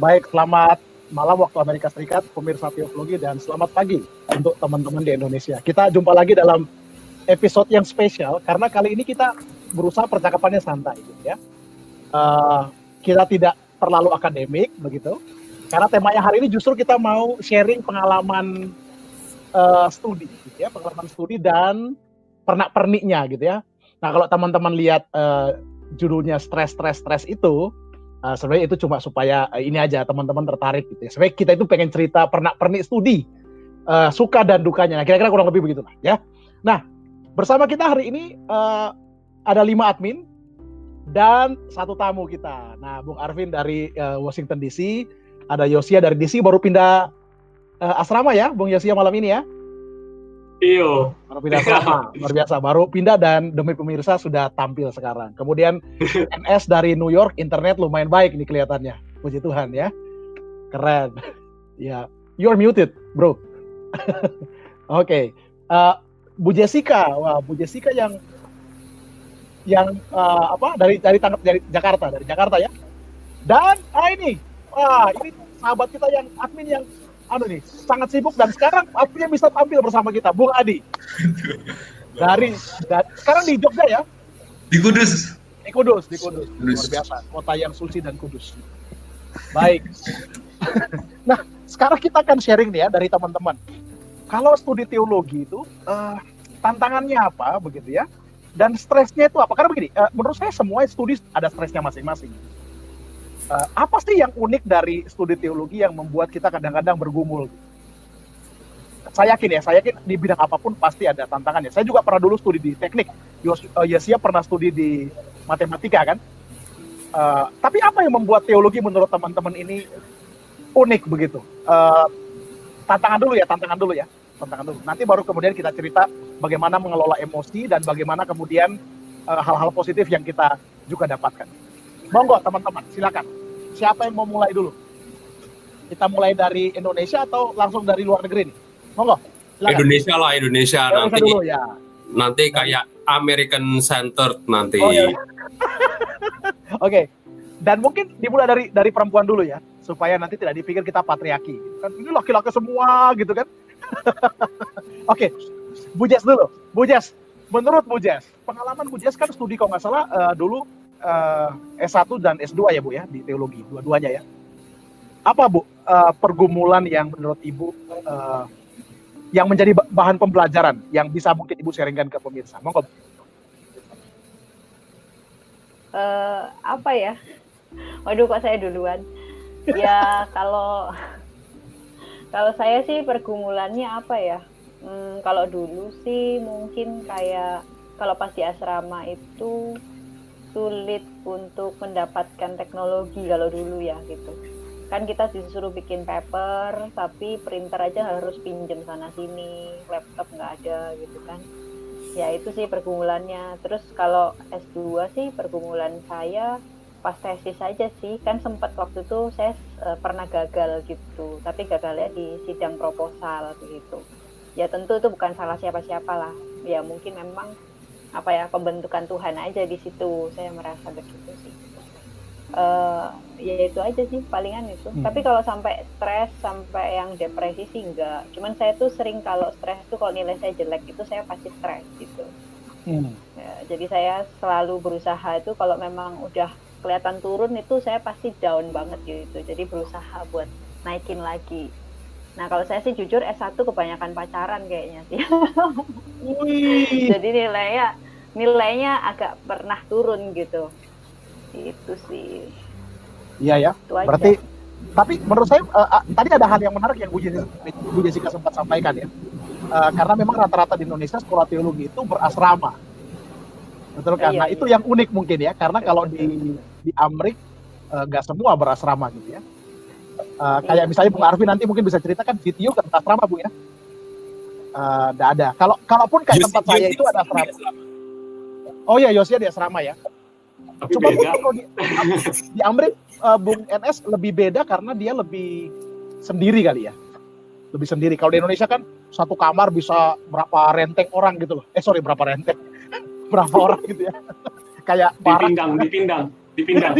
Baik, selamat malam waktu Amerika Serikat, pemirsa teologi dan selamat pagi untuk teman-teman di Indonesia. Kita jumpa lagi dalam episode yang spesial karena kali ini kita berusaha percakapannya santai, gitu ya. Uh, kita tidak terlalu akademik begitu, karena temanya hari ini justru kita mau sharing pengalaman uh, studi, gitu ya, pengalaman studi dan pernak-perniknya gitu ya. Nah kalau teman-teman lihat uh, judulnya stres, stres, stres itu, uh, sebenarnya itu cuma supaya uh, ini aja teman-teman tertarik gitu ya. Sebenarnya kita itu pengen cerita pernak-pernik studi, uh, suka dan dukanya. Nah kira-kira kurang lebih begitu lah ya. Nah bersama kita hari ini uh, ada lima admin dan satu tamu kita. Nah Bung Arvin dari uh, Washington DC, ada Yosia dari DC baru pindah uh, asrama ya, Bung Yosia malam ini ya. Iyo. Baru pindah sama, luar biasa. Baru pindah dan demi pemirsa sudah tampil sekarang. Kemudian NS dari New York, internet lumayan baik nih kelihatannya. Puji Tuhan ya. Keren. Ya, you're muted, bro. Oke. okay. Uh, Bu Jessica, wah Bu Jessica yang yang uh, apa dari dari tangkap dari Jakarta, dari Jakarta ya. Dan ah ini, wah ini sahabat kita yang admin yang anu nih sangat sibuk dan sekarang akhirnya bisa tampil bersama kita Bung Adi. Dari, dari sekarang di Jogja ya? Di Kudus. Di Kudus di Kudus, Kudus. luar biasa kota yang suci dan kudus. Baik. Nah sekarang kita akan sharing nih ya dari teman-teman. Kalau studi teologi itu uh, tantangannya apa begitu ya? Dan stresnya itu apa? Karena begini uh, menurut saya semua studi ada stresnya masing-masing uh, apa sih yang unik dari studi teologi yang membuat kita kadang-kadang bergumul? Saya yakin ya, saya yakin di bidang apa pun pasti ada tantangannya. Saya juga pernah dulu studi di teknik. Uh, Yesia pernah studi di matematika kan. Uh, tapi apa yang membuat teologi menurut teman-teman ini unik begitu? Uh, tantangan dulu ya, tantangan dulu ya, tantangan dulu. Nanti baru kemudian kita cerita bagaimana mengelola emosi dan bagaimana kemudian hal-hal uh, positif yang kita juga dapatkan. Monggo teman-teman, silakan siapa yang mau mulai dulu? Kita mulai dari Indonesia atau langsung dari luar negeri nih? Monggo. Silakan. Indonesia lah Indonesia, Indonesia nanti. Dulu, ya. Nanti kayak American Center nanti. Oh, iya. Oke. okay. Dan mungkin dimulai dari dari perempuan dulu ya, supaya nanti tidak dipikir kita patriarki. Kan ini laki-laki semua gitu kan. Oke. okay. Bu Jess dulu. Bu Jess, menurut Bu Jess, pengalaman Bu Jess kan studi kalau nggak salah uh, dulu uh, eh, S1 dan S2 ya Bu ya di teologi dua-duanya ya. Apa Bu uh, pergumulan yang menurut Ibu uh, yang menjadi bahan pembelajaran yang bisa mungkin Ibu sharingkan ke pemirsa? Monggo. Uh, apa ya? Waduh kok saya duluan. Ya kalau kalau saya sih pergumulannya apa ya? Hmm, kalau dulu sih mungkin kayak kalau pas di asrama itu sulit untuk mendapatkan teknologi kalau dulu ya gitu. Kan kita disuruh bikin paper tapi printer aja harus pinjem sana sini laptop nggak ada gitu kan. Ya itu sih pergumulannya. Terus kalau S2 sih pergumulan saya pas tesis saja sih. Kan sempat waktu itu saya uh, pernah gagal gitu. Tapi gagalnya di sidang proposal begitu ya tentu itu bukan salah siapa-siapa lah ya mungkin memang apa ya pembentukan Tuhan aja di situ. Saya merasa begitu sih. Uh, ya itu aja sih palingan itu. Hmm. tapi kalau sampai stres sampai yang depresi sih enggak. Cuman saya tuh sering kalau stres tuh kalau nilai saya jelek itu saya pasti stres gitu. Hmm. ya, jadi saya selalu berusaha itu kalau memang udah kelihatan turun itu saya pasti down banget gitu. Jadi berusaha buat naikin lagi Nah kalau saya sih jujur S1 kebanyakan pacaran kayaknya sih. Jadi nilainya nilainya agak pernah turun gitu. Itu sih. Iya ya. Itu Berarti tapi menurut saya uh, uh, tadi ada hal yang menarik yang Bu Jessica, Bu Jessica sempat sampaikan ya. Uh, karena memang rata-rata di Indonesia sekolah teologi itu berasrama. Betul kan? Iya, nah, iya. itu yang unik mungkin ya, karena kalau di di Amrik nggak uh, semua berasrama gitu ya. Uh, kayak misalnya Bung Arfi nanti mungkin bisa ceritakan video ke asrama Bu ya. Uh, ada. Kalau kalaupun kayak tempat saya itu ada asrama. Oh ya Yosia di asrama ya. Tapi Cuma beda. kalau di, di Amrik uh, Bung NS lebih beda karena dia lebih sendiri kali ya. Lebih sendiri. Kalau di Indonesia kan satu kamar bisa berapa renteng orang gitu loh. Eh sorry berapa renteng? berapa orang gitu ya. Kayak parah. Dipindang, dipindang, dipindah.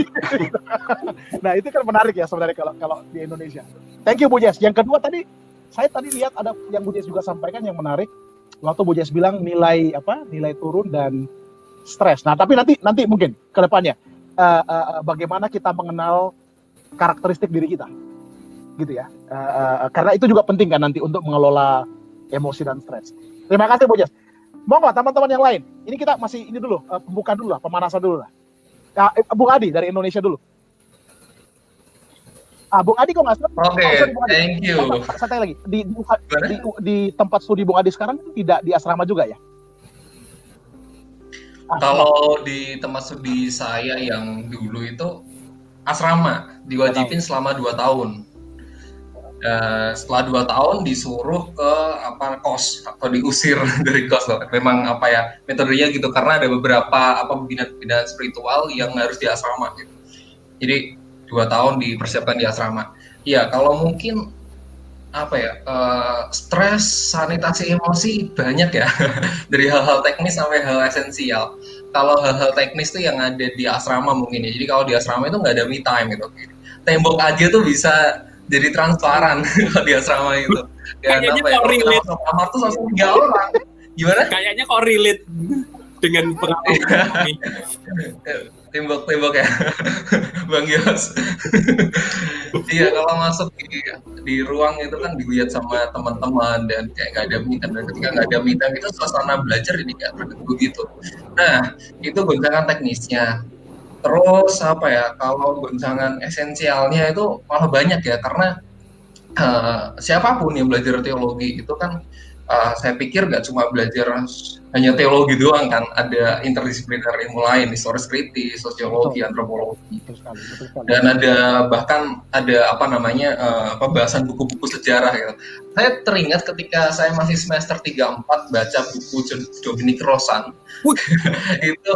nah itu kan menarik ya sebenarnya kalau kalau di Indonesia. Thank you Bu Jess. Yang kedua tadi saya tadi lihat ada yang Bu Jess juga sampaikan yang menarik waktu Bu Jess bilang nilai apa nilai turun dan stres. Nah tapi nanti nanti mungkin ke depannya uh, uh, bagaimana kita mengenal karakteristik diri kita gitu ya. Uh, uh, karena itu juga penting kan nanti untuk mengelola emosi dan stres. Terima kasih Bu Jess. Mau nggak teman-teman yang lain? Ini kita masih ini dulu, uh, pembukaan dulu lah, pemanasan dulu lah. Ya, Bung Adi dari Indonesia dulu. Ah, Bung Adi kok nggak salah? Oke, okay, oh, thank you. Tanya lagi, di, di, di, di tempat studi Bung Adi sekarang tidak di asrama juga ya? Asrama. Kalau di tempat studi saya yang dulu itu asrama, diwajibin selama dua tahun. Uh, setelah dua tahun disuruh ke apa kos atau diusir dari kos. Memang apa ya metodenya gitu karena ada beberapa apa bina-bina spiritual yang harus di asrama gitu. Jadi dua tahun dipersiapkan di asrama. Ya kalau mungkin apa ya uh, stres sanitasi emosi banyak ya. Dari hal-hal teknis sampai hal esensial. Kalau hal-hal teknis tuh yang ada di asrama mungkin ya. Jadi kalau di asrama itu nggak ada me time gitu. Tembok aja tuh bisa jadi transparan di asrama itu. Kayaknya ya, kok relate. Kamar tuh langsung tiga orang. Gimana? Kayaknya kok relate dengan pengalaman tembok-tembok ya Bang Yos iya kalau masuk di, di ruang itu kan dilihat sama teman-teman dan kayak nggak ada meeting dan ketika nggak ada meeting itu suasana belajar ini kayak begitu nah itu goncangan teknisnya Terus apa ya kalau goncangan esensialnya itu malah banyak ya karena uh, siapa pun yang belajar teologi itu kan uh, saya pikir nggak cuma belajar hanya teologi doang kan ada interdisipliner ilmu lain historis kritis sosiologi betul. antropologi betul sekali, betul sekali. dan ada bahkan ada apa namanya uh, pembahasan buku-buku sejarah ya saya teringat ketika saya masih semester 3 4 baca buku Dominic Rosan itu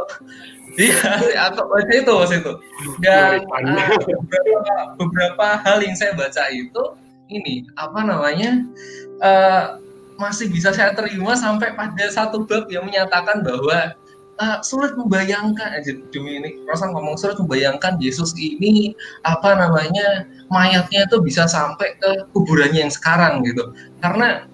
Iya, aku baca itu mas itu. Dan uh, beberapa, beberapa hal yang saya baca itu ini apa namanya uh, masih bisa saya terima sampai pada satu bab yang menyatakan bahwa uh, sulit membayangkan aja demi ini Rosan ngomong sulit membayangkan Yesus ini apa namanya mayatnya itu bisa sampai ke kuburannya yang sekarang gitu karena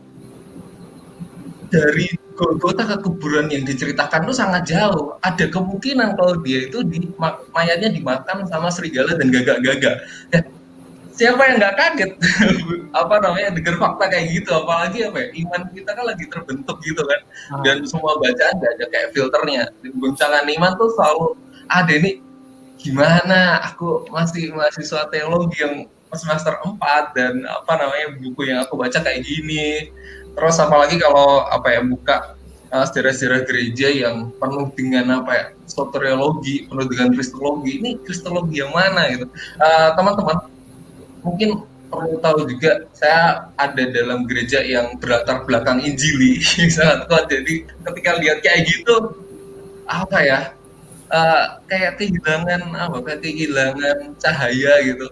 dari Golgota ke kuburan yang diceritakan itu sangat jauh. Ada kemungkinan kalau dia itu di mayatnya dimakan sama serigala dan gagak-gagak. Ya, siapa yang nggak kaget apa namanya dengar fakta kayak gitu apalagi apa ya iman kita kan lagi terbentuk gitu kan ah. dan semua bacaan ada kayak filternya guncangan iman tuh selalu ada ini gimana aku masih mahasiswa teologi yang semester 4 dan apa namanya buku yang aku baca kayak gini terus apalagi kalau apa ya buka uh, sejarah-sejarah gereja yang penuh dengan apa ya soteriologi penuh dengan kristologi ini kristologi yang mana gitu. Uh, teman-teman mungkin perlu tahu juga saya ada dalam gereja yang berlatar belakang injili. Sangat kuat. Jadi ketika lihat kayak gitu apa ya uh, kayak kehilangan apa kayak kehilangan cahaya gitu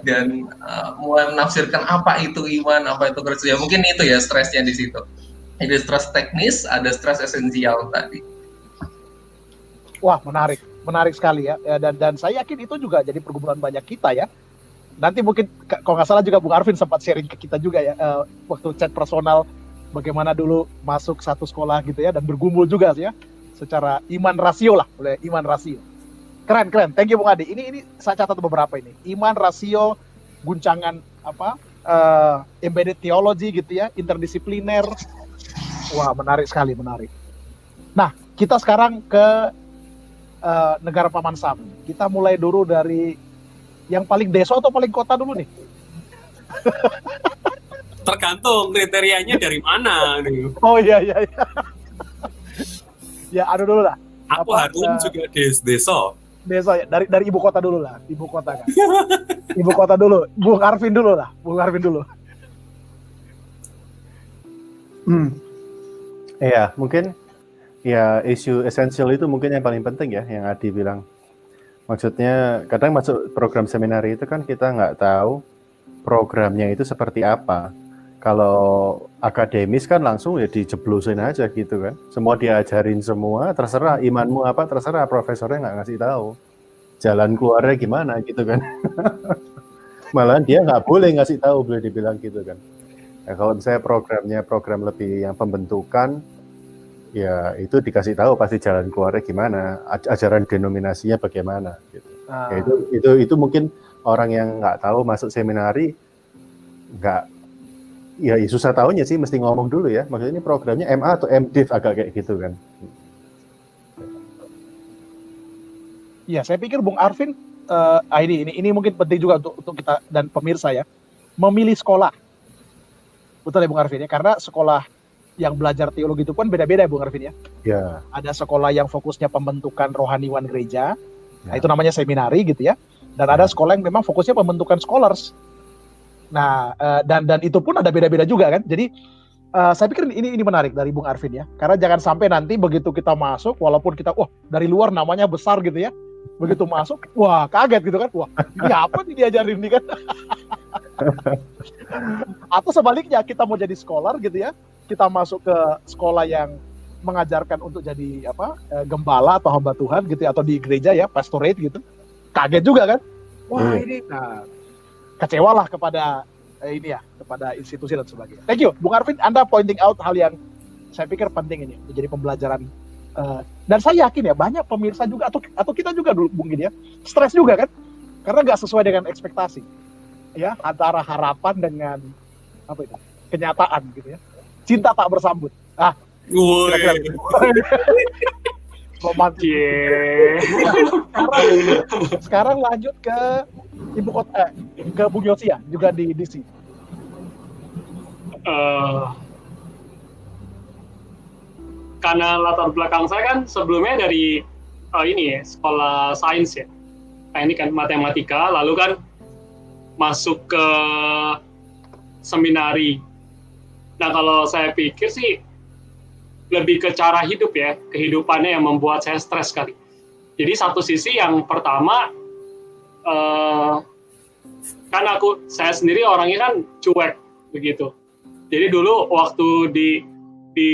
dan uh, mulai menafsirkan apa itu iman, apa itu Kristus. Ya mungkin itu ya stresnya di situ. Ada stres teknis, ada stres esensial tadi. Wah menarik, menarik sekali ya. ya dan dan saya yakin itu juga jadi pergumulan banyak kita ya. Nanti mungkin kalau nggak salah juga Bung Arvin sempat sharing ke kita juga ya uh, waktu chat personal bagaimana dulu masuk satu sekolah gitu ya dan bergumul juga ya secara iman rasio lah, oleh iman rasio Keren, keren. Thank you Bung Adi. Ini ini saya catat beberapa ini. Iman, rasio, guncangan apa? Uh, embedded theology gitu ya, interdisipliner. Wah, menarik sekali, menarik. Nah, kita sekarang ke uh, negara Paman Sam. Kita mulai dulu dari yang paling deso atau paling kota dulu nih? Tergantung kriterianya dari mana nih. Oh iya iya iya. ya, aduh dulu lah. Aku Apa, Harun uh, juga des deso desa ya dari dari ibu kota dulu lah ibu kota kan. Ibu kota dulu Bung Arvin dulu lah Bung Arvin dulu. Hmm. Iya mungkin ya isu esensial itu mungkin yang paling penting ya yang Adi bilang. Maksudnya kadang masuk program seminar itu kan kita nggak tahu programnya itu seperti apa kalau akademis kan langsung ya dijeblosin aja gitu kan. Semua diajarin semua, terserah imanmu apa terserah profesornya nggak ngasih tahu. jalan keluarnya gimana gitu kan. Malahan dia nggak boleh ngasih tahu, boleh dibilang gitu kan. Nah, kalau misalnya programnya program lebih yang pembentukan, ya itu dikasih tahu pasti jalan keluarnya gimana, ajaran denominasinya bagaimana gitu. Ah. Ya, itu itu itu mungkin orang yang nggak tahu masuk seminari nggak ya, ya susah tahunya sih mesti ngomong dulu ya. Maksudnya ini programnya MA atau MDiv agak kayak gitu kan. Ya, saya pikir Bung Arvin uh, ini ini ini mungkin penting juga untuk untuk kita dan pemirsa ya. Memilih sekolah. Betul ya Bung Arvin ya, karena sekolah yang belajar teologi itu pun beda-beda ya Bung Arvin ya. Ya. Ada sekolah yang fokusnya pembentukan rohaniwan gereja. Ya. Nah, itu namanya seminari gitu ya. Dan ya. ada sekolah yang memang fokusnya pembentukan scholars. Nah, uh, dan dan itu pun ada beda-beda juga kan. Jadi uh, saya pikir ini ini menarik dari Bung Arvin ya. Karena jangan sampai nanti begitu kita masuk walaupun kita wah dari luar namanya besar gitu ya. Begitu masuk, wah kaget gitu kan. Wah, ini apa nih diajarin nih kan. Atau sebaliknya kita mau jadi scholar gitu ya. Kita masuk ke sekolah yang mengajarkan untuk jadi apa eh, gembala atau hamba Tuhan gitu ya, atau di gereja ya pastorate gitu kaget juga kan wah hmm. ini nah kecewalah kepada eh, ini ya kepada institusi dan sebagainya. Thank you, Bung Arvin. Anda pointing out hal yang saya pikir penting ini menjadi pembelajaran. Uh, dan saya yakin ya banyak pemirsa juga atau atau kita juga dulu mungkin ya stres juga kan karena nggak sesuai dengan ekspektasi ya antara harapan dengan apa itu kenyataan gitu ya cinta tak bersambut ah kira-kira gitu. yeah. sekarang, sekarang lanjut ke ibu kota eh, ke Bung Yosia juga di DC? Uh, eh, karena latar belakang saya kan sebelumnya dari uh, ini ya sekolah sains ya, nah, ini kan matematika, lalu kan masuk ke seminari. Nah kalau saya pikir sih lebih ke cara hidup ya, kehidupannya yang membuat saya stres kali. Jadi satu sisi yang pertama uh, kan aku saya sendiri orangnya kan cuek begitu. Jadi dulu waktu di di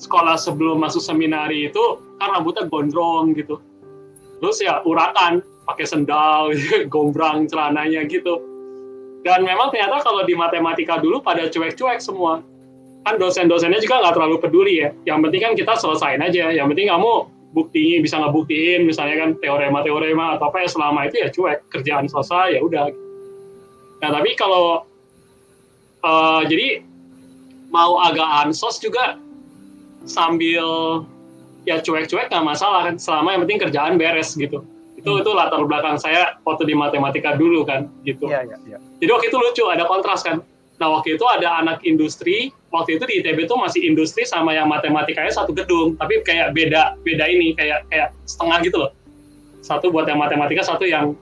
sekolah sebelum masuk seminari itu kan rambutnya gondrong gitu. Terus ya urakan, pakai sendal, gombrang celananya gitu. Dan memang ternyata kalau di matematika dulu pada cuek-cuek semua. Kan dosen-dosennya juga nggak terlalu peduli ya. Yang penting kan kita selesain aja. Yang penting kamu bukti bisa ngebuktiin misalnya kan teorema-teorema atau apa ya selama itu ya cuek kerjaan selesai ya udah nah tapi kalau uh, jadi mau agak ansos juga sambil ya cuek-cuek nggak masalah kan selama yang penting kerjaan beres gitu itu hmm. itu latar belakang saya waktu di matematika dulu kan gitu ya, ya, ya. jadi waktu itu lucu ada kontras kan Nah waktu itu ada anak industri, waktu itu di ITB itu masih industri sama yang matematikanya satu gedung, tapi kayak beda beda ini kayak kayak setengah gitu loh. Satu buat yang matematika, satu yang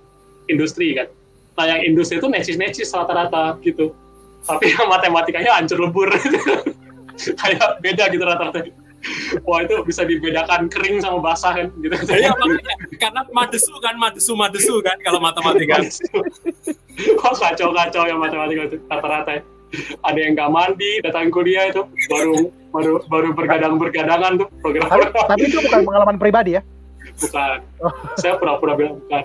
industri kan. Nah yang industri itu necis-necis rata-rata gitu, tapi yang matematikanya hancur lebur, kayak beda gitu rata-rata. Wah itu bisa dibedakan kering sama basah kan gitu. Iya karena madesu kan madesu madesu kan kalau matematika. Wah kacau kacau yang matematika itu rata-rata. Ada yang nggak mandi datang kuliah itu baru baru baru bergadang bergadangan tuh program. Tapi, tapi itu bukan pengalaman pribadi ya? Bukan. Oh. Saya pura-pura bilang bukan.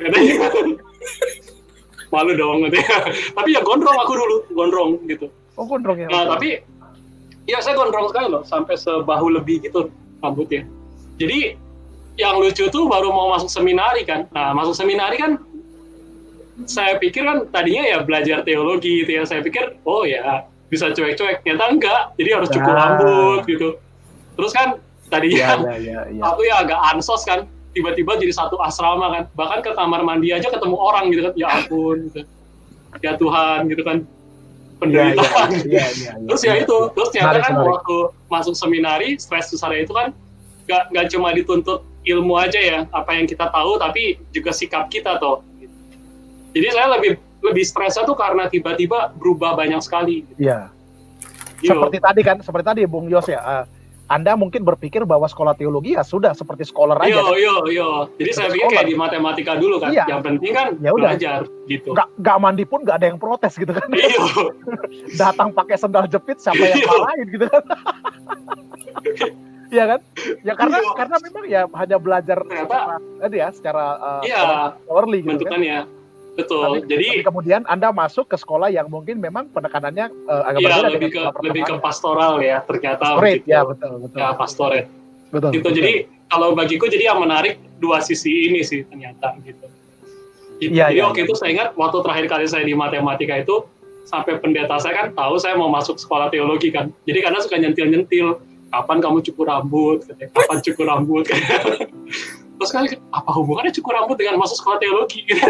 Malu dong gitu ya. Tapi ya gondrong aku dulu gondrong gitu. Oh gondrong ya. Nah tapi Iya saya gondrong sekali loh, sampai sebahu lebih gitu rambutnya. Jadi yang lucu tuh baru mau masuk seminari kan. Nah masuk seminari kan saya pikir kan tadinya ya belajar teologi gitu ya. Saya pikir oh ya bisa cuek-cuek. Ternyata enggak, jadi harus cukur nah. rambut gitu. Terus kan tadinya ya, ya, ya, ya. aku ya agak ansos kan. Tiba-tiba jadi satu asrama kan. Bahkan ke kamar mandi aja ketemu orang gitu kan. Ya ampun gitu. Ya Tuhan gitu kan penderitaan. Ya, ya, ya, ya, terus ya, itu, terus ternyata kan menarik. waktu masuk seminari, stres besar itu kan gak, gak cuma dituntut ilmu aja ya, apa yang kita tahu, tapi juga sikap kita toh. Jadi saya lebih lebih stresnya tuh karena tiba-tiba berubah banyak sekali. Iya. Seperti tadi kan, seperti tadi Bung Yos ya. Uh, anda mungkin berpikir bahwa sekolah teologi ya sudah seperti scholar aja. Yo, yo, yo. Jadi saya pikir kayak di matematika dulu kan. Iya. Yang penting kan ya udah. belajar gitu. Gak, gak mandi pun gak ada yang protes gitu kan. Iya. Datang pakai sendal jepit siapa yang malahin gitu kan. Iya kan? Ya karena Iya. karena memang ya hanya belajar Ternyata- secara, tadi ya secara uh, Iya. gitu kan. bentukannya betul Tapi, jadi tapi kemudian Anda masuk ke sekolah yang mungkin memang penekanannya uh, agak ya berbeda lebih ke lebih ke pastoral ya ternyata begitu. ya betul betul. ya pastoret betul. gitu betul. jadi kalau bagiku jadi yang menarik dua sisi ini sih ternyata gitu Gitu. Iya, jadi iya, waktu iya. itu saya ingat waktu terakhir kali saya di matematika itu sampai pendeta saya kan tahu saya mau masuk sekolah teologi kan jadi karena suka nyentil nyentil kapan kamu cukur rambut kapan cukur rambut terus kan apa hubungannya cukur rambut dengan masuk sekolah teologi gitu.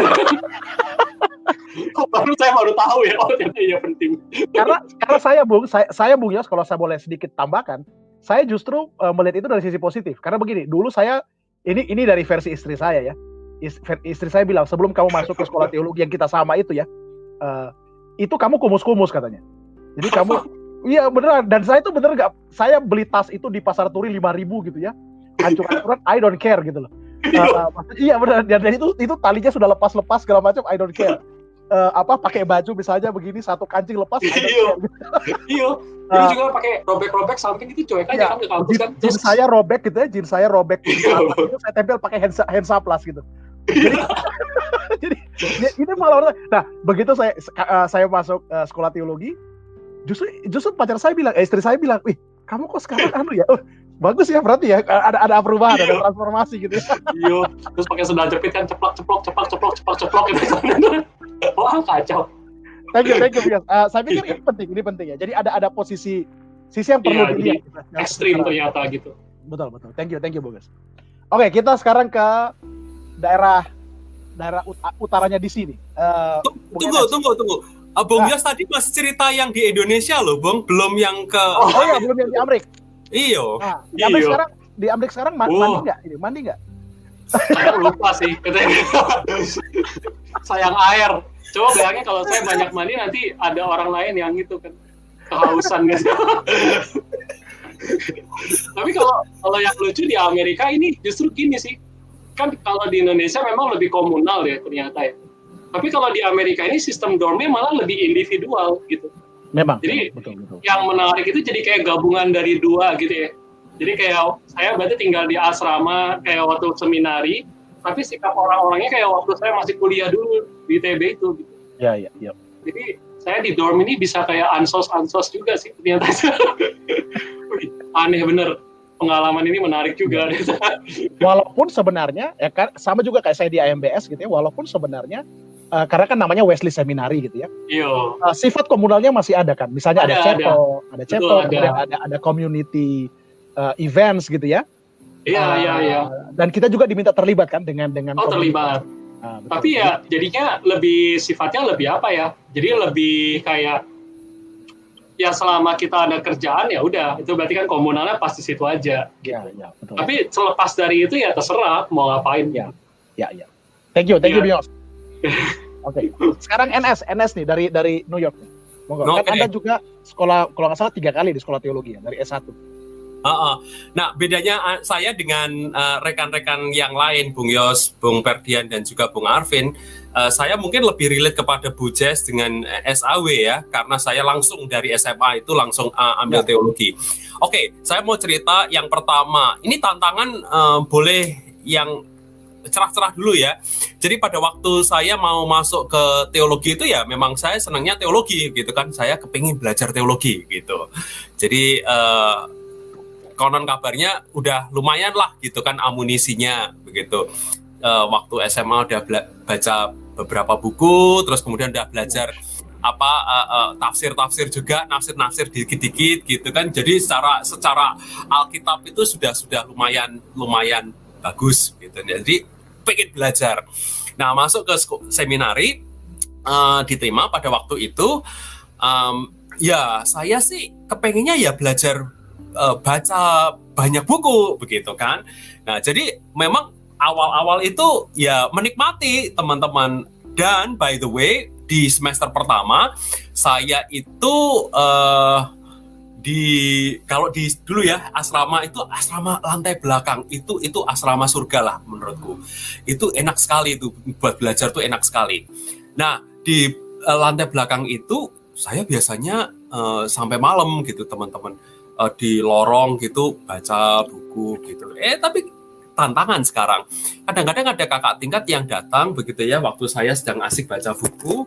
baru saya baru tahu ya oh ternyata iya penting karena karena saya Bung, saya, saya Bung Yos kalau saya boleh sedikit tambahkan, saya justru uh, melihat itu dari sisi positif. Karena begini, dulu saya ini ini dari versi istri saya ya. Is- istri saya bilang sebelum kamu masuk ke sekolah teologi yang kita sama itu ya, uh, itu kamu kumus-kumus katanya. Jadi kamu Iya beneran dan saya itu bener nggak saya beli tas itu di pasar turi 5000 gitu ya hancur-hancuran I don't care gitu loh Uh, uh, iya bener dan, dan itu itu talinya sudah lepas-lepas segala macam I don't care Eh, apa pakai baju misalnya begini satu kancing lepas Iya. care. iya Uh, Dulu juga pakai robek-robek samping itu cuek Iya. aja kan ke kampus kan jin saya robek gitu ya, jin saya robek gitu. Iya. Itu saya tempel pakai hand, hand plus gitu. Jadi, jadi ya, ini malah orang- nah begitu saya uh, saya masuk uh, sekolah teologi, justru justru pacar saya bilang, eh, istri saya bilang, wih kamu kok sekarang anu ya, oh, bagus ya berarti ya ada ada perubahan, ada Iya. transformasi gitu. ya. Iya, terus pakai sendal jepit kan ceplok ceplok ceplok ceplok ceplok ceplok gitu. Wah kacau. Thank you, thank you, Bias. Uh, saya pikir ini penting, ini penting ya. Jadi ada ada posisi sisi yang perlu Iya, dilihat. gitu. Ekstrim ternyata gitu. Betul betul. Thank you, thank you, Bogas. Oke, kita sekarang ke daerah daerah ut- utaranya di sini. Eh, Bung Tunggu, tunggu, tunggu. Ah, Bung Ah. Yos tadi masih cerita yang di Indonesia loh, Bung. Belum yang ke Oh, iya, belum yang di Amrik. Iyo. Nah, di Amrik sekarang di Amrik sekarang ma- Oh. mandi nggak? Ini mandi nggak? Saya lupa sih. katanya. Sayang air. Coba bayangin kalau saya banyak mandi nanti ada orang lain yang itu kan kehausan gitu. Tapi kalau kalau yang lucu di Amerika ini justru gini sih. Kan kalau di Indonesia memang lebih komunal ya ternyata ya. Tapi kalau di Amerika ini sistem dormnya malah lebih individual gitu. Memang. Jadi- betul betul. yang menarik itu jadi kayak gabungan dari dua gitu ya. Jadi kayak saya berarti tinggal di asrama kayak waktu seminari, tapi sikap orang-orangnya kayak waktu saya masih kuliah dulu di TB itu. Gitu. Ya ya ya. Jadi saya di dorm ini bisa kayak ansos ansos juga sih ternyata. Aneh bener. Pengalaman ini menarik juga. Walaupun sebenarnya ya kan sama juga kayak saya di AMBS gitu ya. Walaupun sebenarnya eh, karena kan namanya Wesley Seminary gitu ya. Iya. eh, sifat komunalnya masih ada kan. Misalnya ada, Ada, chapel, ada chapel, Betul, ada. kemudian ada ada community eh, events gitu ya. Iya, Eh, iya, iya. Dan kita juga diminta terlibat kan dengan dengan Oh, komunitas. terlibat. Ah, betul. Tapi ya jadinya lebih sifatnya lebih apa ya? Jadi lebih kayak ya selama kita ada kerjaan ya udah itu berarti kan komunalnya pasti situ aja. ya, ya, betul. Tapi selepas dari itu ya terserah mau ngapain. Ya. Ya, ya. Thank you, thank you, Iya. Bios. Oke. Sekarang NS, NS nih dari dari New York. Monggo. Kan Oke. Anda juga sekolah kalau nggak salah tiga kali di sekolah teologi ya dari S1. Heeh. Nah, bedanya uh, saya dengan uh, rekan-rekan yang lain, Bung Yos, Bung Perdian, dan juga Bung Arvin, uh, saya mungkin lebih relate kepada Bu Jess dengan uh, SAW ya, karena saya langsung dari SMA itu langsung uh, ambil Ya. teologi. Oke, saya mau cerita yang pertama. Ini tantangan uh, boleh yang cerah-cerah dulu ya. Jadi pada waktu saya mau masuk ke teologi itu ya memang saya senangnya teologi gitu kan. Saya kepingin belajar teologi gitu. Jadi eh, konon kabarnya udah lumayan lah gitu kan amunisinya begitu. Eh, waktu SMA udah baca beberapa buku, terus kemudian udah belajar apa eh, eh, tafsir-tafsir juga, nafsir-nafsir dikit-dikit gitu kan. Jadi secara secara Alkitab itu sudah sudah lumayan lumayan bagus gitu. Jadi pengen belajar. Nah masuk ke seminari eh, diterima pada waktu itu. em, ya saya sih kepengennya ya belajar eh, baca banyak buku begitu kan. Nah, jadi memang awal-awal itu ya menikmati teman-teman dan by the way di semester pertama saya itu eh di kalau di dulu ya asrama itu asrama lantai belakang itu itu asrama surga lah menurutku itu enak sekali itu buat belajar tuh enak sekali nah di eh, lantai belakang itu saya biasanya eh, sampai malam gitu teman-teman uh, di lorong gitu baca buku gitu. Eh tapi tantangan sekarang. Kadang-kadang ada kakak tingkat yang datang begitu ya waktu saya sedang asik baca buku,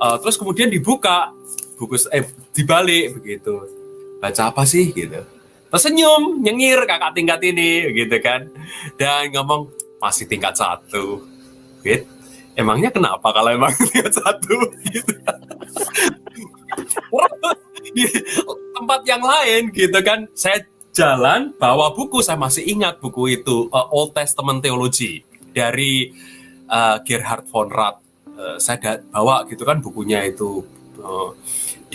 uh, terus kemudian dibuka buku eh dibalik begitu. Baca apa sih gitu. Tersenyum, nyengir kakak tingkat ini gitu kan. Dan ngomong masih tingkat satu. Gitu. Emangnya kenapa kalau emang tingkat satu gitu. tempat yang lain gitu kan saya jalan bawa buku saya masih ingat buku itu uh, Old Testament Theology dari uh, Gerhard von Rath uh, saya bawa gitu kan bukunya itu uh,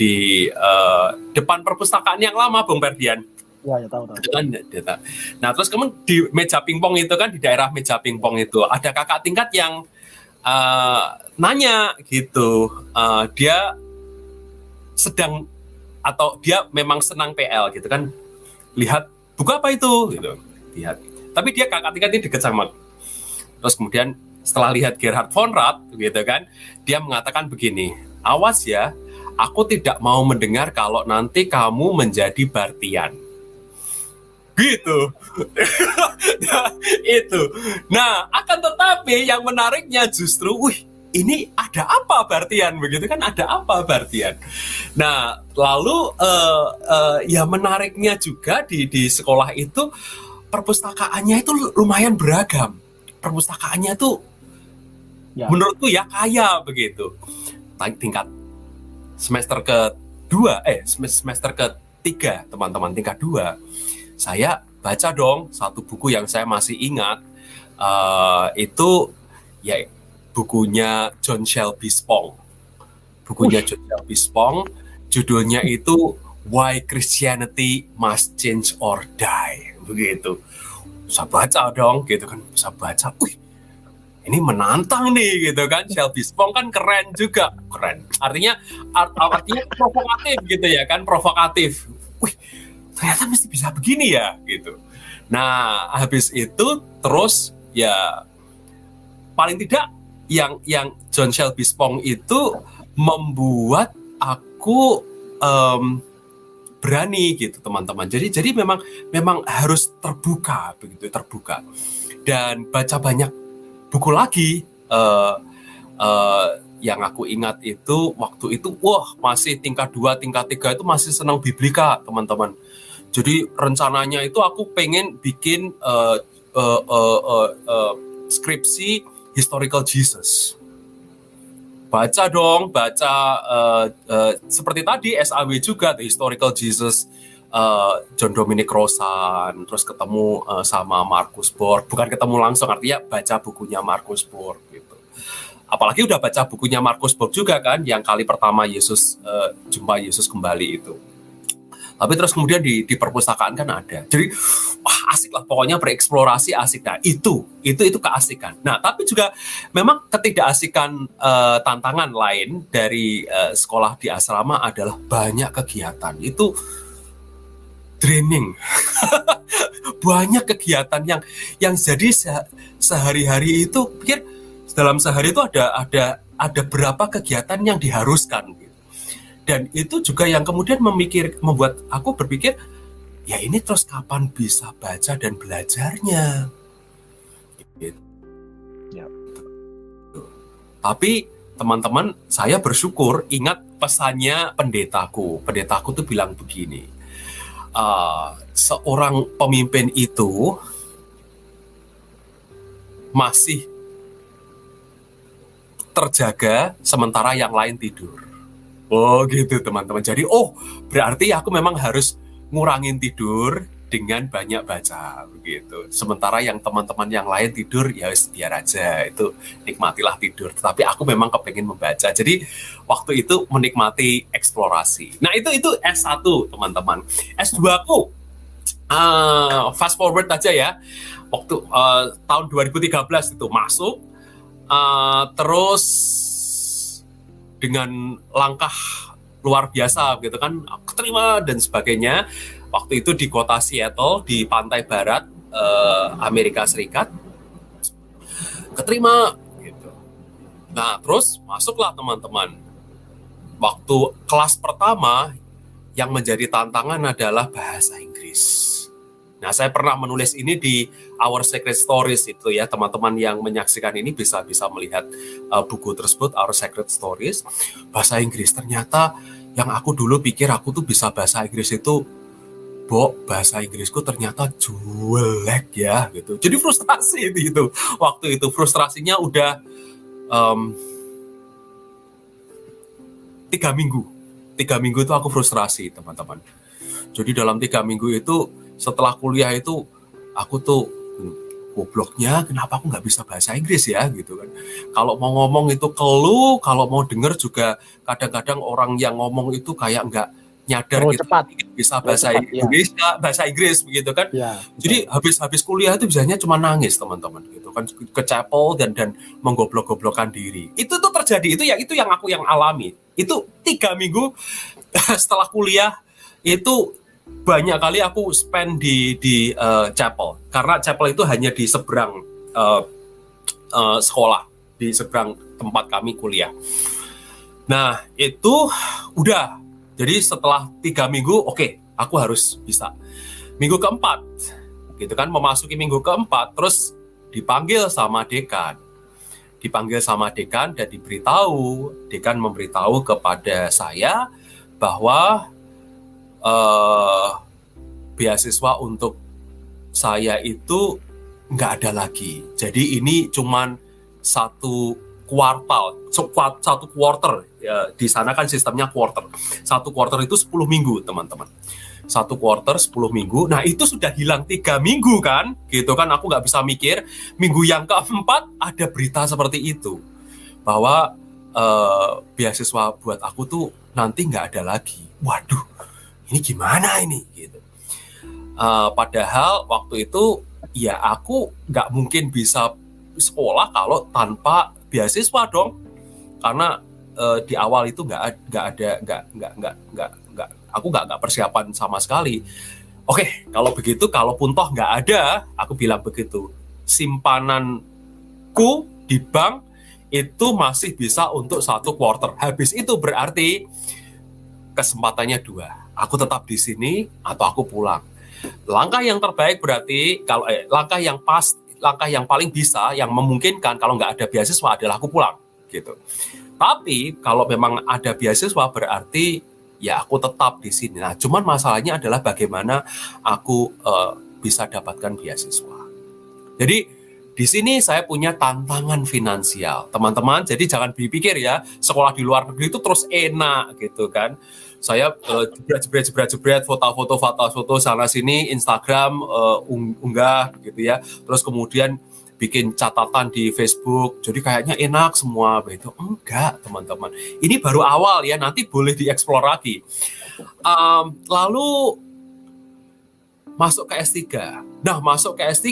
di uh, depan perpustakaan yang lama Bung Perdian Ya, ya tahu tahu. kan? Nah, terus kemudian di meja pingpong itu kan di daerah meja pingpong itu ada kakak tingkat yang uh, nanya gitu. Uh, dia sedang atau dia memang senang PL gitu kan. Lihat buku apa itu? Gitu lihat. Tapi dia kakak tingkat ini deket sama terus kemudian setelah lihat Gerhard von Rath gitu kan dia mengatakan begini awas ya aku tidak mau mendengar kalau nanti kamu menjadi Bartian. Gitu. Nah, itu. Nah akan tetapi yang menariknya justru wih ini ada apa Bartian? Begitu kan ada apa Bartian? Nah lalu uh, uh, ya menariknya juga di di sekolah itu perpustakaannya itu lumayan beragam. Perpustakaannya itu ya. menurutku ya kaya begitu. Tingkat semester kedua eh semester ketiga teman-teman tingkat dua saya baca dong satu buku yang saya masih ingat uh, itu ya bukunya John Shelby Spong. Bukunya Uish. John Shelby Spong, judulnya itu Why Christianity Must Change or Die. Begitu. Bisa baca dong, gitu kan. Bisa baca. Wih, ini menantang nih gitu kan. Shelby Spong kan keren juga. Keren. Artinya art, artinya provokatif gitu ya kan provokatif. Wih ternyata mesti bisa begini ya gitu. Nah habis itu terus ya paling tidak yang yang John Shelby Spong itu membuat aku um, berani gitu teman-teman. Jadi jadi memang memang harus terbuka begitu terbuka. Dan baca banyak buku lagi. Uh, uh, yang aku ingat itu waktu itu wah masih tingkat dua tingkat tiga itu masih senang biblika teman-teman. Jadi rencananya itu aku pengen bikin uh, uh, uh, uh, uh, skripsi historical Jesus. Baca dong, baca uh, uh, seperti tadi SAW juga the historical Jesus uh, John Dominic Rosan, terus ketemu uh, sama Marcus Borg, bukan ketemu langsung artinya baca bukunya Marcus Borg gitu. Apalagi udah baca bukunya Marcus Borg juga kan, yang kali pertama Yesus uh, jumpa Yesus kembali itu. Tapi terus kemudian di, di perpustakaan kan ada. Jadi wah asik lah. Pokoknya bereksplorasi asik. Nah itu itu itu keasikan. Nah tapi juga memang ketidakasikan uh, tantangan lain dari uh, sekolah di asrama adalah banyak kegiatan. Itu draining banyak kegiatan yang yang jadi se sehari-hari itu pikir dalam sehari itu ada ada ada berapa kegiatan yang diharuskan dan itu juga yang kemudian memikir membuat aku berpikir ya ini terus kapan bisa baca dan belajarnya gitu. ya. tapi teman-teman saya bersyukur ingat pesannya pendetaku pendetaku tuh bilang begini uh, seorang pemimpin itu masih terjaga sementara yang lain tidur Oh gitu teman-teman. Jadi oh berarti aku memang harus ngurangin tidur dengan banyak baca begitu. Sementara yang teman-teman yang lain tidur ya biar aja itu nikmatilah tidur. Tetapi aku memang kepengen membaca. Jadi waktu itu menikmati eksplorasi. Nah itu itu S1 teman-teman. S2 aku uh, fast forward aja ya. Waktu uh, tahun 2013 itu masuk uh, terus dengan langkah luar biasa gitu kan keterima dan sebagainya waktu itu di kota Seattle di pantai barat uh, Amerika Serikat keterima gitu nah terus masuklah teman-teman waktu kelas pertama yang menjadi tantangan adalah bahasa Inggris. Nah, saya pernah menulis ini di Our Secret Stories itu ya, teman-teman yang menyaksikan ini bisa bisa melihat uh, buku tersebut Our Secret Stories. Bahasa Inggris ternyata yang aku dulu pikir aku tuh bisa bahasa Inggris itu Bo, bahasa Inggrisku ternyata jelek ya gitu. Jadi frustrasi itu, itu. Waktu itu frustrasinya udah um, tiga minggu. Tiga minggu itu aku frustrasi teman-teman. Jadi dalam tiga minggu itu setelah kuliah itu aku tuh gobloknya kenapa aku nggak bisa bahasa Inggris ya gitu kan kalau mau ngomong itu kelu kalau mau denger juga kadang-kadang orang yang ngomong itu kayak nggak nyadar Terlalu gitu cepat. bisa bahasa cepat, ya. Inggris nggak bahasa Inggris begitu kan Ya, jadi habis-habis kuliah itu biasanya cuma nangis teman-teman gitu kan ke chapel dan dan menggoblok-goblokkan diri itu tuh terjadi itu yang itu yang aku yang alami itu tiga minggu setelah kuliah itu banyak kali aku spend di di uh, chapel karena chapel itu hanya di seberang uh, uh, sekolah di seberang tempat kami kuliah. Nah itu udah jadi setelah tiga minggu oke okay, aku harus bisa minggu keempat gitu kan memasuki minggu keempat terus dipanggil sama dekan dipanggil sama dekan dan diberitahu dekan memberitahu kepada saya bahwa uh, beasiswa untuk saya itu nggak ada lagi. Jadi ini cuman satu kuartal, satu quarter. Ya, di sana kan sistemnya quarter. Satu quarter itu 10 minggu, teman-teman. Satu quarter 10 minggu. Nah, itu sudah hilang tiga minggu kan? Gitu kan, aku nggak bisa mikir. Minggu yang keempat ada berita seperti itu. Bahwa uh, beasiswa buat aku tuh nanti nggak ada lagi. Waduh, ini gimana ini gitu. Uh, padahal waktu itu ya aku nggak mungkin bisa sekolah kalau tanpa beasiswa dong, karena uh, di awal itu nggak nggak ada nggak nggak nggak nggak nggak aku nggak nggak persiapan sama sekali. Oke, kalau begitu, kalaupun toh nggak ada, aku bilang begitu, simpananku di bank itu masih bisa untuk satu quarter. Habis itu berarti kesempatannya dua aku tetap di sini atau aku pulang. Langkah yang terbaik berarti kalau eh, langkah yang pas, langkah yang paling bisa, yang memungkinkan kalau nggak ada beasiswa adalah aku pulang, gitu. Tapi kalau memang ada beasiswa berarti ya aku tetap di sini. Nah, cuman masalahnya adalah bagaimana aku uh, bisa dapatkan beasiswa. Jadi di sini saya punya tantangan finansial, teman-teman. Jadi jangan dipikir ya sekolah di luar negeri itu terus enak gitu kan saya uh, jebret jebret jebret jebret foto-foto foto-foto sana sini Instagram uh, unggah gitu ya. Terus kemudian bikin catatan di Facebook. Jadi kayaknya enak semua begitu enggak teman-teman. Ini baru awal ya nanti boleh dieksplor lagi. Um, lalu masuk ke S3 nah masuk ke S3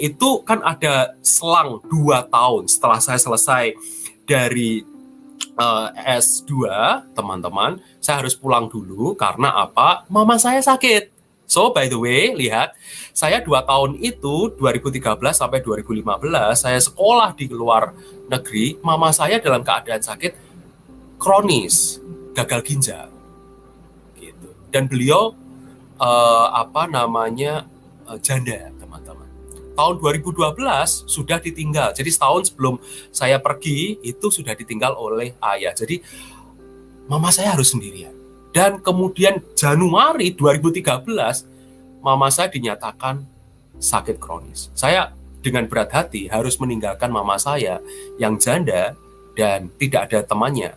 itu kan ada selang dua tahun setelah saya selesai dari uh, S2, teman-teman, saya harus pulang dulu karena apa? Mama saya sakit. So, by the way, lihat, saya dua tahun itu, 2013 sampai 2015, saya sekolah di luar negeri, mama saya dalam keadaan sakit kronis, gagal ginjal. Gitu. Dan beliau, uh, apa namanya, uh, janda tahun 2012 sudah ditinggal. Jadi setahun sebelum saya pergi itu sudah ditinggal oleh ayah. Jadi mama saya harus sendirian. Dan kemudian Januari 2013 mama saya dinyatakan sakit kronis. Saya dengan berat hati harus meninggalkan mama saya yang janda dan tidak ada temannya.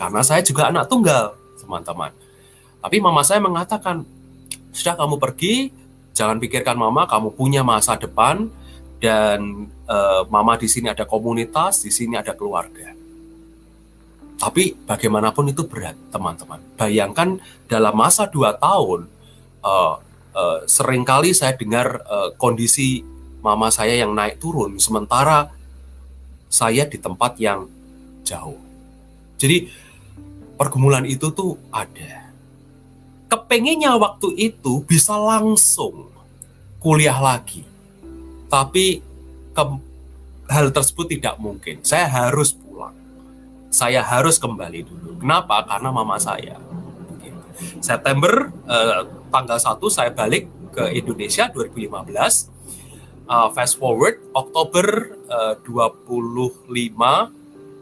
Karena saya juga anak tunggal, teman-teman. Tapi mama saya mengatakan, sudah kamu pergi, jangan pikirkan mama kamu punya masa depan dan uh, mama di sini ada komunitas, di sini ada keluarga. Tapi bagaimanapun itu berat, teman-teman. Bayangkan dalam masa dua tahun, uh, uh, sering kali saya dengar uh, kondisi mama saya yang naik turun, sementara saya di tempat yang jauh. Jadi pergumulan itu tuh ada kepengennya waktu itu bisa langsung kuliah lagi. Tapi ke, hal tersebut tidak mungkin. Saya harus. Saya harus kembali dulu. Kenapa? Karena mama saya. September uh, tanggal 1 saya balik ke Indonesia 2015. Uh, fast forward Oktober uh, 25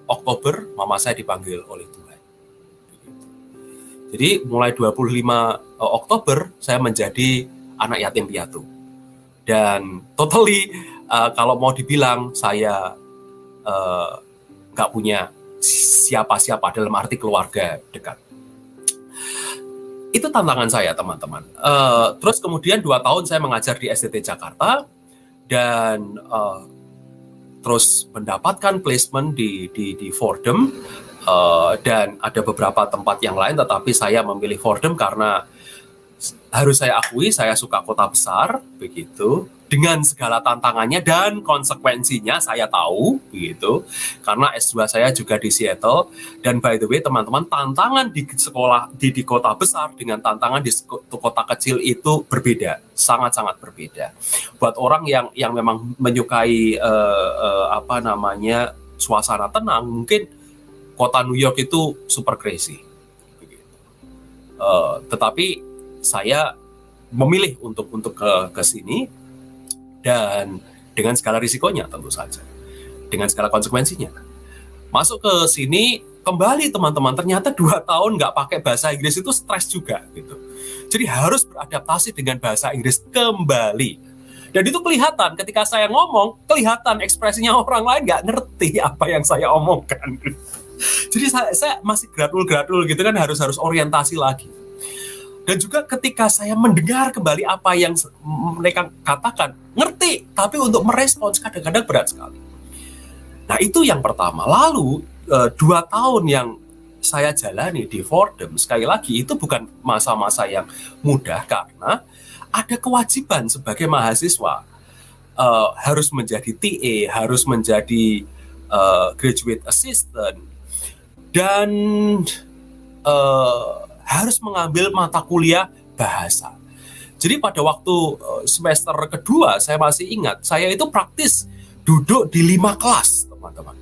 Oktober mama saya dipanggil oleh Tuhan. Jadi mulai 25 uh, Oktober saya menjadi anak yatim piatu. Dan totally uh, kalau mau dibilang saya nggak uh, punya siapa-siapa dalam arti keluarga dekat itu tantangan saya teman-teman. Uh, terus kemudian dua tahun saya mengajar di SDT Jakarta dan uh, terus mendapatkan placement di di, di Fordham uh, dan ada beberapa tempat yang lain, tetapi saya memilih Fordham karena harus saya akui saya suka kota besar begitu. Dengan segala tantangannya dan konsekuensinya saya tahu begitu. Karena S2 saya juga di Seattle. Dan by the way teman-teman tantangan di sekolah di, di kota besar dengan tantangan di kota kecil itu berbeda sangat-sangat berbeda. Buat orang yang yang memang menyukai uh, uh, apa namanya suasana tenang mungkin kota New York itu super crazy uh, tetapi saya memilih untuk untuk ke ke sini dan dengan segala risikonya tentu saja, dengan segala konsekuensinya. Masuk ke sini kembali teman-teman ternyata dua tahun nggak pakai bahasa Inggris itu stres juga gitu. Jadi harus beradaptasi dengan bahasa Inggris kembali. Dan itu kelihatan ketika saya ngomong, kelihatan ekspresinya orang lain nggak ngerti apa yang saya omongkan. Jadi saya, saya masih gradul-gradul gitu kan harus harus orientasi lagi. Dan juga ketika saya mendengar kembali apa yang mereka katakan, ngerti, tapi untuk merespons kadang-kadang berat sekali. Nah itu yang pertama. Lalu eh, dua tahun yang saya jalani di Fordham, sekali lagi itu bukan masa-masa yang mudah karena ada kewajiban sebagai mahasiswa uh, harus menjadi TA, harus menjadi uh, graduate assistant, dan harus mengambil mata kuliah bahasa. Jadi pada waktu eh, semester kedua saya masih ingat saya itu praktis duduk di lima kelas teman-teman.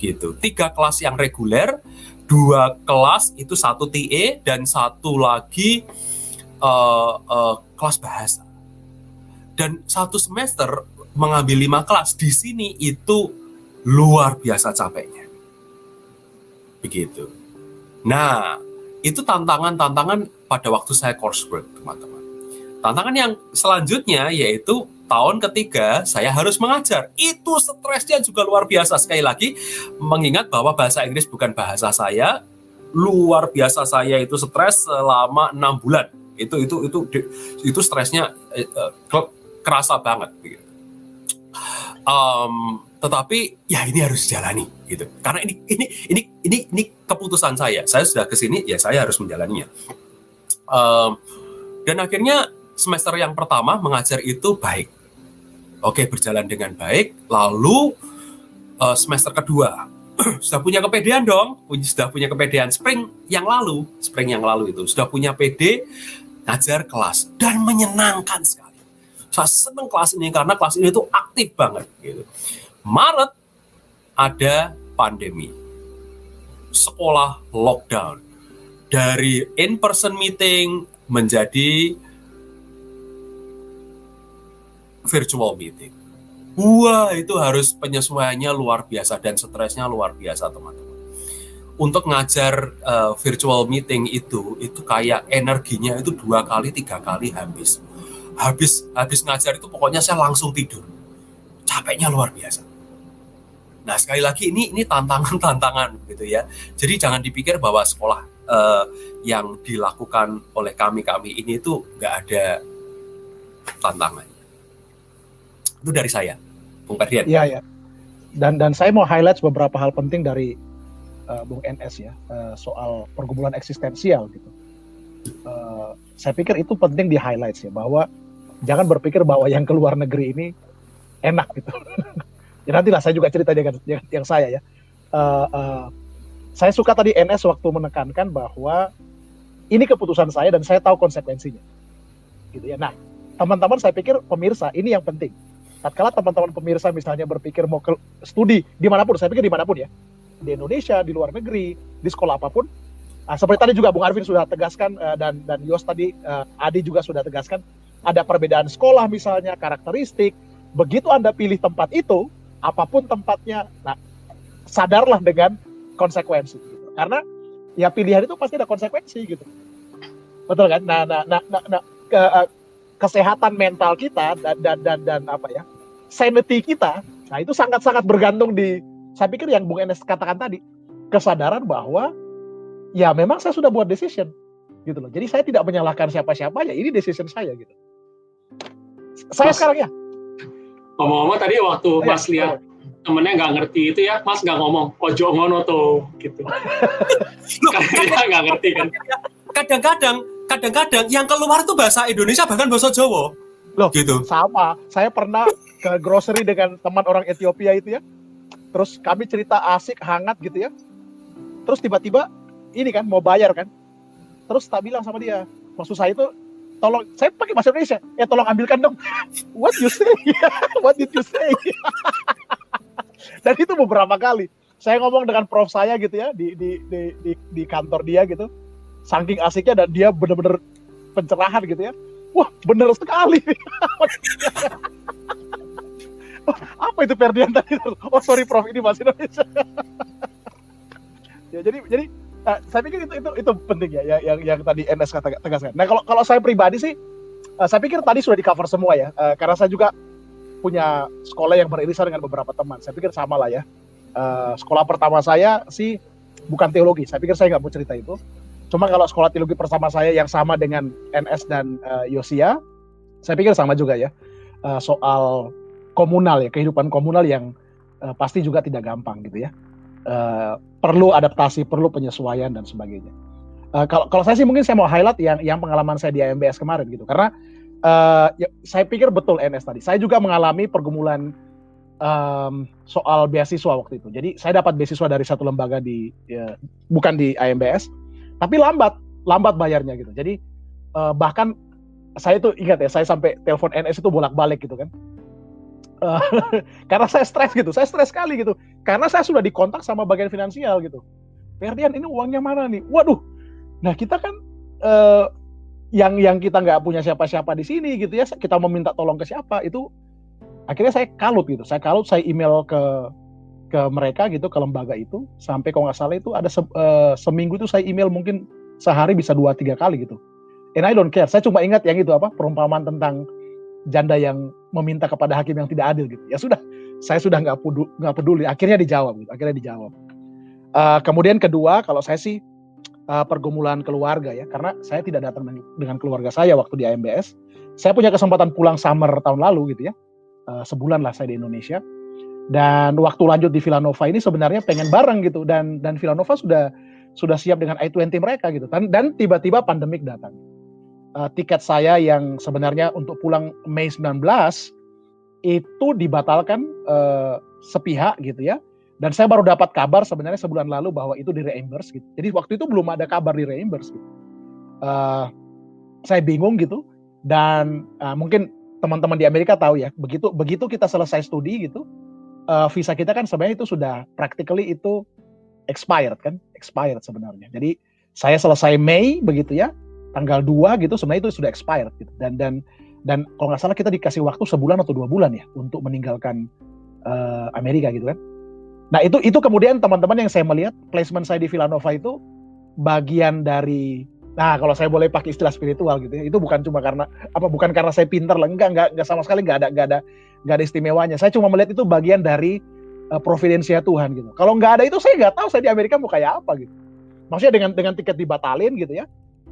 Gitu, tiga kelas yang reguler, dua kelas itu satu TE dan satu lagi uh, uh, kelas bahasa. Dan satu semester mengambil lima kelas di sini itu luar biasa capeknya. Begitu. Nah, itu tantangan-tantangan pada waktu saya coursework, teman-teman. Tantangan yang selanjutnya yaitu tahun ketiga saya harus mengajar. Itu stresnya juga luar biasa sekali lagi mengingat bahwa bahasa Inggris bukan bahasa saya. Luar biasa saya itu stres selama enam bulan. Itu itu itu itu stresnya eh, eh, kerasa banget. Um, tetapi ya ini harus dijalani gitu. Karena ini ini ini ini ini keputusan saya. Saya sudah ke sini ya saya harus menjalaninya. Um, dan akhirnya semester yang pertama mengajar itu baik. Oke berjalan dengan baik. Lalu uh, semester kedua sudah punya kepedean dong. Sudah punya kepedean spring yang lalu. Spring yang lalu itu. Sudah punya PD ngajar kelas. Dan menyenangkan sekali. Saya senang kelas ini karena kelas ini tuh aktif banget gitu Maret ada pandemi. Sekolah lockdown. Dari in-person meeting menjadi virtual meeting. Wah, itu harus penyesuaiannya luar biasa dan stresnya luar biasa, teman-teman. Untuk ngajar uh, virtual meeting itu, itu kayak energinya itu dua kali, tiga kali habis. Habis habis ngajar itu pokoknya saya langsung tidur. Capeknya luar biasa Nah sekali lagi ini ini tantangan-tantangan gitu ya. Jadi jangan dipikir bahwa sekolah uh, yang dilakukan oleh kami-kami ini itu nggak ada tantangannya. Itu dari saya, Bung Ferdian. Iya ya. Dan dan saya mau highlight beberapa hal penting dari uh, Bung NS ya uh, soal pergumulan eksistensial gitu. Uh, saya pikir itu penting di highlight ya bahwa jangan berpikir bahwa yang keluar negeri ini enak gitu. ya nantilah saya juga cerita dengan yang, yang saya ya. Uh, uh, saya suka tadi NS waktu menekankan bahwa ini keputusan saya dan saya tahu konsekuensinya. Gitu ya. Nah, teman-teman saya pikir pemirsa ini yang penting. Tatkala teman-teman pemirsa misalnya berpikir mau ke studi di mana pun, saya pikir di mana pun ya, di Indonesia, di luar negeri, di sekolah apa pun, Nah, seperti tadi juga Bung Arvin sudah tegaskan uh, dan dan Yos tadi uh, Adi juga sudah tegaskan ada perbedaan sekolah misalnya karakteristik. Begitu Anda pilih tempat itu, apa pun tempatnya, nah sadarlah dengan konsekuensi. Gitu. Karena ya pilihan itu pasti ada konsekuensi gitu. Betul kan? Nah, nah, nah, nah, nah ke, uh, kesehatan mental kita dan dan dan, dan apa ya sanity kita, nah itu sangat-sangat bergantung di saya pikir yang Bung Enes katakan tadi kesadaran bahwa ya memang saya sudah buat decision gitu loh. Jadi saya tidak menyalahkan siapa-siapa ya ini decision saya gitu. Saya Mas, sekarang ya. Ngomong-ngomong tadi waktu ya, Mas lihat temennya nggak ngerti itu ya, Mas nggak ngomong ojo ngono tuh gitu. Karena nggak ngerti kan. Kadang-kadang kadang-kadang yang keluar itu bahasa Indonesia bahkan bahasa Jawa. Loh, gitu. Sama. Saya pernah ke grocery dengan teman orang Ethiopia itu ya. Terus kami cerita asik, hangat gitu ya. Terus tiba-tiba ini kan mau bayar kan. Terus tak bilang sama dia, maksud saya itu tolong saya pakai bahasa Indonesia. Ya tolong ambilkan dong. What you say? What did you say? Dan itu beberapa kali. Saya ngomong dengan prof saya gitu ya di di di di, di kantor dia gitu saking asiknya dan dia bener-bener pencerahan gitu ya wah bener sekali apa itu Ferdian tadi oh sorry prof ini masih Indonesia ya jadi jadi uh, saya pikir itu itu itu penting ya yang yang tadi NS kata tegaskan. Nah kalau kalau saya pribadi sih uh, saya pikir tadi sudah di cover semua ya. Uh, karena saya juga punya sekolah yang beririsan dengan beberapa teman. Saya pikir sama lah ya. Uh, sekolah pertama saya sih bukan teologi. Saya pikir saya nggak mau cerita itu. Cuma kalau sekolah teologi bersama saya yang sama dengan NS dan uh, Yosia, saya pikir sama juga ya. Uh, soal komunal ya, kehidupan komunal yang uh, pasti juga tidak gampang gitu ya. Uh, perlu adaptasi, perlu penyesuaian dan sebagainya. Uh, kalau kalau saya sih mungkin saya mau highlight yang yang pengalaman saya di AMBS kemarin gitu, karena uh, ya, saya pikir betul NS tadi. Saya juga mengalami pergumulan um, soal beasiswa waktu itu. Jadi saya dapat beasiswa dari satu lembaga di ya, bukan di AMBS, tapi lambat lambat bayarnya gitu jadi uh, bahkan saya tuh ingat ya saya sampai telepon NS itu bolak-balik gitu kan karena saya stres gitu saya stres sekali gitu. Karena saya sudah dikontak sama bagian finansial gitu. Ferdian ini uangnya mana nih? Waduh. Nah kita kan uh, yang yang kita nggak punya siapa-siapa di sini gitu ya kita meminta tolong ke siapa itu akhirnya saya kalut gitu. Saya kalut saya email ke ke mereka gitu ke lembaga itu. Sampai kalau nggak salah itu ada se uh, seminggu itu saya email mungkin sehari bisa dua tiga kali gitu. And I don't care. Saya cuma ingat yang itu apa perumpamaan tentang janda yang meminta kepada hakim yang tidak adil gitu. Ya sudah saya sudah nggak peduli, peduli. Akhirnya dijawab gitu akhirnya dijawab. Uh, kemudian kedua kalau saya sih uh, pergumulan keluarga ya karena saya tidak datang dengan keluarga saya waktu di AMBS saya punya kesempatan pulang summer tahun lalu gitu ya. Uh, sebulan lah saya di Indonesia. Dan waktu lanjut di Villanova ini sebenarnya pengen bareng gitu dan dan Villanova sudah sudah siap dengan I-20 mereka gitu. Dan tiba-tiba pandemik datang. Uh, tiket saya yang sebenarnya untuk pulang Mei 19 itu dibatalkan uh, sepihak gitu ya. Dan saya baru dapat kabar sebenarnya sebulan lalu bahwa itu di reimburse gitu. Jadi waktu itu belum ada kabar di reimburse gitu. Uh, saya bingung gitu dan uh, mungkin teman-teman di Amerika tahu ya begitu begitu kita selesai studi gitu uh, visa kita kan sebenarnya itu sudah practically itu expired kan, expired sebenarnya. Jadi saya selesai Mei begitu ya, tanggal 2 gitu sebenarnya itu sudah expired gitu. Dan dan dan kalau nggak salah kita dikasih waktu sebulan atau dua bulan ya untuk meninggalkan uh, Amerika gitu kan. Nah itu itu kemudian teman-teman yang saya melihat placement saya di Villanova itu bagian dari Nah, kalau saya boleh pakai istilah spiritual gitu ya, itu bukan cuma karena apa bukan karena saya pinter lah, enggak, enggak, enggak sama sekali enggak ada enggak ada enggak ada istimewanya. Saya cuma melihat itu bagian dari uh, providensia Tuhan gitu. Kalau enggak ada itu saya enggak tahu saya di Amerika mau kayak apa gitu. Maksudnya dengan dengan tiket dibatalin gitu ya,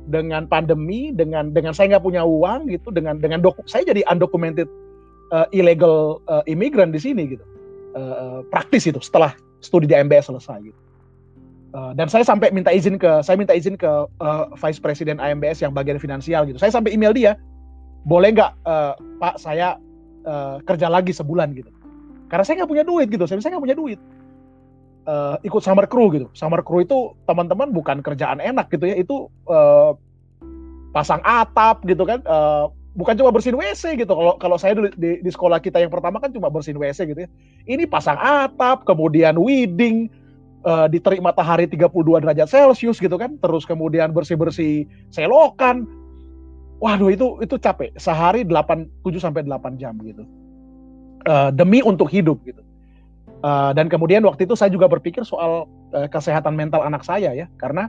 dengan pandemi, dengan dengan saya nggak punya uang gitu, dengan dengan doku, saya jadi undocumented uh, illegal uh, immigrant di sini gitu. Uh, praktis itu setelah studi di MBS selesai gitu. Uh, dan saya sampai minta izin ke saya minta izin ke uh, vice president AMBS yang bagian finansial gitu. Saya sampai email dia, boleh nggak uh, Pak saya uh, kerja lagi sebulan gitu. Karena saya nggak punya duit gitu. Saya saya nggak punya duit. Uh, ikut summer crew gitu. Summer crew itu teman-teman bukan kerjaan enak gitu ya. Itu uh, pasang atap gitu kan. Uh, bukan cuma bersihin WC gitu. Kalau kalau saya dulu di, di sekolah kita yang pertama kan cuma bersihin WC gitu ya. Ini pasang atap, kemudian weeding, uh, diterik matahari 32 derajat Celcius gitu kan, terus kemudian bersih-bersih selokan. Waduh itu itu capek. Sehari 8 7 sampai 8 jam gitu. Uh, demi untuk hidup gitu. Uh, dan kemudian waktu itu saya juga berpikir soal uh, kesehatan mental anak saya ya, karena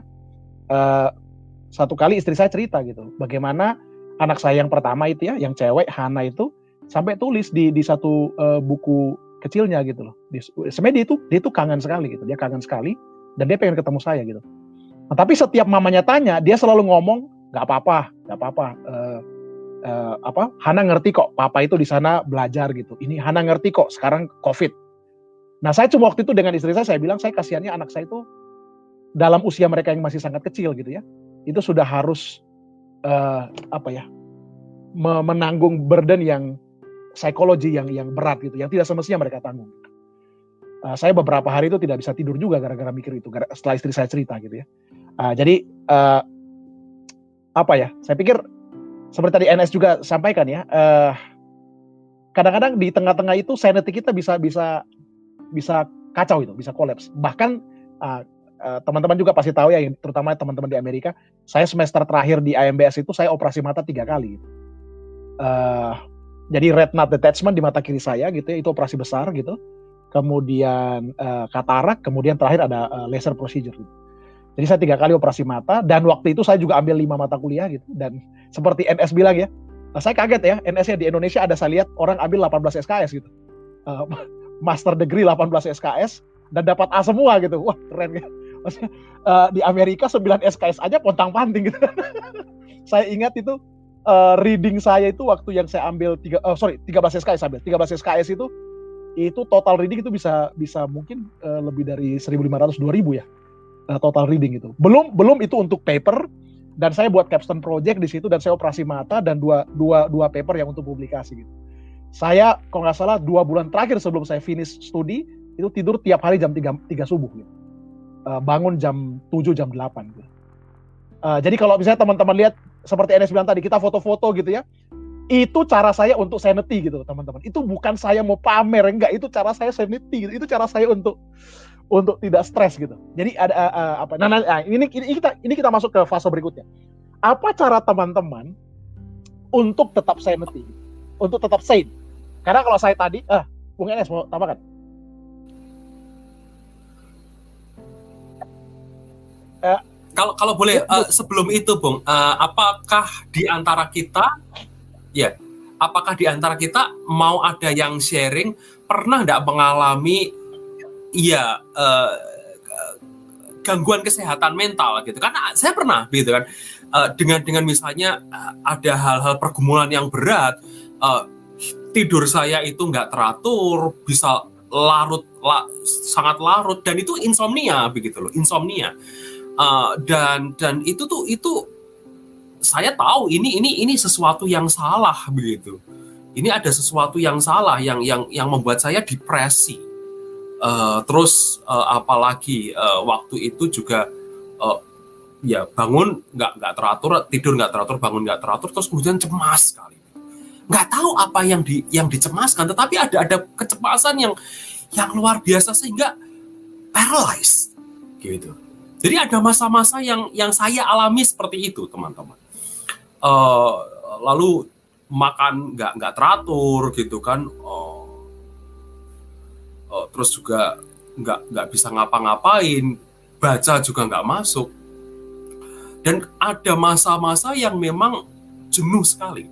uh, satu kali istri saya cerita gitu, bagaimana anak saya yang pertama itu ya, yang cewek Hana itu sampai tulis di di satu uh, buku kecilnya gitu loh. Sebenarnya dia itu dia itu kangen sekali gitu, dia kangen sekali dan dia pengen ketemu saya gitu. Nah, tapi setiap mamanya tanya, dia selalu ngomong nggak apa-apa, nggak apa-apa. Uh, uh, apa? Hana ngerti kok, papa itu di sana belajar gitu. Ini Hana ngerti kok, sekarang COVID Nah, saya cuma waktu itu dengan istri saya, saya bilang saya kasihannya anak saya itu dalam usia mereka yang masih sangat kecil gitu ya, itu sudah harus uh, apa ya, menanggung burden yang psikologi yang yang berat gitu, yang tidak semestinya mereka tanggung. Uh, saya beberapa hari itu tidak bisa tidur juga gara-gara mikir itu, setelah istri saya cerita gitu ya. Uh, jadi uh, apa ya? Saya pikir seperti tadi NS juga sampaikan ya. Uh, kadang-kadang di tengah-tengah itu sanity kita bisa bisa bisa kacau itu, bisa kolaps. Bahkan uh, uh, teman-teman juga pasti tahu ya, terutama teman-teman di Amerika, saya semester terakhir di IMBS itu saya operasi mata tiga kali. Uh, jadi retina detachment di mata kiri saya gitu ya, itu operasi besar gitu. Kemudian uh, katarak, kemudian terakhir ada uh, laser procedure. Gitu. Jadi saya tiga kali operasi mata dan waktu itu saya juga ambil lima mata kuliah gitu. Dan seperti NS bilang ya, nah saya kaget ya, NS-nya di Indonesia ada saya lihat orang ambil 18 SKS gitu. Uh, master degree 18 SKS dan dapat A semua gitu. Wah, keren ya. Uh, di Amerika 9 SKS aja pontang-panting gitu. saya ingat itu uh, reading saya itu waktu yang saya ambil tiga oh, sorry 13 SKS ambil 13 SKS itu itu total reading itu bisa bisa mungkin uh, lebih dari 1500 2000 ya uh, total reading itu belum belum itu untuk paper dan saya buat capstone project di situ dan saya operasi mata dan dua dua dua paper yang untuk publikasi gitu saya kalau nggak salah dua bulan terakhir sebelum saya finish studi itu tidur tiap hari jam 3, 3 subuh gitu. Uh, bangun jam 7 jam 8 gitu. Uh, jadi kalau misalnya teman-teman lihat seperti Enes bilang tadi kita foto-foto gitu ya. Itu cara saya untuk sanity gitu teman-teman. Itu bukan saya mau pamer enggak, itu cara saya sanity gitu. Itu cara saya untuk untuk tidak stres gitu. Jadi ada uh, apa? Nah, nah, ini, ini kita ini kita masuk ke fase berikutnya. Apa cara teman-teman untuk tetap sanity? Untuk tetap sane? Karena kalau saya tadi, ah, Bung Enes mau tambahkan? Eh, kalau kalau boleh uh, sebelum itu, Bung, uh, apakah di antara kita, ya, apakah di antara kita mau ada yang sharing pernah tidak mengalami, ya, uh, gangguan kesehatan mental gitu? Karena saya pernah, gitu kan, uh, dengan dengan misalnya uh, ada hal-hal pergumulan yang berat. Uh, tidur saya itu nggak teratur, bisa larut, la, sangat larut, dan itu insomnia begitu loh, insomnia. Uh, dan dan itu tuh itu saya tahu ini ini ini sesuatu yang salah begitu. Ini ada sesuatu yang salah yang yang yang membuat saya depresi. Uh, terus uh, apalagi uh, waktu itu juga uh, ya bangun nggak nggak teratur, tidur nggak teratur, bangun nggak teratur, terus kemudian cemas sekali nggak tahu apa yang di yang dicemaskan tetapi ada ada kecemasan yang yang luar biasa sehingga paralyzed gitu. Jadi ada masa-masa yang yang saya alami seperti itu teman-teman. Uh, lalu makan nggak nggak teratur gitu kan. Uh, uh, terus juga nggak nggak bisa ngapa-ngapain baca juga nggak masuk. Dan ada masa-masa yang memang jenuh sekali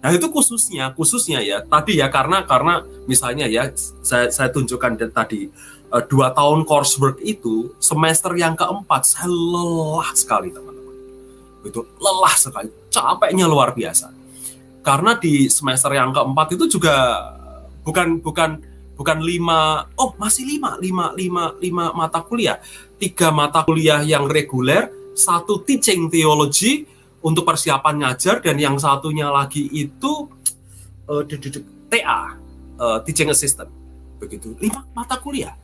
Nah itu khususnya, khususnya ya tadi ya karena karena misalnya ya saya saya tunjukkan tadi uh, dua tahun coursework itu semester yang keempat saya lelah sekali teman-teman, itu lelah sekali, capeknya luar biasa. Karena di semester yang keempat itu juga bukan bukan bukan lima, oh masih lima, lima, lima, lima mata kuliah, tiga mata kuliah yang reguler, satu teaching theology, untuk persiapan ngajar dan yang satunya lagi itu uh, TA uh, teaching assistant begitu lima mata kuliah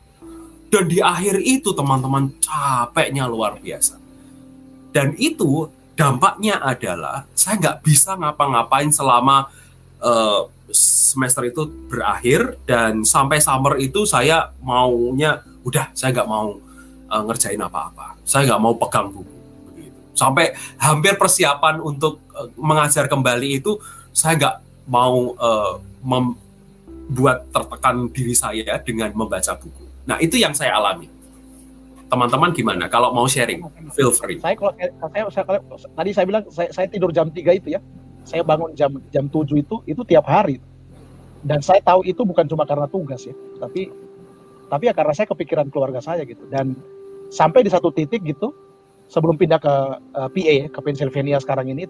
dan di akhir itu teman-teman capeknya luar biasa dan itu dampaknya adalah saya nggak bisa ngapa-ngapain selama uh, semester itu berakhir dan sampai summer itu saya maunya udah saya nggak mau uh, ngerjain apa-apa. Saya nggak mau pegang buku. Sampai hampir persiapan untuk uh, mengajar kembali itu saya nggak mau uh, membuat tertekan diri saya dengan membaca buku. Nah itu yang saya alami. Teman-teman gimana? Kalau mau sharing, feel free. Saya kalau saya, saya, saya tadi saya bilang saya, saya tidur jam 3 itu ya. Saya bangun jam jam 7 itu itu tiap hari. Dan saya tahu itu bukan cuma karena tugas ya, tapi tapi ya karena saya kepikiran keluarga saya gitu. Dan sampai di satu titik gitu, sebelum pindah ke uh, PA ke Pennsylvania sekarang ini,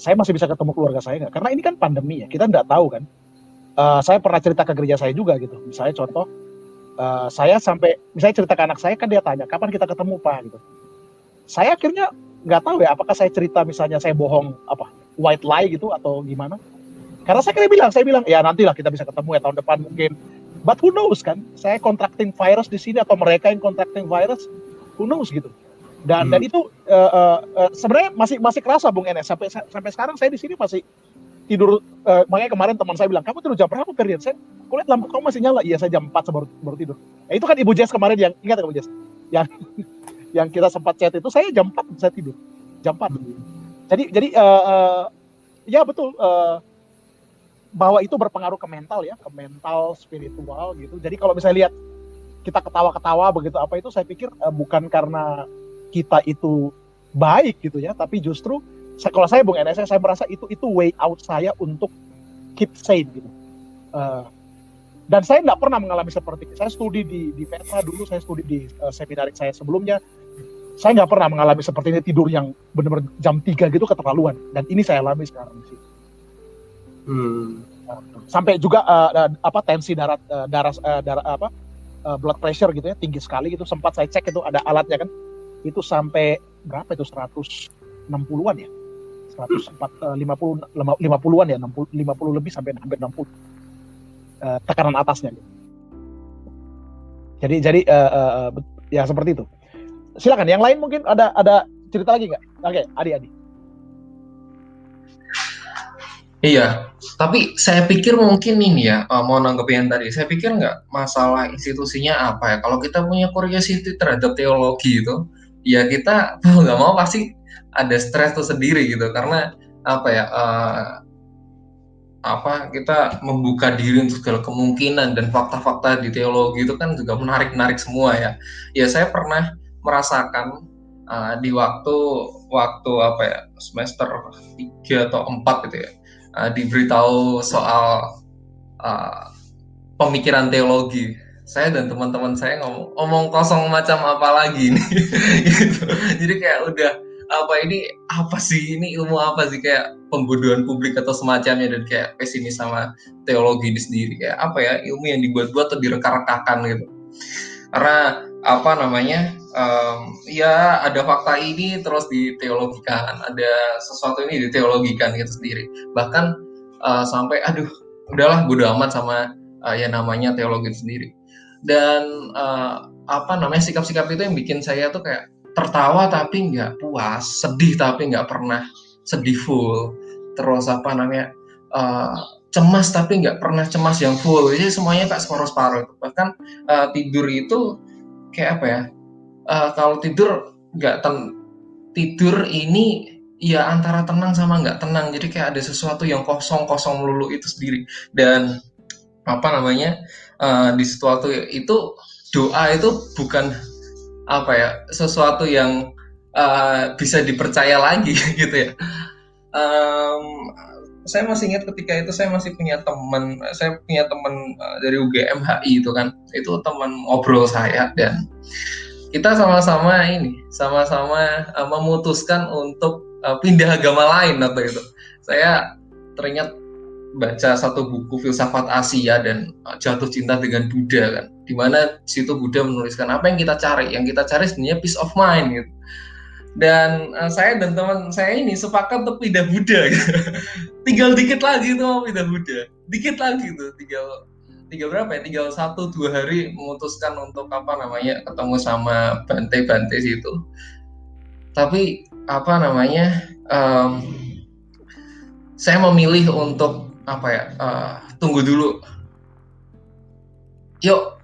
saya masih bisa ketemu keluarga saya nggak? Karena ini kan pandemi ya, kita nggak tahu kan. Uh, saya pernah cerita ke gereja saya juga gitu. Misalnya contoh, uh, saya sampai misalnya cerita ke anak saya kan dia tanya kapan kita ketemu pak gitu saya akhirnya nggak tahu ya apakah saya cerita misalnya saya bohong apa white lie gitu atau gimana karena saya kira bilang saya bilang ya nantilah kita bisa ketemu ya tahun depan mungkin but who knows kan saya contracting virus di sini atau mereka yang contracting virus who knows gitu dan hmm. dan itu uh, uh, uh, sebenarnya masih masih kerasa bung Enes. Sampai sampai sekarang saya di sini masih tidur uh, makanya kemarin teman saya bilang kamu tidur jam berapa Ferdian? Saya kulihat lampu kamu masih nyala. Iya saya jam 4 baru, baru tidur. Nah, itu kan ibu Jess kemarin yang ingat ibu Jess? Yang yang kita sempat chat itu saya jam 4 saya tidur. Jam 4 jadi jadi uh, uh, ya betul uh, bahwa itu berpengaruh ke mental ya ke mental spiritual gitu. Jadi kalau misalnya lihat kita ketawa-ketawa begitu apa itu saya pikir uh, bukan karena kita itu baik gitu ya tapi justru kalau saya Bung NS saya merasa itu itu way out saya untuk keep sane gitu. Uh, dan saya nggak pernah mengalami seperti itu. Saya studi di di Petra dulu, saya studi di uh, seminarik saya sebelumnya. Saya nggak pernah mengalami seperti ini tidur yang benar-benar jam 3 gitu keterlaluan. Dan ini saya alami sekarang sih. Hmm. sampai juga uh, apa tensi darah uh, darah uh, darah apa uh, blood pressure gitu ya tinggi sekali gitu sempat saya cek itu ada alatnya kan itu sampai berapa itu 160-an ya 150 50-an ya 60 50 lebih sampai hampir 60 uh, eh, tekanan atasnya. Jadi jadi uh, ya seperti itu. Silakan yang lain mungkin ada ada cerita lagi nggak? Oke, Adi Adi. Iya, tapi saya pikir mungkin ini ya, uh, mau nanggepin tadi, saya pikir nggak masalah institusinya apa ya, kalau kita punya curiosity terhadap teologi itu, ya kita mau nggak mau pasti ada stres tuh sendiri gitu karena apa ya uh, apa kita membuka diri untuk segala kemungkinan dan fakta-fakta di teologi itu kan juga menarik-menarik semua ya. Ya saya pernah merasakan uh, di waktu waktu apa ya semester 3 atau 4 gitu ya. Uh, diberitahu soal uh, pemikiran teologi. Saya dan teman-teman saya ngomong, ngomong kosong macam apa lagi nih gitu. Jadi kayak udah apa ini? Apa sih? Ini ilmu apa sih? Kayak pembodohan publik atau semacamnya dan kayak pesimis sama teologi ini sendiri. Kayak apa ya ilmu yang dibuat-buat atau direka-rekakan gitu. Karena apa namanya um, ya ada fakta ini terus diteologikan ada sesuatu ini diteologikan gitu sendiri. Bahkan uh, sampai aduh udahlah bodo amat sama uh, ya namanya teologi sendiri dan uh, apa namanya sikap-sikap itu yang bikin saya tuh kayak tertawa tapi nggak puas, sedih tapi nggak pernah sedih full, terus apa namanya uh, cemas tapi nggak pernah cemas yang full, jadi semuanya kayak separuh-separuh. Bahkan uh, tidur itu kayak apa ya? Uh, kalau tidur nggak ten tidur ini ya antara tenang sama nggak tenang, jadi kayak ada sesuatu yang kosong-kosong melulu itu sendiri dan apa namanya uh, di sesuatu itu doa itu bukan apa ya sesuatu yang uh, bisa dipercaya lagi gitu ya. Um, saya masih ingat ketika itu saya masih punya teman, saya punya teman uh, dari UGM HI itu kan, itu teman ngobrol saya dan kita sama-sama ini, sama-sama memutuskan untuk pindah agama lain atau itu. Saya teringat baca satu buku filsafat Asia dan uh, jatuh cinta dengan Buddha kan. Di mana situ Buddha menuliskan apa yang kita cari? Yang kita cari sebenarnya peace of mind gitu. Dan uh, saya dan teman saya ini sepakat untuk pindah Buddha gitu. tinggal dikit lagi tuh mau pindah Buddha. Dikit lagi tuh tinggal tinggal berapa ya? Tinggal satu dua hari memutuskan untuk apa namanya ketemu sama Bante-Bante situ. Tapi apa namanya um, saya memilih untuk apa ya uh, tunggu dulu yuk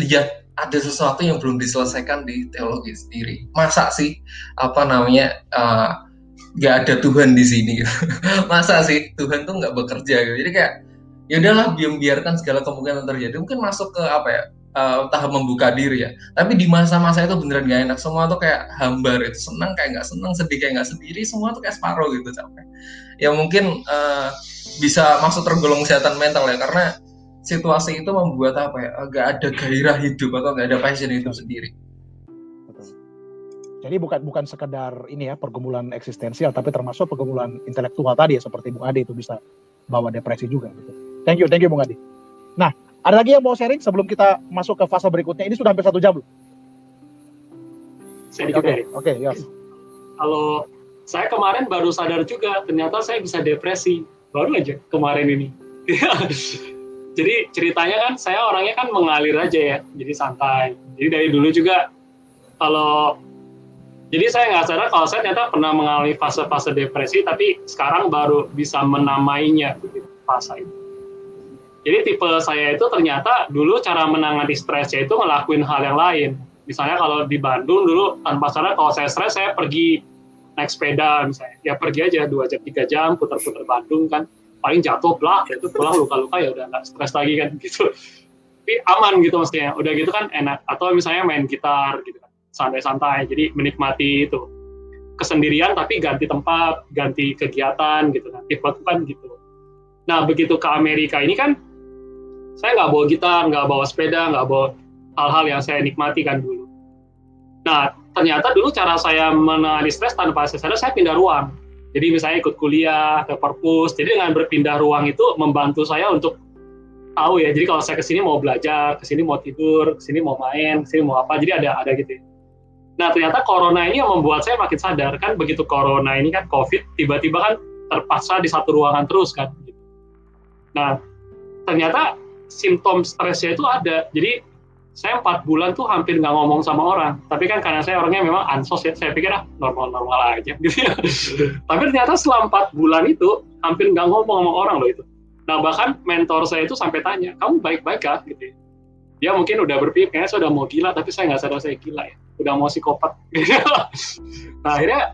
lihat ada sesuatu yang belum diselesaikan di teologi sendiri. Masa sih apa namanya uh, nggak ada Tuhan di sini? Masa sih Tuhan tuh nggak bekerja gitu? Jadi kayak ya udahlah biarkan segala kemungkinan terjadi. Mungkin masuk ke apa ya uh, tahap membuka diri ya. Tapi di masa-masa itu beneran gak enak. Semua tuh kayak hambar itu senang kayak nggak senang, sedih kayak nggak sendiri. Semua tuh kayak separuh gitu capek. Ya mungkin uh, bisa masuk tergolong kesehatan mental ya karena situasi itu membuat apa ya agak ada gairah hidup atau nggak ada passion hidup sendiri. Jadi bukan bukan sekedar ini ya pergumulan eksistensial, tapi termasuk pergumulan intelektual tadi ya seperti Bung Ade itu bisa bawa depresi juga. Gitu. Thank you, thank you Bung Ade. Nah, ada lagi yang mau sharing sebelum kita masuk ke fase berikutnya? Ini sudah hampir satu jam loh. Saya Oke, okay, okay, yes. Kalau saya kemarin baru sadar juga, ternyata saya bisa depresi. Baru aja kemarin ini. jadi ceritanya kan saya orangnya kan mengalir aja ya, jadi santai. Jadi dari dulu juga kalau jadi saya nggak sadar kalau saya ternyata pernah mengalami fase-fase depresi, tapi sekarang baru bisa menamainya fase itu. Jadi tipe saya itu ternyata dulu cara menangani stresnya itu ngelakuin hal yang lain. Misalnya kalau di Bandung dulu tanpa sadar kalau saya stres saya pergi naik sepeda misalnya. Ya pergi aja dua jam tiga jam putar-putar Bandung kan. Paling jatuh belak itu pulang luka-luka ya udah nggak stres lagi kan gitu. Tapi aman gitu maksudnya. Udah gitu kan enak. Atau misalnya main gitar gitu kan. Santai-santai. Jadi menikmati itu kesendirian tapi ganti tempat, ganti kegiatan gitu kan. Tipe kan gitu. Nah begitu ke Amerika ini kan saya nggak bawa gitar, nggak bawa sepeda, nggak bawa hal-hal yang saya nikmati kan dulu. Nah, ternyata dulu cara saya menangani stres tanpa saya sadar, saya pindah ruang. Jadi misalnya ikut kuliah ke perpus, jadi dengan berpindah ruang itu membantu saya untuk tahu ya. Jadi kalau saya ke sini mau belajar, ke sini mau tidur, ke sini mau main, ke sini mau apa, jadi ada ada gitu. Ya. Nah ternyata corona ini yang membuat saya makin sadar kan begitu corona ini kan covid tiba-tiba kan terpaksa di satu ruangan terus kan. Nah ternyata simptom stresnya itu ada. Jadi saya empat bulan tuh hampir nggak ngomong sama orang. Tapi kan karena saya orangnya memang ansos ya, saya pikir ah normal-normal aja gitu ya. Tapi ternyata selama empat bulan itu hampir nggak ngomong sama orang loh itu. Nah bahkan mentor saya itu sampai tanya, kamu baik-baik kah? Gitu ya. Dia mungkin udah berpikir kayaknya saya udah mau gila, tapi saya nggak sadar saya gila ya. Udah mau psikopat. nah akhirnya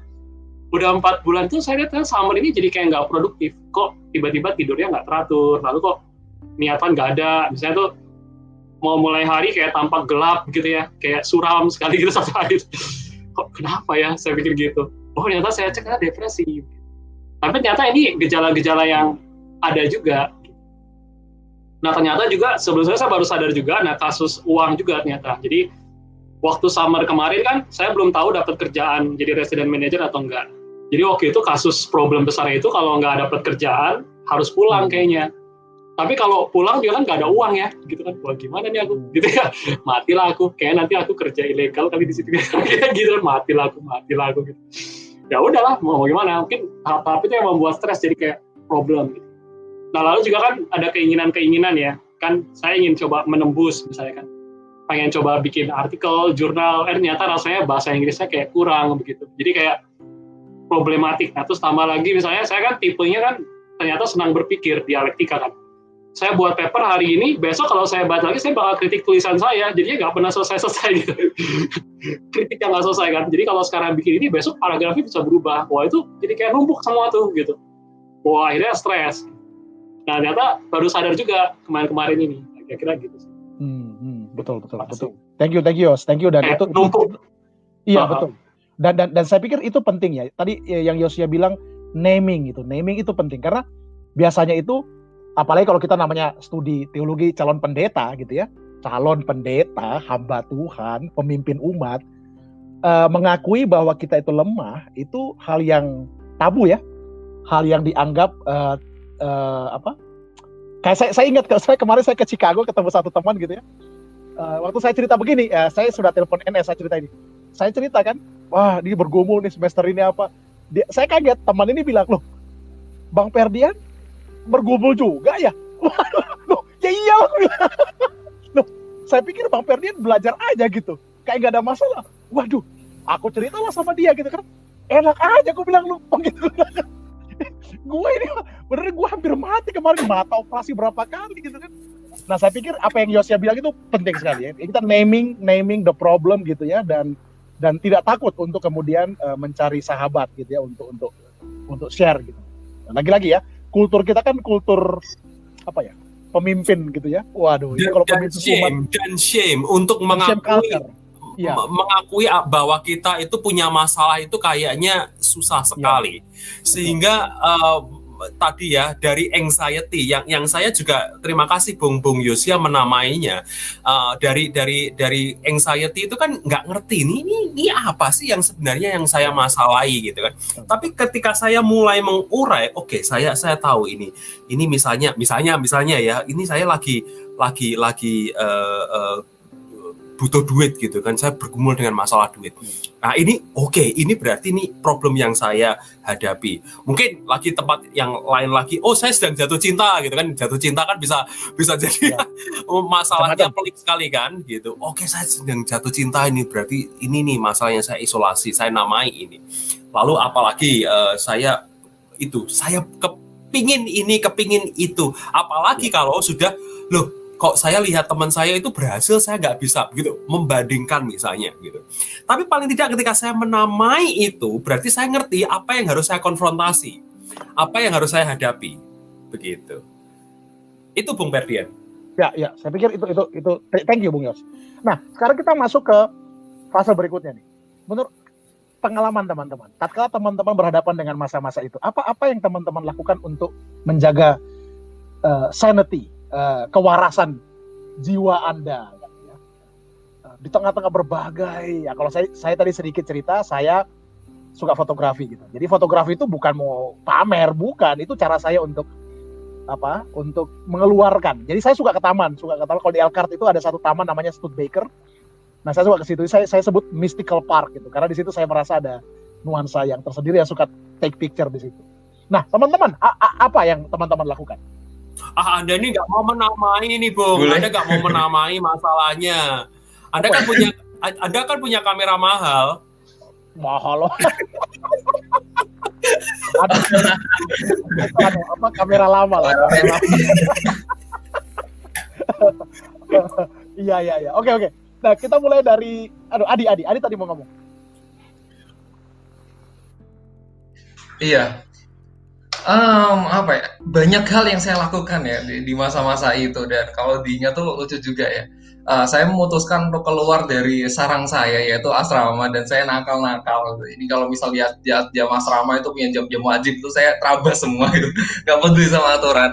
udah empat bulan tuh saya lihat summer ini jadi kayak nggak produktif. Kok tiba-tiba tidurnya nggak teratur, lalu kok niatan nggak ada misalnya tuh mau mulai hari kayak tampak gelap gitu ya kayak suram sekali gitu satu hari kok kenapa ya? Saya pikir gitu. Oh ternyata saya cek ada depresi. Tapi ternyata ini gejala-gejala yang ada juga. Nah ternyata juga sebelum saya baru sadar juga nah kasus uang juga ternyata. Jadi waktu summer kemarin kan saya belum tahu dapat kerjaan jadi resident manager atau enggak. Jadi waktu itu kasus problem besar itu kalau nggak dapat kerjaan harus pulang hmm. kayaknya tapi kalau pulang juga kan nggak ada uang ya. Gitu kan wah gimana nih aku? Gitu ya. Matilah aku. Kayak nanti aku kerja ilegal kali di situ. Gitu kan matilah aku matilah aku. Gitu. Ya udahlah mau, mau gimana. Mungkin tahap-tahap itu yang membuat stres jadi kayak problem gitu. Nah lalu juga kan ada keinginan-keinginan ya. Kan saya ingin coba menembus misalnya kan. Pengen coba bikin artikel jurnal. Eh ternyata rasanya bahasa Inggrisnya kayak kurang begitu. Jadi kayak problematik. Nah terus tambah lagi misalnya saya kan tipenya kan ternyata senang berpikir dialektika kan saya buat paper hari ini, besok kalau saya baca lagi, saya bakal kritik tulisan saya, jadinya nggak pernah selesai-selesai gitu. Kritiknya nggak selesai kan. Jadi kalau sekarang bikin ini, besok paragrafnya bisa berubah. Wah itu jadi kayak numpuk semua tuh gitu. Wah akhirnya stres. Nah ternyata baru sadar juga kemarin-kemarin ini. Kira-kira gitu sih. Hmm, hmm, betul, betul, Masih. betul. Thank you, thank you, Yos. Thank you. Dan eh, itu, numpuk. Iya, uh -huh. betul. Dan, dan, dan saya pikir itu penting ya. Tadi yang Yosia bilang, naming itu. Naming itu penting. Karena biasanya itu apalagi kalau kita namanya studi teologi calon pendeta gitu ya. Calon pendeta hamba Tuhan pemimpin umat uh, mengakui bahwa kita itu lemah itu hal yang tabu ya. Hal yang dianggap uh, uh, apa? Kayak saya, saya ingat saya kemarin saya ke Chicago ketemu satu teman gitu ya. Uh, waktu saya cerita begini uh, saya sudah telepon NS saya cerita ini saya cerita kan wah ini bergumul nih semester ini apa? Dia, saya kaget teman ini bilang loh Bang Perdian bergumul juga ya? Loh ya iya loh saya pikir bang Ferdian belajar aja gitu. Kayak gak ada masalah. Waduh aku cerita lah sama dia gitu kan. Enak aja aku bilang lu gitu. Gue ini bener gue hampir mati kemarin. Mata operasi berapa kali gitu kan. Nah, saya pikir apa yang Yosia bilang itu penting sekali ya. Kita naming naming the problem gitu ya dan dan tidak takut untuk kemudian uh, mencari sahabat gitu ya untuk untuk untuk share gitu. Lagi-lagi ya, kultur kita kan kultur apa ya? pemimpin gitu ya. Waduh, dan, kalau dan shame, dan shame untuk mengakui ya. mengakui bahwa kita itu punya masalah itu kayaknya susah iya. sekali. Ya. Sehingga uh, tadi ya dari anxiety. Yang yang saya juga terima kasih Bung Bung Yosia menamainya. Uh, dari dari dari anxiety itu kan nggak ngerti ini, ini ini apa sih yang sebenarnya yang saya masalahi gitu kan. Tapi ketika saya mulai mengurai, oke okay, saya saya tahu ini. Ini misalnya misalnya misalnya ya ini saya lagi lagi lagi uh, uh, butuh duit gitu kan saya bergumul dengan masalah duit. Nah ini oke okay, ini berarti ini problem yang saya hadapi. Mungkin lagi tempat yang lain lagi oh saya sedang jatuh cinta gitu kan jatuh cinta kan bisa bisa jadi ya. masalahnya pelik sekali kan gitu. Oke okay, saya sedang jatuh cinta ini berarti ini nih masalahnya saya isolasi saya namai ini. Lalu apalagi uh, saya itu saya kepingin ini kepingin itu. Apalagi ya. kalau sudah loh kok saya lihat teman saya itu berhasil saya nggak bisa gitu membandingkan misalnya gitu. Tapi paling tidak ketika saya menamai itu berarti saya ngerti apa yang harus saya konfrontasi apa yang harus saya hadapi. Begitu. Itu Bung Ferdian. Ya ya saya pikir itu itu itu thank you Bung Yos. Nah sekarang kita masuk ke fase berikutnya nih. Menurut pengalaman teman-teman tatkala teman-teman berhadapan dengan masa-masa itu apa apa yang teman-teman lakukan untuk menjaga uh, sanity uh, kewarasan jiwa Anda. Ya. Uh, di tengah-tengah berbagai, ya kalau saya, saya tadi sedikit cerita, saya suka fotografi gitu. Jadi fotografi itu bukan mau pamer, bukan. Itu cara saya untuk apa? Untuk mengeluarkan. Jadi saya suka ke taman, suka ke taman. Kalau di Elkhart itu ada satu taman namanya Studebaker. Nah saya suka ke situ. Saya saya sebut mystical park gitu. Karena di situ saya merasa ada nuansa yang tersendiri yang suka take picture di situ. Nah teman-teman, apa yang teman-teman lakukan? Ah Anda ini nggak mau menamai ini Bung, Boleh. Anda nggak mau menamai masalahnya. Anda kan punya Anda kan punya kamera mahal. Mahal loh. ada, apa kamera lama lah. Iya iya iya. Oke oke. Nah kita mulai dari, aduh Adi Adi Adi tadi mau ngomong. Iya, um, apa ya? Banyak hal yang saya lakukan ya di masa-masa itu. Dan kalau diingat tuh lucu juga ya. Uh, saya memutuskan untuk keluar dari sarang saya yaitu asrama. Dan saya nakal-nakal. Ini kalau misal dia dia jam asrama itu punya jam-jam wajib itu saya terabas semua itu. Nggak peduli sama aturan.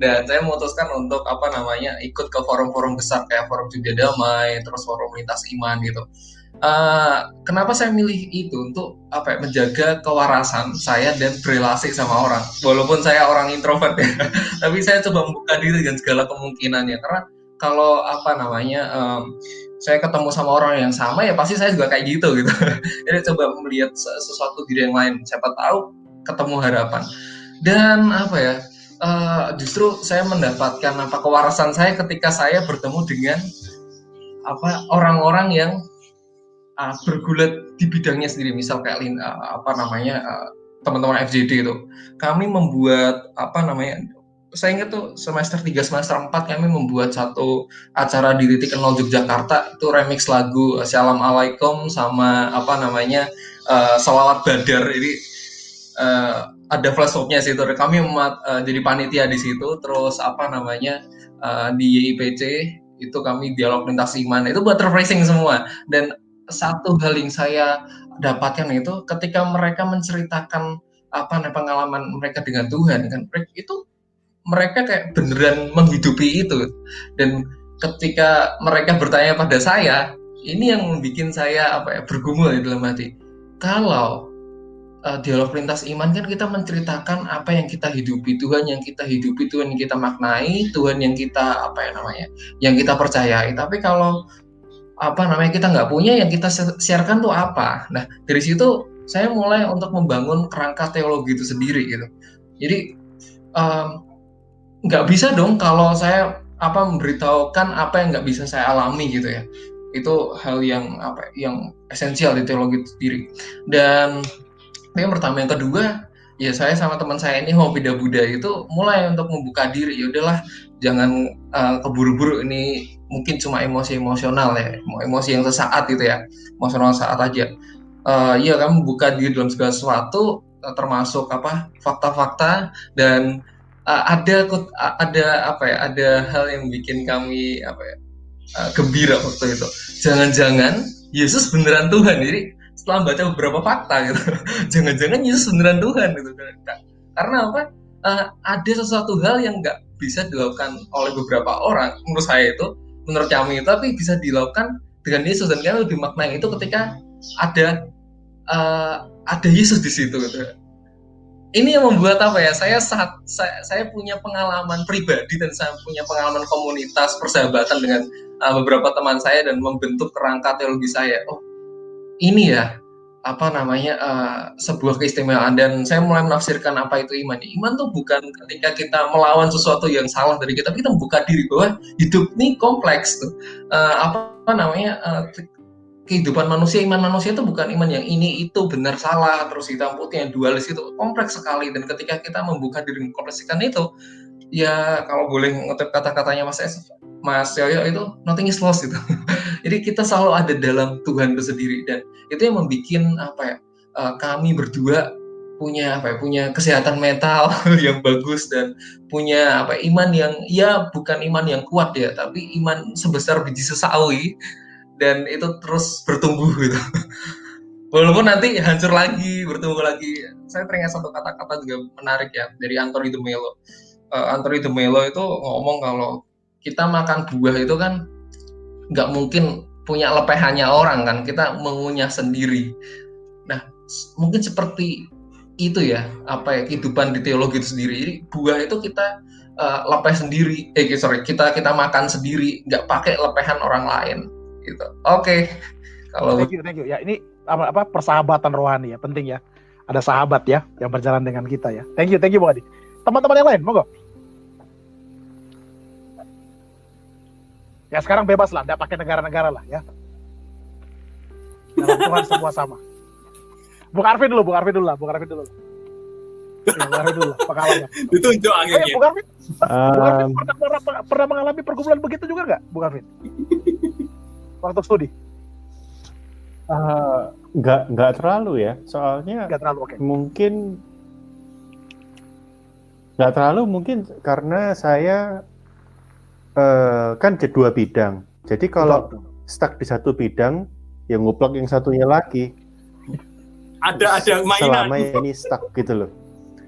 Dan saya memutuskan untuk apa namanya ikut ke forum-forum besar. Kayak forum juga damai terus forum lintas iman gitu uh, kenapa saya milih itu untuk apa ya, menjaga kewarasan saya dan berrelasi sama orang? Walaupun saya orang introvert ya tapi saya coba membuka diri dengan segala kemungkinannya. Karena kalau apa namanya um, saya ketemu sama orang yang sama ya pasti saya juga kayak gitu gitu. Jadi coba melihat sesuatu diri yang lain. Siapa tahu ketemu harapan. Dan apa ya uh, justru saya mendapatkan apa kewarasan saya ketika saya bertemu dengan apa orang-orang yang uh, bergulat di bidangnya sendiri. Misal kayak uh, apa namanya uh, teman-teman FJD itu. Kami membuat apa namanya saya ingat tuh semester 3 semester 4 kami membuat satu acara di titik nol Yogyakarta. Itu remix lagu Salam Alaikum sama apa namanya uh, Salawat Badar. Ini uh, ada flashmobnya sih itu kami umat uh, jadi panitia di situ. Terus apa namanya uh, di YIPC itu kami dialog lintas iman itu buat refreshing semua. Dan satu hal yang saya dapatkan itu ketika mereka menceritakan apa nih pengalaman mereka dengan Tuhan kan itu mereka kayak beneran menghidupi itu. Dan ketika mereka bertanya pada saya ini yang membuat saya apa ya bergumul di dalam hati. Kalau uh, dialog lintas iman kan kita menceritakan apa yang kita hidupi Tuhan yang kita hidupi Tuhan yang kita maknai Tuhan yang kita apa ya namanya yang kita percayai. Tapi kalau apa namanya kita nggak punya yang kita siarkan tuh apa? Nah dari situ saya mulai untuk membangun kerangka teologi itu sendiri gitu. Jadi nggak bisa dong kalau saya apa memberitahukan apa yang nggak bisa saya alami gitu ya. Itu hal yang apa yang esensial di teologi itu sendiri. Dan yang pertama yang kedua ya saya sama teman saya ini hobi Buddha itu mulai untuk membuka diri. Ya udahlah jangan uh, keburu-buru ini mungkin cuma emosi emosional ya emosi yang sesaat gitu ya emosional saat aja. Uh, ya kamu buka diri dalam segala sesuatu uh, termasuk apa fakta-fakta dan uh, ada ada apa ya ada hal yang bikin kami apa ya uh, gembira waktu itu. Jangan-jangan Yesus beneran Tuhan. Jadi setelah baca beberapa fakta gitu jangan-jangan Yesus beneran Tuhan gitu. Karena apa? Uh, ada sesuatu hal yang nggak bisa dilakukan oleh beberapa orang menurut saya itu menurut kami tapi bisa dilakukan dengan Yesus. Dan kami lebih maknai itu ketika ada uh, ada Yesus di situ gitu. ini yang membuat apa ya? Saya saat saya, saya punya pengalaman pribadi dan saya punya pengalaman komunitas persahabatan dengan uh, beberapa teman saya dan membentuk kerangka teologi saya. Oh ini ya apa namanya uh, sebuah keistimewaan dan saya mulai menafsirkan apa itu iman. Iman tuh bukan ketika kita melawan sesuatu yang salah dari kita, kita membuka diri bahwa hidup ini kompleks tuh. Uh, apa namanya uh, kehidupan manusia, iman manusia itu bukan iman yang ini itu benar salah terus hitam putih yang dualis itu kompleks sekali dan ketika kita membuka diri mengkompleksikan itu ya kalau boleh ngutip kata-katanya Mas Es, Mas Yoyo itu nothing is lost itu. Jadi kita selalu ada dalam Tuhan itu sendiri dan itu yang membuat apa ya uh, kami berdua punya apa ya punya kesehatan mental yang bagus dan punya apa iman yang ya bukan iman yang kuat ya tapi iman sebesar biji sesawi dan itu terus bertumbuh gitu. Walaupun nanti hancur lagi bertumbuh lagi. Saya teringat satu kata-kata juga menarik ya dari Anthony de Mello uh, Anthony de Mello itu ngomong kalau kita makan buah itu kan nggak mungkin punya lepehannya orang kan kita mengunyah sendiri. Nah mungkin seperti itu ya apa ya kehidupan di teologi itu sendiri. Jadi buah itu kita uh, lepeh sendiri eh sorry kita kita makan sendiri nggak pakai lepehan orang lain gitu. Oke okay. kalau thank you thank you. Ya ini apa, apa persahabatan rohani ya penting ya. Ada sahabat ya yang berjalan dengan kita ya. Thank you thank you Adi. Teman-teman yang lain monggo Ya sekarang bebas lah, tidak pakai negara-negara lah ya. Dalam Tuhan semua sama. Bung Arvin dulu, Bung Arvin dulu lah, Bung Arvin dulu. Ya, Bung Arvin dulu, pengalamannya. Ditunjuk akhirnya. Eh, Bung Arvin, um, Bung Arvin pernah, pernah, pernah mengalami pergumulan begitu juga nggak, Bung Arvin? Waktu studi? Uh, nggak nggak terlalu ya, soalnya nggak terlalu, oke. Okay. Mungkin nggak terlalu mungkin karena saya uh, kan dua bidang. Jadi kalau Betul. stuck di satu bidang, yang nguplak yang satunya lagi. Ada ada mainan. Selama ini stuck gitu loh.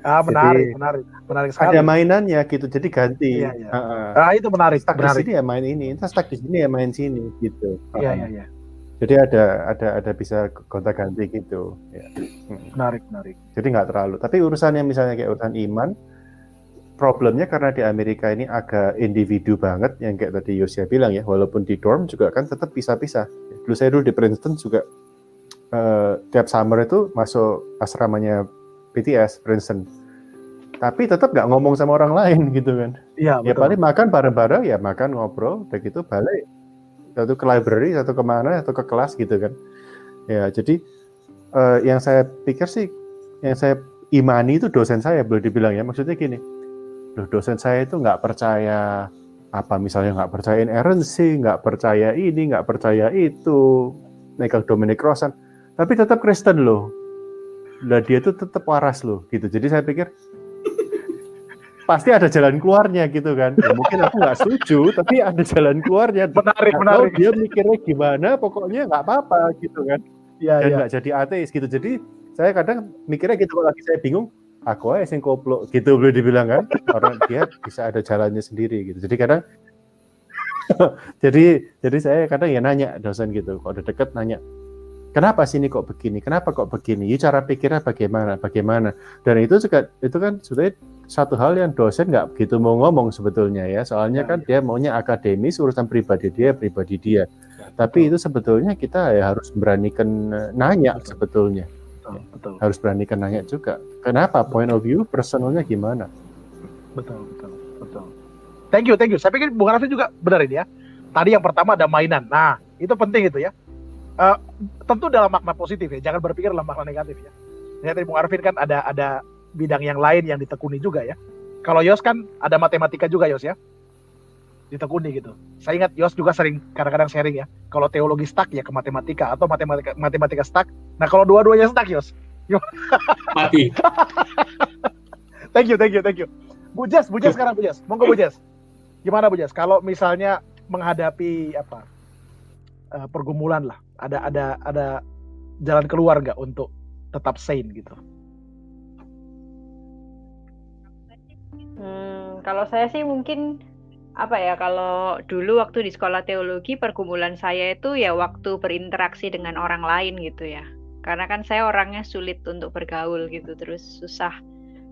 Ah menarik, jadi, menarik, menarik sekali. Ada mainannya gitu, jadi ganti. Iya, iya. Uh, ah itu menarik. Stuck menarik. di sini ya main ini, entah stuck di sini ya main sini gitu. Iya iya iya. Jadi ada ada ada bisa gonta ganti gitu. Ya. Menarik menarik. Jadi nggak terlalu. Tapi urusan yang misalnya kayak urusan iman, problemnya karena di Amerika ini agak individu banget yang kayak tadi Yosia bilang ya. Walaupun di dorm juga kan tetap pisah-pisah. Dulu saya dulu di Princeton juga uh, tiap summer itu masuk asramanya BTS Princeton. Tapi tetap nggak ngomong sama orang lain gitu kan. Iya ya paling makan bareng-bareng ya makan ngobrol udah gitu balik. Satu ke library satu ke mana atau ke kelas gitu kan. Ya jadi uh, yang saya pikir sih yang saya imani itu dosen saya boleh dibilang ya. Maksudnya gini loh dosen saya itu nggak percaya apa misalnya nggak percaya inerrancy, nggak percaya ini, nggak percaya itu, megang Dominic Crossan, tapi tetap Kristen loh. Lah dia tuh tetap waras loh, gitu. Jadi saya pikir pasti ada jalan keluarnya gitu kan. Ya, mungkin aku nggak setuju, tapi ada jalan keluarnya. Menarik, menarik. Dia mikirnya gimana, pokoknya nggak apa-apa gitu kan. Ya, Dan ya. nggak jadi ateis gitu. Jadi saya kadang mikirnya gitu kalau lagi saya bingung, aku aja sing koplo gitu boleh dibilang kan? Orang dia bisa ada jalannya sendiri gitu. Jadi kadang jadi jadi saya kadang ya nanya dosen gitu kalau udah deket nanya kenapa sih ini kok begini? Kenapa kok begini? Ya cara pikirnya bagaimana? Bagaimana? Dan itu juga itu kan sudah satu hal yang dosen nggak begitu mau ngomong sebetulnya ya. Soalnya ya, kan ya. dia maunya akademis urusan pribadi dia pribadi dia. Ya, tapi itu sebetulnya kita ya harus beranikan eh, nanya betul. sebetulnya betul, betul. harus beranikan nanya juga. Kenapa? Point of view personalnya gimana? Betul, betul, betul. Thank you, thank you. Saya pikir Bung Raffi juga benar ini ya. Tadi yang pertama ada mainan. Nah, itu penting itu ya. Uh, tentu dalam makna positif ya. Jangan berpikir dalam makna negatif ya. Ya tadi Bung Arvin kan ada ada bidang yang lain yang ditekuni juga ya. Kalau Yos kan ada matematika juga Yos ya, ditekuni gitu. Saya ingat Yos juga sering kadang-kadang sharing ya. Kalau teologi stuck ya ke matematika atau matematika matematika stuck. Nah kalau dua-duanya stuck Yos, Mati. thank you, thank you, thank you. Bu Jas, Bu Jas sekarang Bu Jas. Monggo Bu Jas. Gimana Bu Jas? Kalau misalnya menghadapi apa eh, pergumulan lah, ada ada ada jalan keluar nggak untuk tetap sane gitu? Hmm, kalau saya sih mungkin apa ya kalau dulu waktu di sekolah teologi pergumulan saya itu ya waktu berinteraksi dengan orang lain gitu ya. Karena kan saya orangnya sulit untuk bergaul gitu terus susah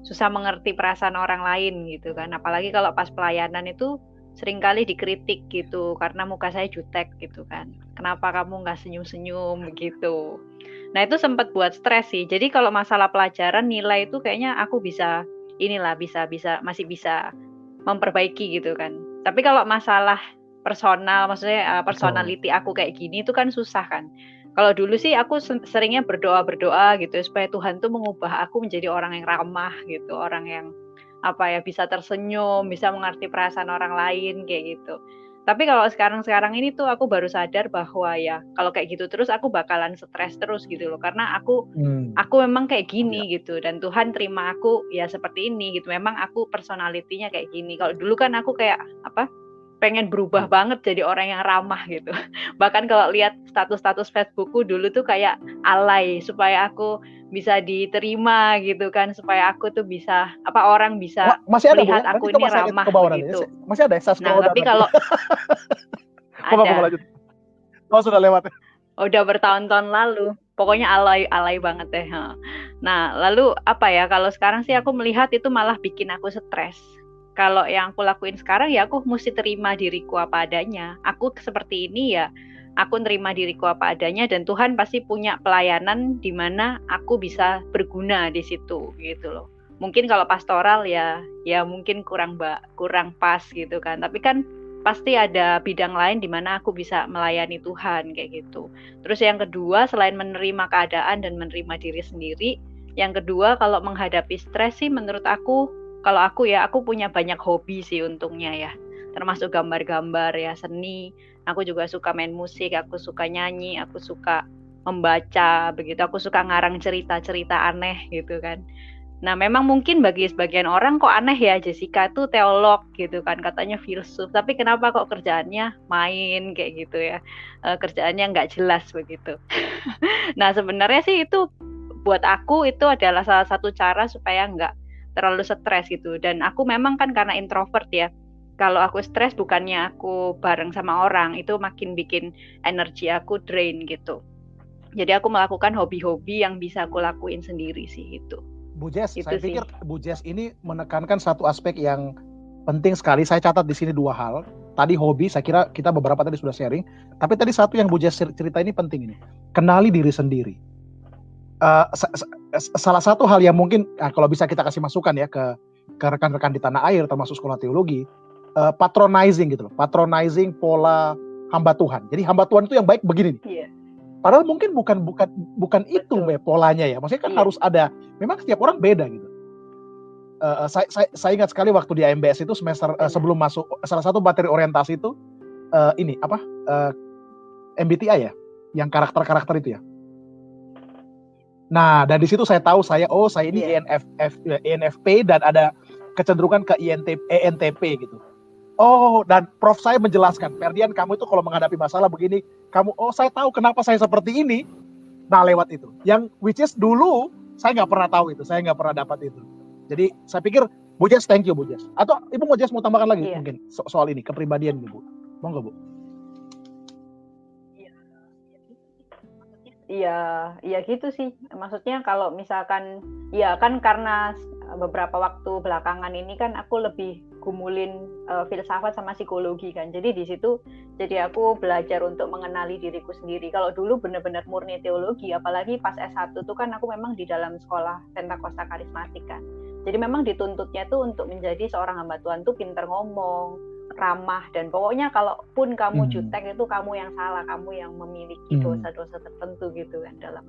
susah mengerti perasaan orang lain gitu kan. Apalagi kalau pas pelayanan itu sering kali dikritik gitu karena muka saya jutek gitu kan. Kenapa kamu nggak senyum-senyum gitu? Nah itu sempat buat stres sih. Jadi kalau masalah pelajaran nilai itu kayaknya aku bisa inilah bisa bisa masih bisa memperbaiki gitu kan tapi kalau masalah personal maksudnya uh, personality aku kayak gini itu kan susah kan. Kalau dulu sih aku seringnya berdoa berdoa gitu supaya Tuhan tuh mengubah aku menjadi orang yang ramah gitu orang yang apa ya bisa tersenyum bisa mengerti perasaan orang lain kayak gitu tapi kalau sekarang-sekarang ini tuh aku baru sadar bahwa ya kalau kayak gitu terus aku bakalan stres terus gitu loh karena aku hmm. aku memang kayak gini ya. gitu dan Tuhan terima aku ya seperti ini gitu memang aku personalitinya kayak gini kalau dulu kan aku kayak apa pengen berubah hmm. banget jadi orang yang ramah gitu bahkan kalau lihat status-status Facebookku dulu tuh kayak alay supaya aku bisa diterima gitu kan supaya aku tuh bisa apa orang bisa masih ada melihat aku ini ramah gitu. Masih ada ya Nah, tapi kalau ada. Oh, sudah lewat. Udah bertahun-tahun lalu. Pokoknya alay alay banget deh. Nah, lalu apa ya kalau sekarang sih aku melihat itu malah bikin aku stres. Kalau yang aku lakuin sekarang ya aku mesti terima diriku apa adanya. Aku seperti ini ya aku nerima diriku apa adanya dan Tuhan pasti punya pelayanan di mana aku bisa berguna di situ gitu loh. Mungkin kalau pastoral ya ya mungkin kurang ba, kurang pas gitu kan. Tapi kan pasti ada bidang lain di mana aku bisa melayani Tuhan kayak gitu. Terus yang kedua selain menerima keadaan dan menerima diri sendiri, yang kedua kalau menghadapi stres sih menurut aku kalau aku ya aku punya banyak hobi sih untungnya ya. Termasuk gambar-gambar ya seni, aku juga suka main musik aku suka nyanyi aku suka membaca begitu. Aku suka ngarang cerita-cerita aneh gitu kan. Nah memang mungkin bagi sebagian orang kok aneh ya Jessica tuh teolog gitu kan. Katanya filsuf. Tapi kenapa kok kerjaannya main kayak gitu ya. E, kerjaannya nggak jelas begitu. Nah sebenarnya sih itu buat aku itu adalah salah satu cara supaya nggak terlalu stres gitu. Dan aku memang kan karena introvert ya kalau aku stres bukannya aku bareng sama orang itu makin bikin energi aku drain gitu. Jadi aku melakukan hobi-hobi yang bisa aku lakuin sendiri sih itu Bu Jess itu saya sih. pikir Bu Jess ini menekankan satu aspek yang penting sekali. Saya catat di sini dua hal. Tadi hobi saya kira kita beberapa tadi sudah sharing. Tapi tadi satu yang Bu Jess cerita ini penting ini. Kenali diri sendiri. Uh, salah satu hal yang mungkin nah, kalau bisa kita kasih masukan ya ke ke rekan-rekan di tanah air termasuk sekolah teologi uh, patronizing gitu loh, patronizing pola hamba Tuhan. Jadi hamba Tuhan itu yang baik begini nih. Yeah. Padahal mungkin bukan bukan bukan itu ya polanya ya. Maksudnya kan yeah. harus ada. Memang setiap orang beda gitu. Uh, saya, saya, saya ingat sekali waktu di AMBS itu semester uh, sebelum masuk salah satu materi orientasi itu uh, ini apa uh, MBTI ya, yang karakter-karakter itu ya. Nah, dan di situ saya tahu saya oh saya ini yeah. ENFF, ENFP dan ada kecenderungan ke INTP, ENTP gitu. Oh, dan Prof saya menjelaskan, Ferdian kamu itu kalau menghadapi masalah begini, kamu, oh saya tahu kenapa saya seperti ini. Nah lewat itu, yang which is dulu saya nggak pernah tahu itu, saya nggak pernah dapat itu. Jadi saya pikir Bu Jess, thank you Bu Jess. Atau Ibu mau Jess mau tambahkan lagi iya. mungkin so soal ini kepribadian Bu. Monggo Bu. Iya, iya gitu sih. Maksudnya kalau misalkan, ya kan karena beberapa waktu belakangan ini kan aku lebih gumulin uh, filsafat sama psikologi kan. Jadi di situ jadi aku belajar untuk mengenali diriku sendiri. Kalau dulu benar-benar murni teologi, apalagi pas S1 tuh kan aku memang di dalam sekolah Pentakosta Karismatik kan. Jadi memang dituntutnya tuh untuk menjadi seorang hamba Tuhan tuh pinter ngomong, ramah dan pokoknya kalaupun kamu hmm. jutek itu kamu yang salah kamu yang memiliki hmm. dosa-dosa tertentu gitu kan dalam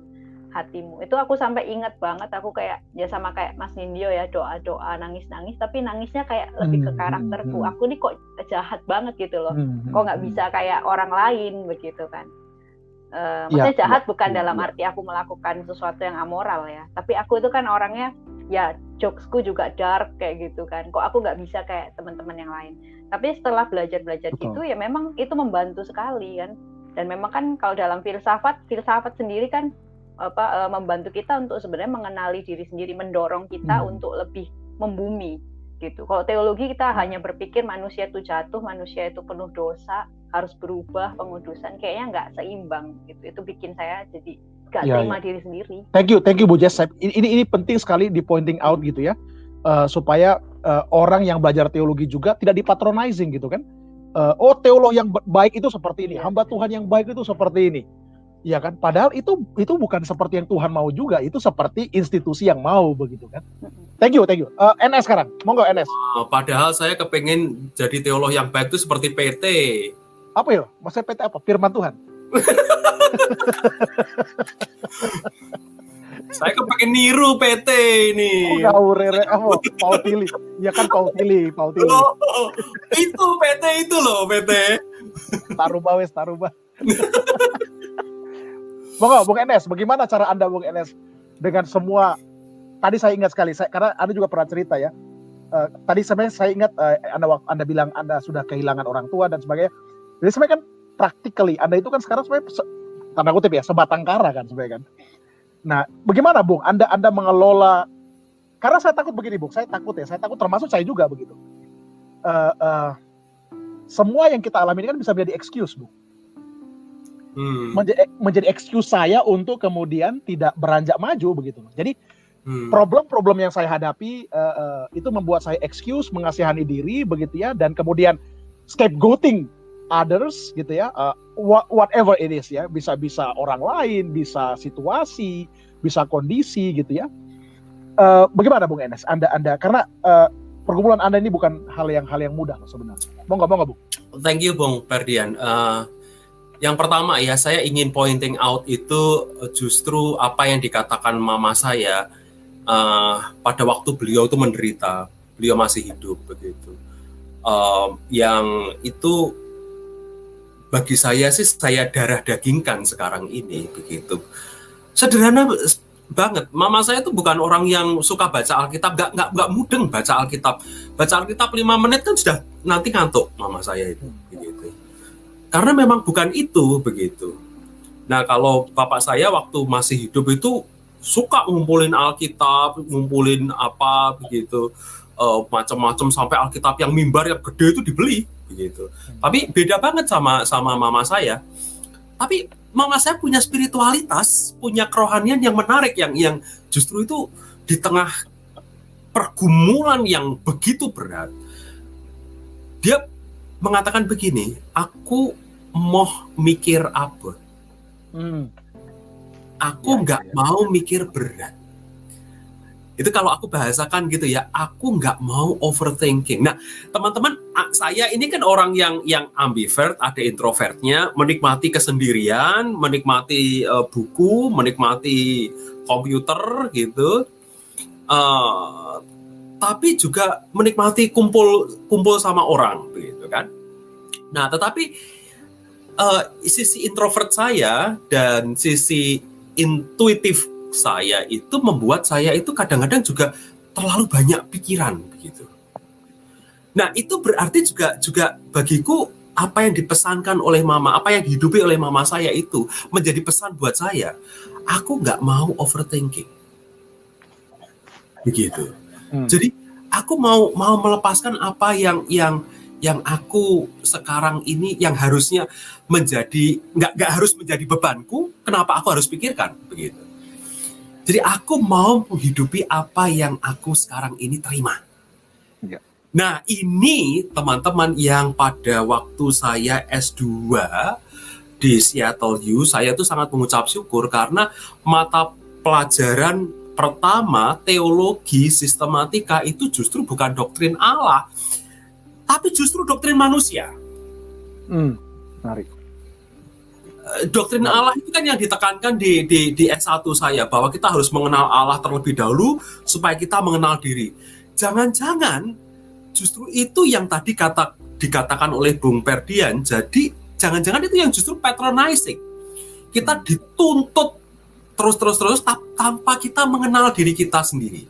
hatimu itu aku sampai ingat banget aku kayak ya sama kayak Mas Nindyo ya doa doa nangis nangis tapi nangisnya kayak lebih ke Hmm, karakterku aku nih kok jahat banget gitu loh kok nggak bisa kayak orang lain begitu kan Iya, maksudnya jahat iya, bukan iya, dalam iya. arti aku melakukan sesuatu yang amoral ya tapi aku itu kan orangnya ya jokesku juga dark kayak gitu kan. Kok aku nggak bisa kayak teman-teman yang lain. Tapi setelah belajar-belajar Betul. gitu ya memang itu membantu sekali kan. Dan memang kan kalau dalam filsafat filsafat sendiri kan apa eh, membantu kita untuk sebenarnya mengenali diri sendiri mendorong kita Hmm. untuk lebih membumi gitu. Kalau teologi kita hanya berpikir manusia itu jatuh manusia itu penuh dosa harus berubah pengudusan kayaknya nggak seimbang gitu. Itu bikin saya jadi nggak Iya, terima diri sendiri Thank you, thank you Bu Jess. Ini, ini ini penting sekali di pointing out gitu ya, Eh, supaya eh, orang yang belajar teologi juga tidak dipatronizing gitu kan. Eh, oh teolog yang ba- baik itu seperti ini, Iya. hamba Tuhan yang baik itu seperti ini, ya kan? Padahal itu itu bukan seperti yang Tuhan mau juga, itu seperti institusi yang mau begitu kan. Thank you, thank you. Eh, NS sekarang, monggo NS. Uh, padahal saya kepengen jadi teolog yang baik itu seperti PT. Apa ya? Maksudnya PT apa? Firman Tuhan. Saya kepengen niru PT ini. Oh, rere apa? Paul Tili. Ya kan Paul Tili, Paul Tili. Loh, itu PT itu loh PT. Taruba wes, taruba. Monggo, Bung Enes, bagaimana cara Anda Bung Enes dengan semua tadi saya ingat sekali saya, karena Anda juga pernah cerita ya. Eh, tadi sebenarnya saya ingat eh, Anda Anda bilang Anda sudah kehilangan orang tua dan sebagainya. Jadi sebenarnya kan practically Anda itu kan sekarang sebenarnya se- tanda kutip ya sebatang kara kan sebenarnya kan. Nah, bagaimana Bung Anda Anda mengelola karena saya takut begini Bung, saya takut ya, saya takut termasuk saya juga begitu. Eh, eh, semua yang kita alami ini kan bisa menjadi excuse, Bung Hmm, menjadi, menjadi excuse saya untuk kemudian tidak beranjak maju begitu. Jadi hmm. problem-problem yang saya hadapi eh, eh, itu membuat saya excuse, mengasihani diri begitu ya, dan kemudian scapegoating others gitu ya, wha- whatever it is ya, bisa bisa orang lain, bisa situasi, bisa kondisi gitu ya. Eh, bagaimana Bung Enes? Anda Anda karena eh, pergumulan Anda ini bukan hal yang hal yang mudah sebenarnya. Monggo monggo Bung. Thank you Bung Ferdian. Eh, yang pertama ya saya ingin pointing out itu justru apa yang dikatakan mama saya eh, pada waktu beliau itu menderita, beliau masih hidup begitu. Eh, yang itu bagi saya sih saya darah dagingkan sekarang ini begitu. Sederhana banget. Mama saya itu bukan orang yang suka baca Alkitab, nggak nggak nggak mudeng baca Alkitab. Baca Alkitab lima menit kan sudah nanti ngantuk mama saya itu begitu. Karena memang bukan itu begitu. Nah kalau bapak saya waktu masih hidup itu suka ngumpulin Alkitab, ngumpulin apa begitu, eh, macam-macam sampai Alkitab yang mimbar yang gede itu dibeli begitu. Tapi beda banget sama sama mama saya. Tapi mama saya punya spiritualitas, punya kerohanian yang menarik yang yang justru itu di tengah pergumulan yang begitu berat. Dia mengatakan begini, aku mau mikir apa? Hmm. Aku Ya, nggak ya, ya. mau mikir berat. Itu kalau aku bahasakan gitu ya, aku nggak mau overthinking. Nah, teman-teman, saya ini kan orang yang yang ambivert, ada introvertnya, menikmati kesendirian, menikmati eh, buku, menikmati komputer gitu. Eh, tapi juga menikmati kumpul kumpul sama orang, begitu kan? Nah, tetapi eh, sisi introvert saya dan sisi intuitif saya itu membuat saya itu kadang-kadang juga terlalu banyak pikiran begitu. Nah itu berarti juga juga bagiku apa yang dipesankan oleh mama, apa yang dihidupi oleh mama saya itu menjadi pesan buat saya. Aku nggak mau overthinking, begitu. Hmm. Jadi aku mau mau melepaskan apa yang yang yang aku sekarang ini yang harusnya menjadi nggak nggak harus menjadi bebanku. Kenapa aku harus pikirkan begitu? Jadi aku mau menghidupi apa yang aku sekarang ini terima. Ya. Nah ini teman-teman yang pada waktu saya S2 di Seattle U, saya tuh sangat mengucap syukur karena mata pelajaran pertama teologi sistematika itu justru bukan doktrin Allah, tapi justru doktrin manusia. Hmm. Menarik. Doktrin Allah itu kan yang ditekankan di, di, di S1 saya bahwa kita harus mengenal Allah terlebih dahulu supaya kita mengenal diri. Jangan-jangan justru itu yang tadi kata dikatakan oleh Bung Perdian. Jadi jangan-jangan itu yang justru patronizing. Kita dituntut terus terus terus tanpa kita mengenal diri kita sendiri.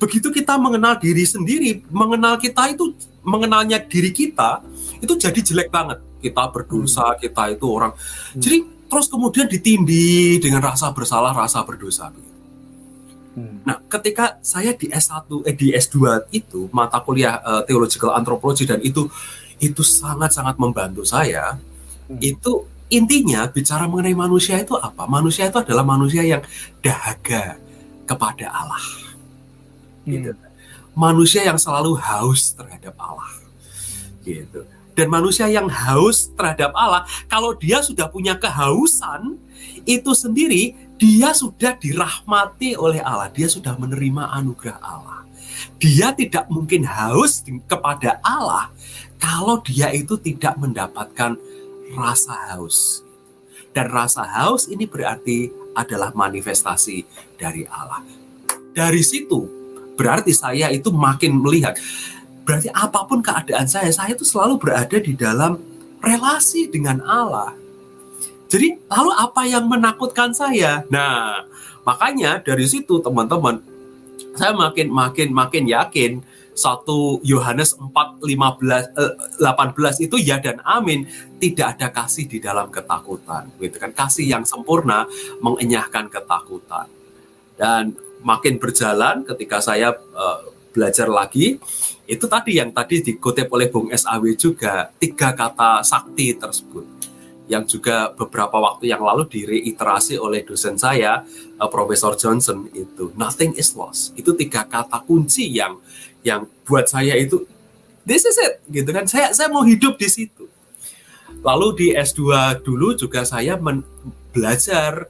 Begitu kita mengenal diri sendiri, mengenal kita itu mengenalnya diri kita itu jadi jelek banget. Kita berdosa, hmm. kita itu orang. Hmm. Jadi terus kemudian ditindih dengan rasa bersalah, rasa berdosa. Hmm. Nah, ketika saya di S1 eh di S2 itu mata kuliah uh, theological anthropology dan itu itu sangat-sangat membantu saya. Hmm. Itu intinya bicara mengenai manusia itu apa? Manusia itu adalah manusia yang dahaga kepada Allah. Gitu. Hmm. Manusia yang selalu haus terhadap Allah. Gitu. Dan manusia yang haus terhadap Allah, kalau dia sudah punya kehausan, itu sendiri dia sudah dirahmati oleh Allah, dia sudah menerima anugerah Allah. Dia tidak mungkin haus kepada Allah kalau dia itu tidak mendapatkan rasa haus. Dan rasa haus ini berarti adalah manifestasi dari Allah. Dari situ berarti saya itu makin melihat berarti apa pun keadaan saya, saya itu selalu berada di dalam relasi dengan Allah. Jadi lalu apa yang menakutkan saya? Nah, makanya dari situ teman-teman saya makin makin makin yakin 1 Yohanes 4 15 eh, 18 itu ya dan amin tidak ada kasih di dalam ketakutan gitu kan kasih yang sempurna mengenyahkan ketakutan dan makin berjalan ketika saya uh, belajar lagi itu tadi yang tadi dikutip oleh Bung SAW juga tiga kata sakti tersebut. Yang juga beberapa waktu yang lalu direiterasi oleh dosen saya uh, Profesor Johnson itu. Nothing is lost. Itu tiga kata kunci yang yang buat saya itu this is it gitu kan. Saya saya mau hidup di situ. Lalu di S2 dulu juga saya belajar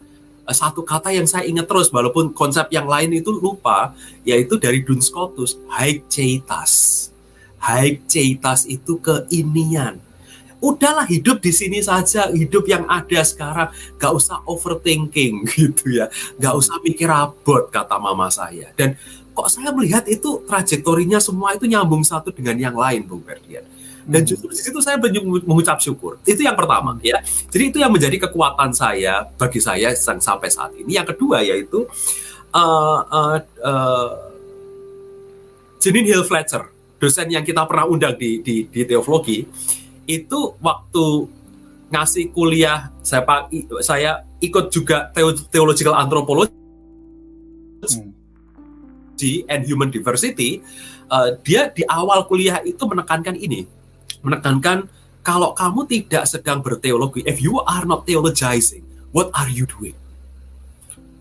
satu kata yang saya ingat terus walaupun konsep yang lain itu lupa yaitu dari Duns Scotus haik ceitas haik ceitas itu keinian. Udahlah hidup di sini saja hidup yang ada sekarang. Gak usah overthinking gitu ya. Gak usah mikir abot kata mama saya. Dan kok saya melihat itu trajektorinya semua itu nyambung satu dengan yang lain, Bung Ferdian. Dan justru di situ saya mengucap syukur. Itu yang pertama ya. Jadi itu yang menjadi kekuatan saya bagi saya sampai saat ini. Yang kedua yaitu uh, uh, uh, Jenin Hill Fletcher, dosen yang kita pernah undang di, di, di teologi, itu waktu ngasih kuliah saya saya ikut juga theological anthropology hmm and Human Diversity, uh, dia di awal kuliah itu menekankan ini, menekankan kalau kamu tidak sedang berteologi, if you are not theologizing, what are you doing?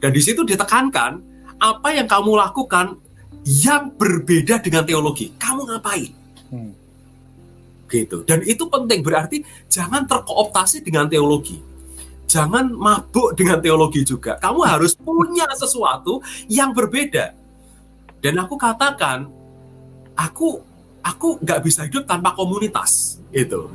Dan di situ ditekankan apa yang kamu lakukan yang berbeda dengan teologi, kamu ngapain? Hmm. Gitu. Dan itu penting berarti jangan terkooptasi dengan teologi jangan mabuk dengan teologi juga. Kamu harus punya sesuatu yang berbeda. Dan aku katakan, aku aku nggak bisa hidup tanpa komunitas itu.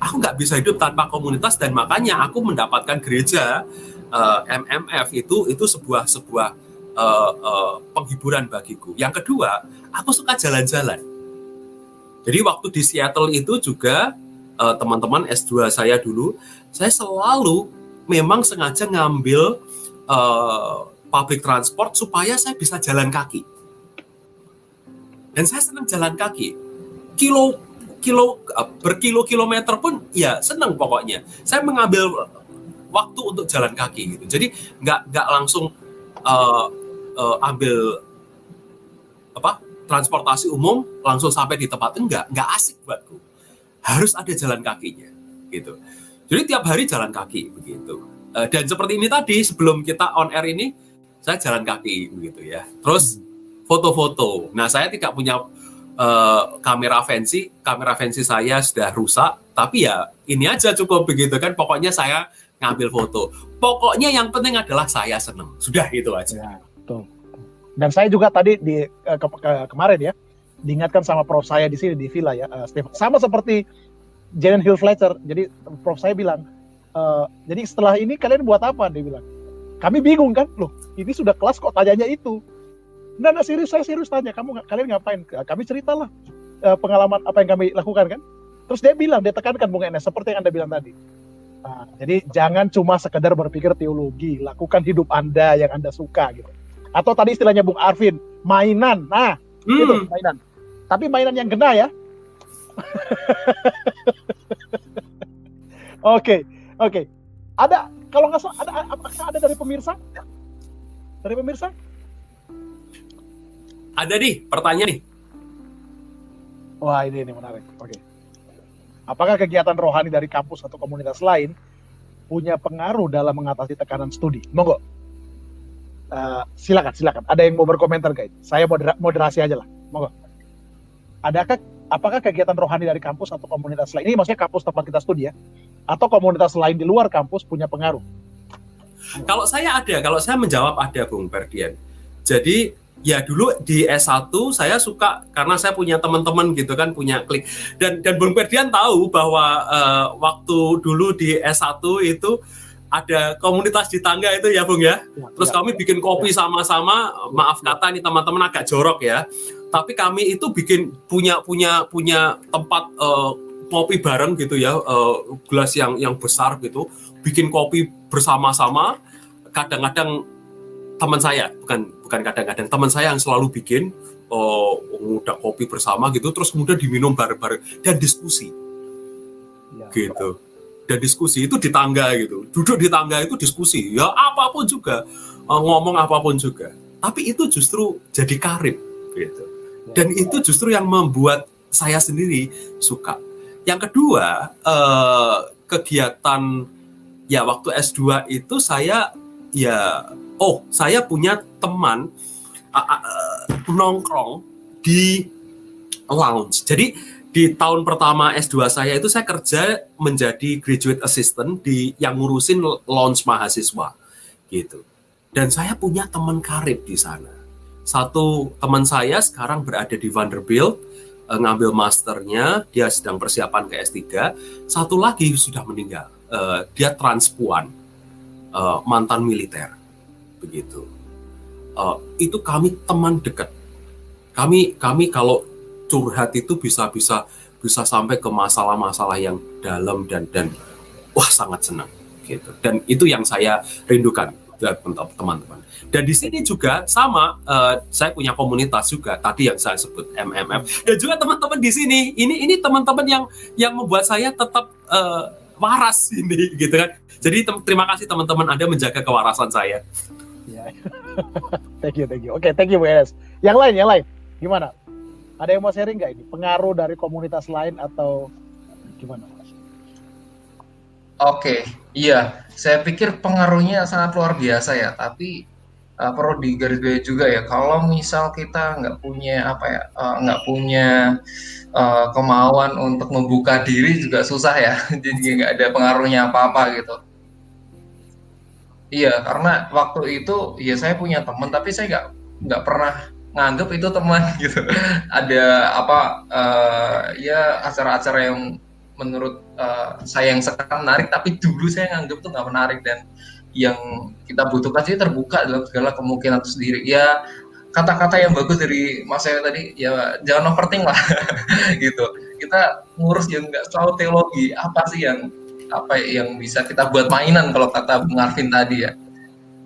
Aku nggak bisa hidup tanpa komunitas dan makanya aku mendapatkan gereja uh, eh, MMF itu itu sebuah sebuah uh, uh, penghiburan bagiku. Yang kedua, aku suka jalan-jalan. Jadi waktu di Seattle itu juga teman-teman S2 saya dulu, saya selalu memang sengaja ngambil uh, public transport supaya saya bisa jalan kaki dan saya senang jalan kaki. Kilo kilo eh, berkilo-kilometer pun ya senang pokoknya. Saya mengambil waktu untuk jalan kaki gitu. Jadi nggak nggak langsung uh, uh, ambil apa transportasi umum langsung sampai di tempat enggak nggak asik buatku. Harus ada jalan kakinya gitu. Jadi tiap hari jalan kaki begitu. Uh, dan seperti ini tadi sebelum kita on air ini saya jalan kaki begitu ya. Terus foto-foto. Nah, saya tidak punya uh, kamera fancy, kamera fancy saya sudah rusak, tapi ya ini aja cukup begitu kan. Pokoknya saya ngambil foto. Pokoknya yang penting adalah saya seneng. Sudah itu aja. Ya. Dan saya juga tadi di uh, ke, ke, kemarin ya diingatkan sama prof saya di sini di villa ya, uh. Sama seperti Jalen Hill Fletcher. Jadi prof saya bilang "Eh, jadi setelah ini kalian buat apa dia bilang kami bingung kan loh ini sudah kelas kok tanyanya itu Nggak, nggak serius saya serius tanya kamu kalian ngapain? Kami ceritalah eh, pengalaman apa yang kami lakukan kan? Terus dia bilang dia tekankan Bung Enes seperti yang anda bilang tadi. Nah, jadi jangan cuma sekedar berpikir teologi lakukan hidup anda yang anda suka gitu. Atau tadi istilahnya Bung Arvin mainan. Nah gitu Hmm, mainan. Tapi mainan yang kena ya. Oke oke. Ada kalau nggak salah ada apakah ada dari pemirsa? Dari pemirsa ada nih pertanyaan nih. wah ini ini menarik. Oke. Apakah kegiatan rohani dari kampus atau komunitas lain punya pengaruh dalam mengatasi tekanan studi? Monggo. Eh, silakan silakan. Ada yang mau berkomentar guys? Saya modera- moderasi aja lah. Monggo. Adakah apakah kegiatan rohani dari kampus atau komunitas lain ini maksudnya kampus tempat kita studi ya atau komunitas lain di luar kampus punya pengaruh? Kalau saya ada, kalau saya menjawab ada Bung Ferdian. Jadi ya dulu di S1 saya suka karena saya punya teman-teman gitu kan punya klik dan dan Bung Ferdian tahu bahwa eh, waktu dulu di S1 itu ada komunitas di tangga itu ya Bung ya. Terus Ya, kami bikin kopi sama-sama, maaf kata ini teman-teman agak jorok ya. Tapi kami itu bikin punya punya punya tempat eh, kopi bareng gitu ya, eh, gelas yang yang besar gitu, bikin kopi bersama-sama. Kadang-kadang teman saya, bukan bukan kadang-kadang teman saya yang selalu bikin eh, ngudak kopi bersama gitu, terus kemudian diminum bareng-bareng dan diskusi. Ya. gitu. Dan diskusi itu di tangga gitu. Duduk di tangga itu diskusi. Ya apa pun juga. Eh, ngomong apa pun juga. Tapi itu justru jadi karib gitu. Dan itu justru yang membuat saya sendiri suka. Yang kedua eh, kegiatan ya waktu S2 itu saya ya oh saya punya teman a- eh, nongkrong di lounge jadi di tahun pertama S2 saya itu saya kerja menjadi graduate assistant di yang ngurusin launch mahasiswa gitu. Dan saya punya teman karib di sana. Satu teman saya sekarang berada di Vanderbilt eh, ngambil masternya, dia sedang persiapan ke S3. Satu lagi sudah meninggal. Eh, dia transpuan, mantan militer, begitu. Eh, itu kami teman dekat. Kami kami kalau curhat itu bisa bisa bisa sampai ke masalah-masalah yang dalam dan dan wah sangat senang gitu. Dan itu yang saya rindukan teman-teman. Dan di sini juga sama eh, saya punya komunitas juga tadi yang saya sebut MMF dan juga teman-teman di sini ini ini teman-teman yang yang membuat saya tetap eh, waras ini gitu kan. Jadi terima kasih teman-teman Anda menjaga kewarasan saya Ya. thank you, thank you. Oke, thank you Bu. Yang lain, yang lain, gimana? Ada yang mau sharing nggak ini? Pengaruh dari komunitas lain atau gimana? Oke, iya. Saya pikir pengaruhnya sangat luar biasa ya. Tapi uh, perlu digarisbawahi juga ya. Kalau misal kita nggak punya apa ya, uh, nggak punya uh, kemauan untuk membuka diri juga susah ya. Jadi nggak ada pengaruhnya apa-apa gitu. Iya, karena waktu itu ya saya punya teman, tapi saya nggak nggak pernah nganggap itu teman gitu. Ada apa uh, ya acara-acara yang menurut uh, saya yang sekarang menarik tapi dulu saya nganggap tuh nggak menarik dan yang kita butuhkan sih terbuka dalam segala kemungkinan itu sendiri ya kata-kata yang bagus dari mas saya tadi ya jangan overthink lah gitu kita ngurus yang nggak selalu teologi apa sih yang apa yang bisa kita buat mainan kalau kata Bung Arvin tadi ya.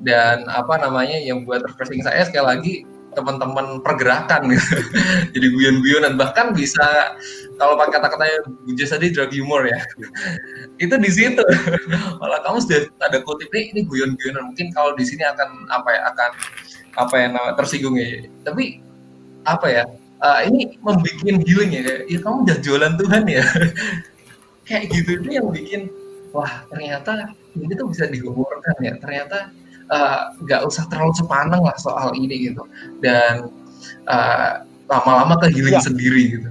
Dan apa namanya yang buat refreshing saya sekali lagi teman-teman pergerakan. Gitu. jadi guyon-guyonan. Bahkan bisa kalau pakai kata-katanya Bujas tadi drug humor ya. Itu di situ. Malah kamu sudah ada kutip nih ini guyon-guyonan. Mungkin kalau di sini akan apa ya akan apa yang nama tersinggung ya. Tapi apa ya uh, ini membuat healing ya. Ya kamu udah jualan Tuhan ya kayak gitu itu yang bikin wah ternyata ini tuh bisa dihumorkan ya ternyata nggak uh, usah terlalu sepaneng lah soal ini gitu dan uh, lama-lama ke healing Ya. sendiri gitu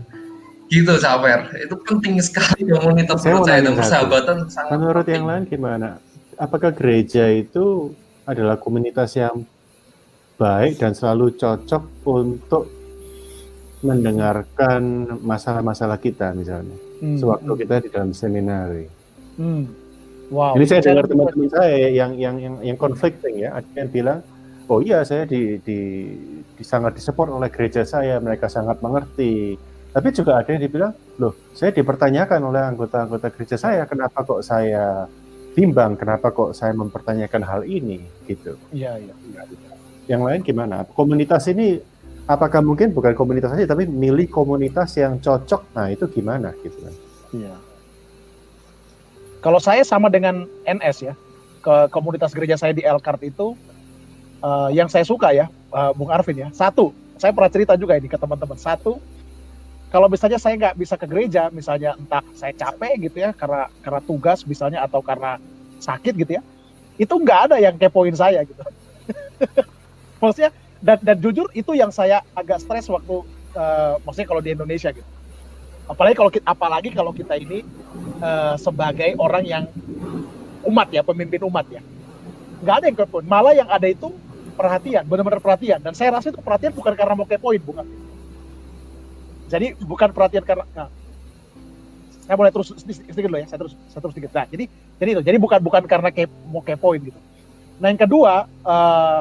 gitu Saper itu penting sekali komunitas Saya menurut saya dan persahabatan sangat Menurut penting. yang lain gimana? Apakah gereja itu adalah komunitas yang baik dan selalu cocok untuk mendengarkan masalah-masalah kita misalnya Hmm, sewaktu hmm, kita di dalam seminari? hmm. Wow. Jadi saya dengar teman-teman saya yang yang yang yang conflicting ya, ada yang bilang, oh iya saya di, di, di sangat disupport oleh gereja saya, mereka sangat mengerti. Tapi juga ada yang dibilang, loh saya dipertanyakan oleh anggota-anggota gereja saya, kenapa kok saya bimbang, kenapa kok saya mempertanyakan hal ini gitu. Iya, iya. Yang lain gimana? Komunitas ini apakah mungkin bukan komunitas saja, tapi milih komunitas yang cocok? Nah itu gimana gitu kan? Iya. Kalau saya sama dengan NS ya, ke komunitas gereja saya di Elkart itu, eh, yang saya suka ya, eh, Bung Arvin ya. Satu, saya pernah cerita juga ini ke teman-teman. Satu, kalau misalnya saya nggak bisa ke gereja, misalnya entah saya capek gitu ya, karena karena tugas misalnya atau karena sakit gitu ya, itu nggak ada yang kepoin saya gitu. maksudnya dan, dan jujur itu yang saya agak stres waktu, eh, maksudnya kalau di Indonesia gitu. Apalagi kalau kita, apalagi kalau kita ini eh, sebagai orang yang umat ya, pemimpin umat ya. Nggak ada yang kepoin. Malah yang ada itu perhatian, benar-benar perhatian. Dan saya rasa itu perhatian bukan karena mau kepoin, bukan. Jadi bukan perhatian karena nah, saya boleh terus sedikit dulu ya, saya terus saya terus sedikit. Nah, jadi jadi itu, jadi bukan bukan karena ke, mau kepoin gitu. Nah yang kedua, eh,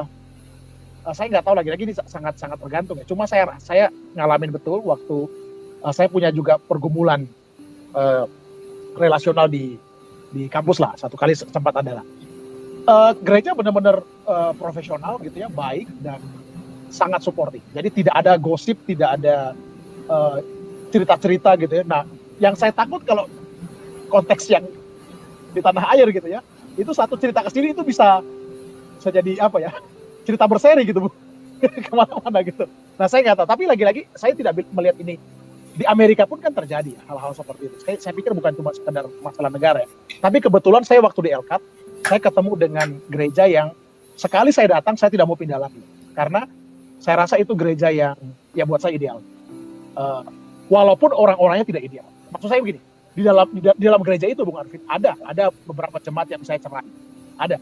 eh, saya nggak tahu lagi-lagi ini sangat sangat tergantung ya. Cuma saya saya ngalamin betul waktu eh, saya punya juga pergumulan eh, relasional di di kampus lah satu kali sempat ada lah. Eh, gereja benar-benar eh, profesional gitu ya, baik dan sangat suportif. Jadi tidak ada gosip, tidak ada eh, cerita-cerita gitu ya. Nah, yang saya takut kalau konteks yang di tanah air gitu ya, itu satu cerita ke sini itu bisa bisa jadi apa ya? Cerita berseri gitu, Bu. Ke mana-mana gitu. Nah, saya nggak tahu. Tapi lagi-lagi saya tidak melihat ini di Amerika pun kan terjadi hal-hal seperti itu. Saya, saya pikir bukan cuma sekedar masalah negara ya. Tapi kebetulan saya waktu di Elkat, saya ketemu dengan gereja yang sekali saya datang saya tidak mau pindah lagi. Karena saya rasa itu gereja yang ya buat saya ideal. Eh, walaupun orang-orangnya tidak ideal. Maksud saya begini, di dalam dalam gereja itu Bung Arvin ada ada beberapa jemaat yang saya cerai. Ada.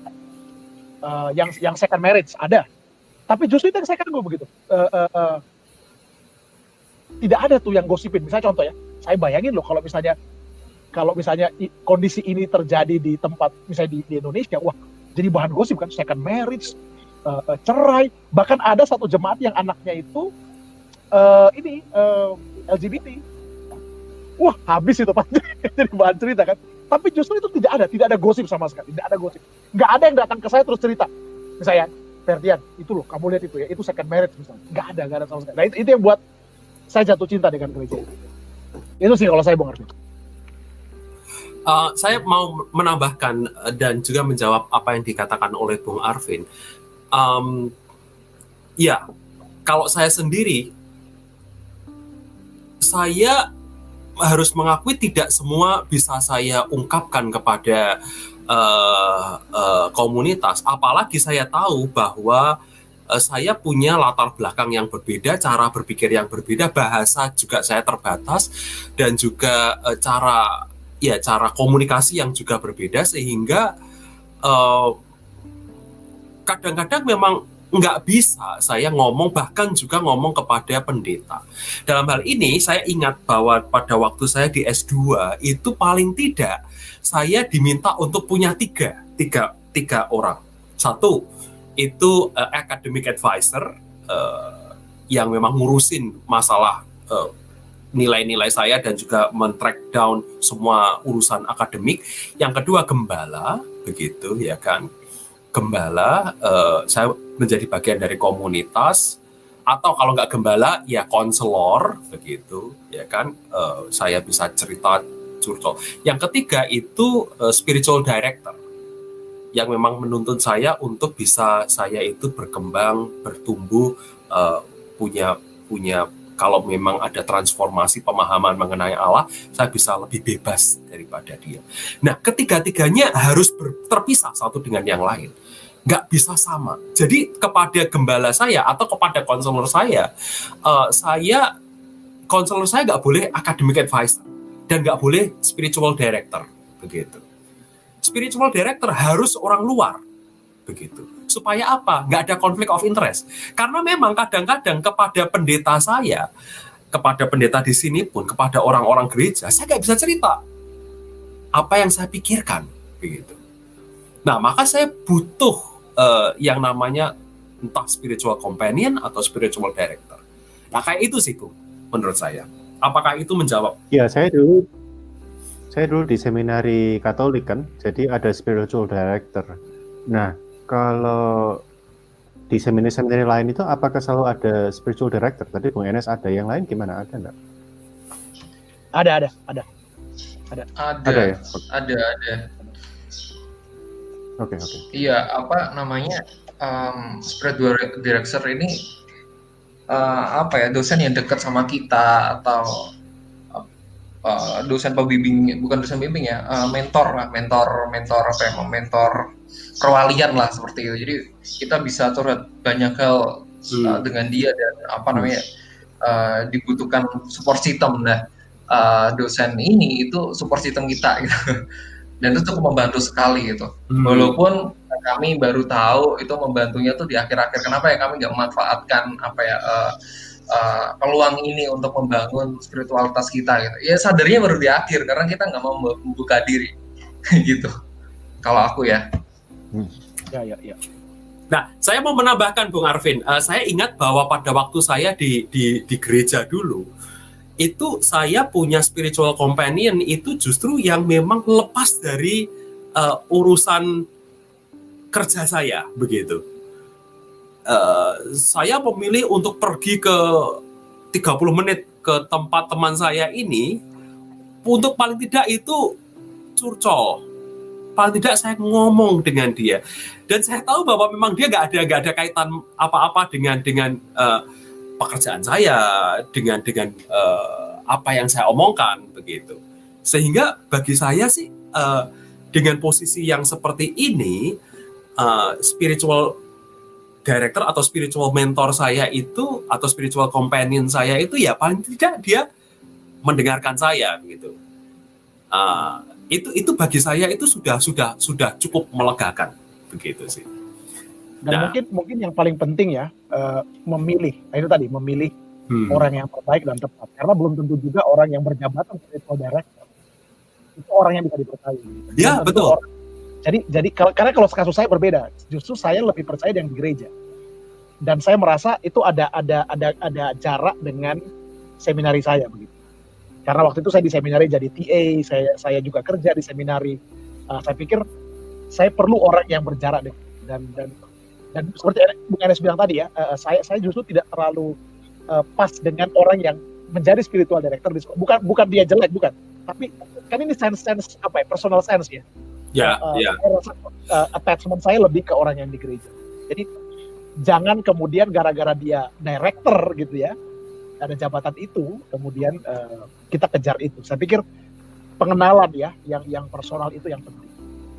Eh, yang yang second marriage ada. Tapi justru itu yang saya kagum begitu. Eh, eh, eh, tidak ada tuh yang gosipin. Misalnya contoh ya, saya bayangin loh kalau misalnya kalau misalnya kondisi ini terjadi di tempat misalnya di, di Indonesia, wah jadi bahan gosip kan second marriage, eh, eh, cerai, bahkan ada satu jemaat yang anaknya itu eh, ini eh, LGBT. Wah habis itu pasti jadi bahan cerita kan. Tapi justru itu tidak ada, tidak ada gosip sama sekali, tidak ada gosip. Nggak ada yang datang ke saya terus cerita. Misalnya, Ferdian, itu loh, kamu lihat itu ya, itu second marriage misalnya. Nggak ada, nggak ada sama sekali. Nah itu, itu yang buat saya jatuh cinta dengan gereja itu. Sih kalau saya Bung Arvin. Uh, saya mau menambahkan uh, dan juga menjawab apa yang dikatakan oleh Bung Arvin. Um, ya, kalau saya sendiri, saya harus mengakui tidak semua bisa saya ungkapkan kepada uh, uh, komunitas. Apalagi saya tahu bahwa uh, saya punya latar belakang yang berbeda, cara berpikir yang berbeda, bahasa juga saya terbatas, dan juga uh, cara ya cara komunikasi yang juga berbeda sehingga uh, kadang-kadang memang nggak bisa saya ngomong bahkan juga ngomong kepada pendeta. Dalam hal ini saya ingat bahwa pada waktu saya di S2 itu paling tidak saya diminta untuk punya tiga tiga tiga orang. Satu itu uh, academic advisor uh, yang memang ngurusin masalah uh, nilai-nilai saya dan juga men-track down semua urusan akademik. Yang kedua gembala, begitu ya kan. Gembala, uh, saya menjadi bagian dari komunitas atau kalau nggak gembala ya konselor begitu ya kan. Uh, saya bisa cerita curcol. Yang ketiga itu uh, spiritual director yang memang menuntut saya untuk bisa saya itu berkembang, bertumbuh, uh, punya punya kalau memang ada transformasi pemahaman mengenai Allah, saya bisa lebih bebas daripada dia. Nah, ketiga-tiganya harus terpisah satu dengan yang lain. Nggak bisa sama. Jadi kepada gembala saya atau kepada konselor saya, uh, saya konselor saya nggak boleh academic advisor dan nggak boleh spiritual director begitu. Spiritual director harus orang luar begitu. Supaya apa? Nggak ada konflik of interest. Karena memang kadang-kadang kepada pendeta saya, kepada pendeta di sini pun, kepada orang-orang gereja, saya nggak bisa cerita apa yang saya pikirkan. begitu. Nah, maka saya butuh uh, yang namanya entah spiritual companion atau spiritual director. Nah, kayak itu sih, Bung, menurut saya. Apakah itu menjawab? Ya, saya dulu saya dulu di seminari Katolik kan, jadi ada spiritual director. Nah, kalau di seminari-seminari lain itu apakah selalu ada spiritual director? Tadi Bung Enes ada yang lain gimana? Ada enggak? Ada, ada, ada. Ada. Ada, ada ya? Ada, ada. Oke, okay, oke. Okay. Iya, apa namanya? Um, spiritual director ini uh, apa ya dosen yang dekat sama kita atau uh, dosen pembimbing bukan dosen pembimbing ya uh, mentor lah mentor mentor apa ya mentor perwalian lah seperti itu jadi kita bisa curhat banyak hal uh, dengan dia dan apa namanya uh, dibutuhkan support system nah uh, dosen ini itu support system kita gitu dan itu cukup membantu sekali gitu hmm. walaupun kami baru tahu itu membantunya tuh di akhir-akhir kenapa ya kami nggak memanfaatkan apa ya uh, uh, peluang ini untuk membangun spiritualitas kita gitu. Ya sadarnya baru di akhir karena kita nggak mau membuka diri gitu. Kalau aku ya. Hmm. Ya ya ya. Nah, saya mau menambahkan Bung Arvin, uh, saya ingat bahwa pada waktu saya di di di gereja dulu itu saya punya spiritual companion itu justru yang memang lepas dari uh, urusan kerja saya begitu uh, saya memilih untuk pergi ke 30 menit ke tempat teman saya ini untuk paling tidak itu curcol paling tidak saya ngomong dengan dia dan saya tahu bahwa memang dia nggak ada nggak ada kaitan apa-apa dengan dengan uh, pekerjaan saya dengan dengan uh, apa yang saya omongkan begitu sehingga bagi saya sih uh, dengan posisi yang seperti ini uh, spiritual director atau spiritual mentor saya itu atau spiritual companion saya itu ya paling tidak dia mendengarkan saya gitu. Uh, itu itu bagi saya itu sudah sudah sudah cukup melegakan begitu sih. Dan nah, mungkin mungkin yang paling penting ya uh, memilih nah itu tadi memilih hmm. orang yang terbaik dan tepat karena belum tentu juga orang yang berjabatan spiritual director itu orang yang bisa dipercaya. Ya betul. Orang, jadi jadi karena kalau kasus saya berbeda, justru saya lebih percaya di gereja. Dan saya merasa itu ada ada ada ada jarak dengan seminari saya begitu. Karena waktu itu saya di seminari jadi TA, saya saya juga kerja di seminari. Uh, saya pikir saya perlu orang yang berjarak dengan dan dan dan seperti Bung Enes bilang tadi ya, uh, saya saya justru tidak terlalu uh, pas dengan orang yang menjadi spiritual director di sekolah. Bukan bukan dia jelek bukan, tapi kan ini sense sense apa ya personal sense ya Ya, uh, ya. Saya rasa, uh, attachment saya lebih ke orang yang di gereja. Jadi jangan kemudian gara-gara dia director gitu ya, ada jabatan itu, kemudian uh, kita kejar itu. Saya pikir pengenalan ya, yang yang personal itu yang penting.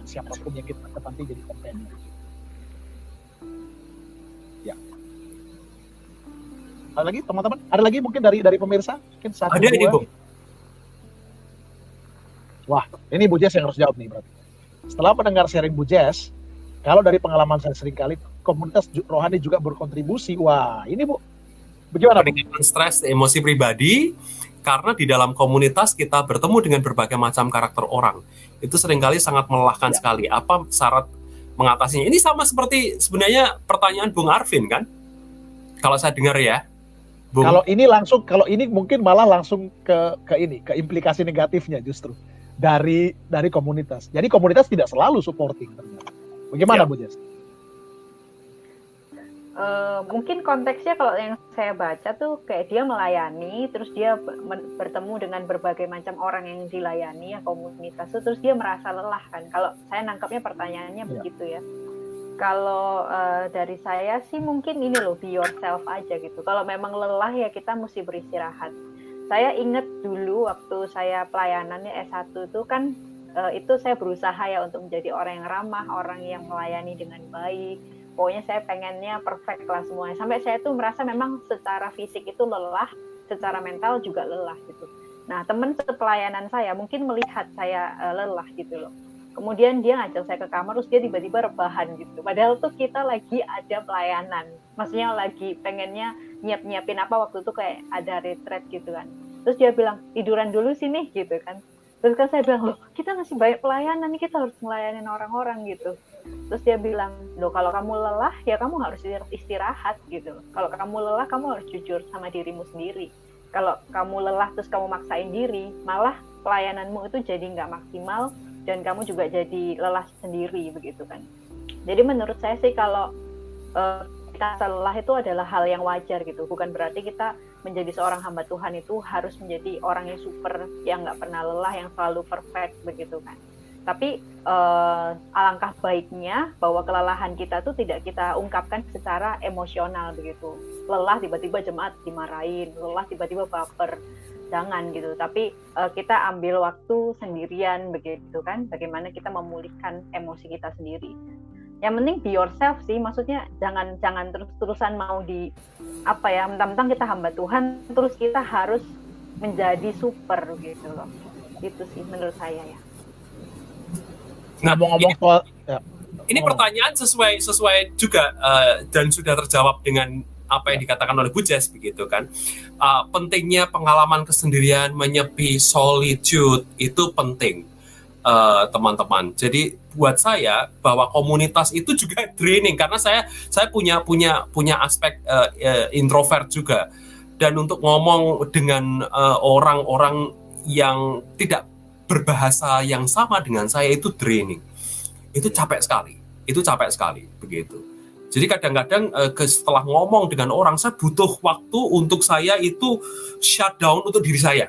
Siapa pun yang kita nanti jadi companion. Ya. Ada lagi teman-teman? Ada lagi mungkin dari dari pemirsa? Mungkin satu Ada ini, Bu. Wah, ini Bu Jess yang harus jawab nih berarti setelah mendengar sharing Bu Jess, kalau dari pengalaman saya sering kali komunitas rohani juga berkontribusi. Wah, ini Bu, bagaimana? Peningkatan stres, emosi pribadi, karena di dalam komunitas kita bertemu dengan berbagai macam karakter orang. Itu sering kali sangat melelahkan ya. sekali. Apa syarat mengatasinya? Ini sama seperti sebenarnya pertanyaan Bung Arvin kan? Kalau saya dengar ya. Bung. Kalau ini langsung, kalau ini mungkin malah langsung ke ke ini, ke implikasi negatifnya justru dari dari komunitas. Jadi komunitas tidak selalu supporting Bagaimana ya. Bu Jess? Uh, mungkin konteksnya kalau yang saya baca tuh kayak dia melayani, terus dia bertemu dengan berbagai macam orang yang dilayani ya komunitas itu, terus dia merasa lelah kan. Kalau saya nangkapnya pertanyaannya ya. begitu ya. Kalau uh, dari saya sih mungkin ini loh be yourself aja gitu. Kalau memang lelah ya kita mesti beristirahat saya ingat dulu waktu saya pelayanannya S1 itu kan uh, itu saya berusaha ya untuk menjadi orang yang ramah, orang yang melayani dengan baik. Pokoknya saya pengennya perfect lah semuanya. Sampai saya tuh merasa memang secara fisik itu lelah, secara mental juga lelah gitu. Nah, teman sepelayanan saya mungkin melihat saya uh, lelah gitu loh. Kemudian dia ngajak saya ke kamar, terus dia tiba-tiba rebahan gitu. Padahal tuh kita lagi ada pelayanan. Maksudnya lagi pengennya nyiap-nyiapin apa waktu itu kayak ada retreat gitu kan terus dia bilang tiduran dulu sini gitu kan terus kan saya bilang loh kita masih banyak pelayanan nih kita harus melayani orang-orang gitu terus dia bilang loh kalau kamu lelah ya kamu harus istirahat gitu. Kalau kamu lelah kamu harus jujur sama dirimu sendiri. Kalau kamu lelah terus kamu maksain diri malah pelayananmu itu jadi nggak maksimal dan kamu juga jadi lelah sendiri begitu kan. Jadi menurut saya sih kalau uh, kita lelah itu adalah hal yang wajar gitu. Bukan berarti kita menjadi seorang hamba Tuhan itu harus menjadi orang yang super yang nggak pernah lelah yang selalu perfect begitu kan tapi uh, alangkah baiknya bahwa kelelahan kita tuh tidak kita ungkapkan secara emosional begitu. Lelah tiba-tiba jemaat dimarahin lelah tiba-tiba baper jangan gitu. Tapi uh, kita ambil waktu sendirian begitu kan bagaimana kita memulihkan emosi kita sendiri. Yang penting be yourself sih maksudnya jangan jangan terus-terusan mau di apa ya mentang-mentang kita hamba Tuhan terus kita harus menjadi super gitu loh. Itu sih menurut saya ya nah ngomong-ngomong soal ya. ini pertanyaan sesuai sesuai juga uh, dan sudah terjawab dengan apa yang dikatakan oleh Bu Jess begitu kan uh, pentingnya pengalaman kesendirian menyepi solitude itu penting Eh, teman-teman. Uh, Jadi buat saya bahwa komunitas itu juga draining karena saya saya punya punya punya aspek uh, uh, introvert juga dan untuk ngomong dengan orang-orang uh, yang tidak berbahasa yang sama dengan saya itu draining. Itu capek sekali. Itu capek sekali begitu. Jadi kadang-kadang uh, setelah ngomong dengan orang saya butuh waktu untuk saya itu shutdown untuk diri saya.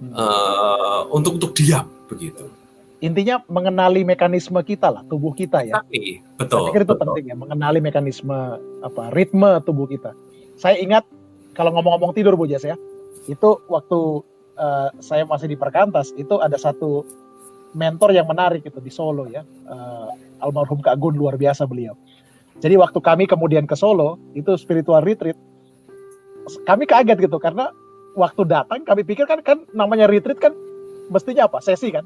Uh, untuk untuk diam begitu. Intinya mengenali mekanisme kita lah, tubuh kita ya. Tapi, betul. Saya pikir itu betul. penting ya, mengenali mekanisme apa ritme tubuh kita. Saya ingat kalau ngomong-ngomong tidur Bu Jas ya, itu waktu uh, saya masih di Perkantas itu ada satu mentor yang menarik itu di Solo ya, uh, almarhum Kak Gun luar biasa beliau. Jadi waktu kami kemudian ke Solo itu spiritual retreat, kami kaget gitu karena waktu datang kami pikir kan kan namanya retreat kan mestinya apa? Sesi kan?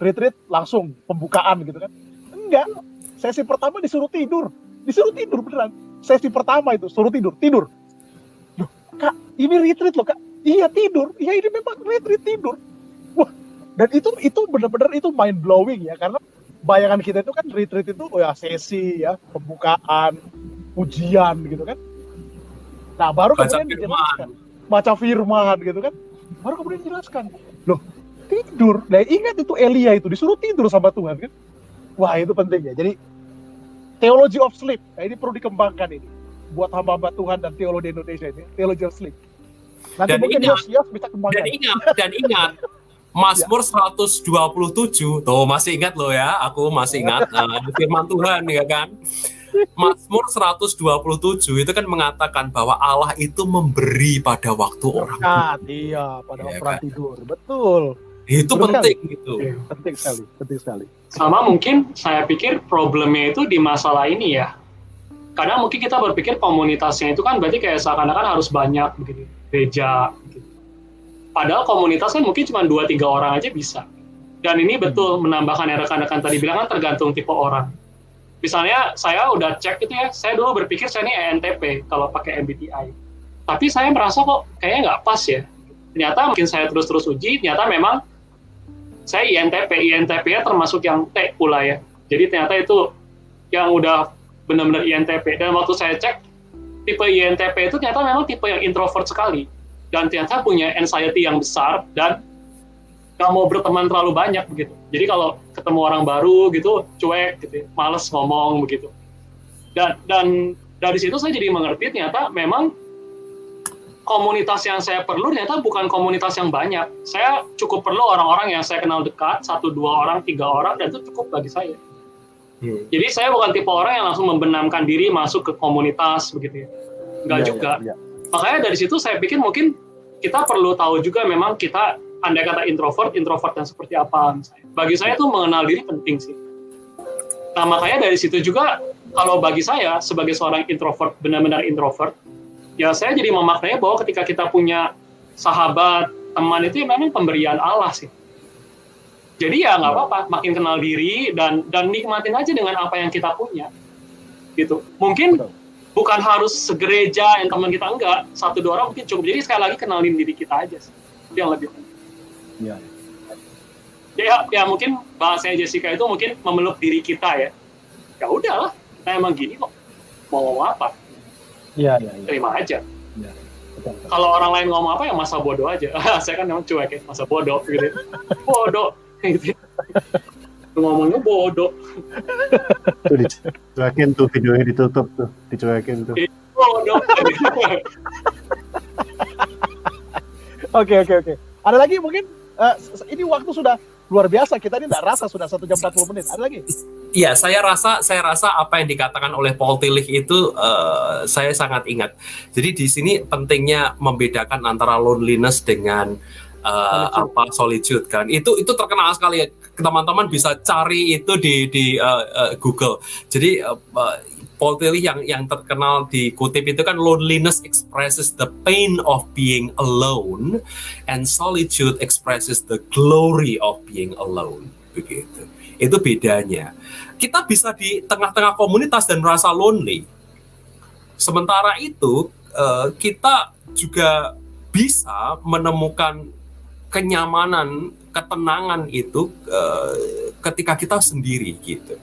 Retreat langsung pembukaan gitu kan? Enggak sesi pertama disuruh tidur. Disuruh tidur beneran. Sesi pertama itu suruh tidur tidur. Kak ini retreat loh kak iya tidur iya ini memang retreat tidur wah dan itu itu benar-benar itu mind blowing ya karena bayangan kita itu kan retreat itu oh ya sesi ya pembukaan ujian gitu kan nah baru kemudian dijelaskan baca firman gitu kan baru kemudian dijelaskan loh tidur. Nah, ingat itu Elia itu disuruh tidur sama Tuhan kan. Wah, itu penting ya. Jadi teologi of sleep. Nah, ini perlu dikembangkan ini buat hamba-hamba Tuhan dan teologi Indonesia ini, teologi of sleep. Nanti dan ingat, Yos bisa. Dan ingat, dan ingat Mazmur ya. 127, tuh masih ingat loh ya, aku masih ingat uh, firman Tuhan ya kan. Mazmur 127 itu kan mengatakan bahwa Allah itu memberi pada waktu orang. Iya, pada ya, orang kan? tidur. Betul. Itu Betul penting kan? gitu. Ya, penting sekali, penting sekali. Sama mungkin saya pikir problemnya itu di masalah ini ya. Kadang mungkin kita berpikir komunitasnya itu kan berarti kayak seakan-akan harus banyak begitu, gereja. Gitu. Padahal komunitas kan mungkin cuma dua tiga orang aja bisa. Dan ini betul hmm. menambahkan yang rekan-rekan tadi bilang kan tergantung tipe orang. Misalnya saya udah cek itu ya, saya dulu berpikir saya ini ENTP kalau pakai MBTI. Tapi saya merasa kok kayaknya nggak pas ya. Ternyata mungkin saya terus-terus uji, ternyata memang saya INTP, INTP-nya termasuk yang T pula ya. Jadi ternyata itu yang udah benar-benar INTP. Dan waktu saya cek, tipe INTP itu ternyata memang tipe yang introvert sekali. Dan ternyata punya anxiety yang besar dan nggak mau berteman terlalu banyak begitu. Jadi kalau ketemu orang baru gitu, cuek gitu, males ngomong begitu. Dan, dan dari situ saya jadi mengerti ternyata memang komunitas yang saya perlu ternyata bukan komunitas yang banyak. Saya cukup perlu orang-orang yang saya kenal dekat, satu, dua orang, tiga orang, dan itu cukup bagi saya. Hmm. Jadi saya bukan tipe orang yang langsung membenamkan diri masuk ke komunitas begitu ya. Enggak ya, juga. Ya, ya. Makanya dari situ saya pikir mungkin kita perlu tahu juga memang kita andai kata introvert, introvert yang seperti apa. Misalnya. Bagi saya tuh mengenal diri penting sih. Nah makanya dari situ juga kalau bagi saya sebagai seorang introvert, benar-benar introvert, ya saya jadi memaknai bahwa ketika kita punya sahabat, teman itu ya memang pemberian Allah sih. Jadi ya nggak apa-apa, makin kenal diri dan dan nikmatin aja dengan apa yang kita punya. Gitu. Mungkin bukan harus segereja yang teman kita enggak, satu dua orang mungkin cukup. Jadi sekali lagi kenalin diri kita aja sih. Itu yang lebih penting. Ya. ya ya mungkin bahasanya Jessica itu mungkin memeluk diri kita ya ya udahlah nah emang gini kok mau ngomong apa Iya, iya, iya. terima aja betul. kalau orang lain ngomong apa ya masa bodoh aja saya kan memang cuek ya masa bodoh gitu bodoh gitu ngomongnya bodoh Tuh dicuekin tuh videonya ditutup tuh, dicuekin tuh. bodoh Oke, oke, oke. Ada lagi mungkin eh, s- ini waktu sudah luar biasa. Kita ini tidak rasa sudah satu jam 40 menit. Ada lagi? Iya, saya rasa saya rasa apa yang dikatakan oleh Paul Tillich itu eh, saya sangat ingat. Jadi di sini pentingnya membedakan antara loneliness dengan Solitude. apa solitude kan. Itu itu terkenal sekali. Teman-teman bisa cari itu di di eh, eh, Google. Jadi eh, eh, Paul Tillich yang yang terkenal dikutip itu kan loneliness expresses the pain of being alone and solitude expresses the glory of being alone. Begitu. Itu bedanya kita bisa di tengah-tengah komunitas dan merasa lonely. Sementara itu, eh, kita juga bisa menemukan kenyamanan, ketenangan itu eh, ketika kita sendiri gitu.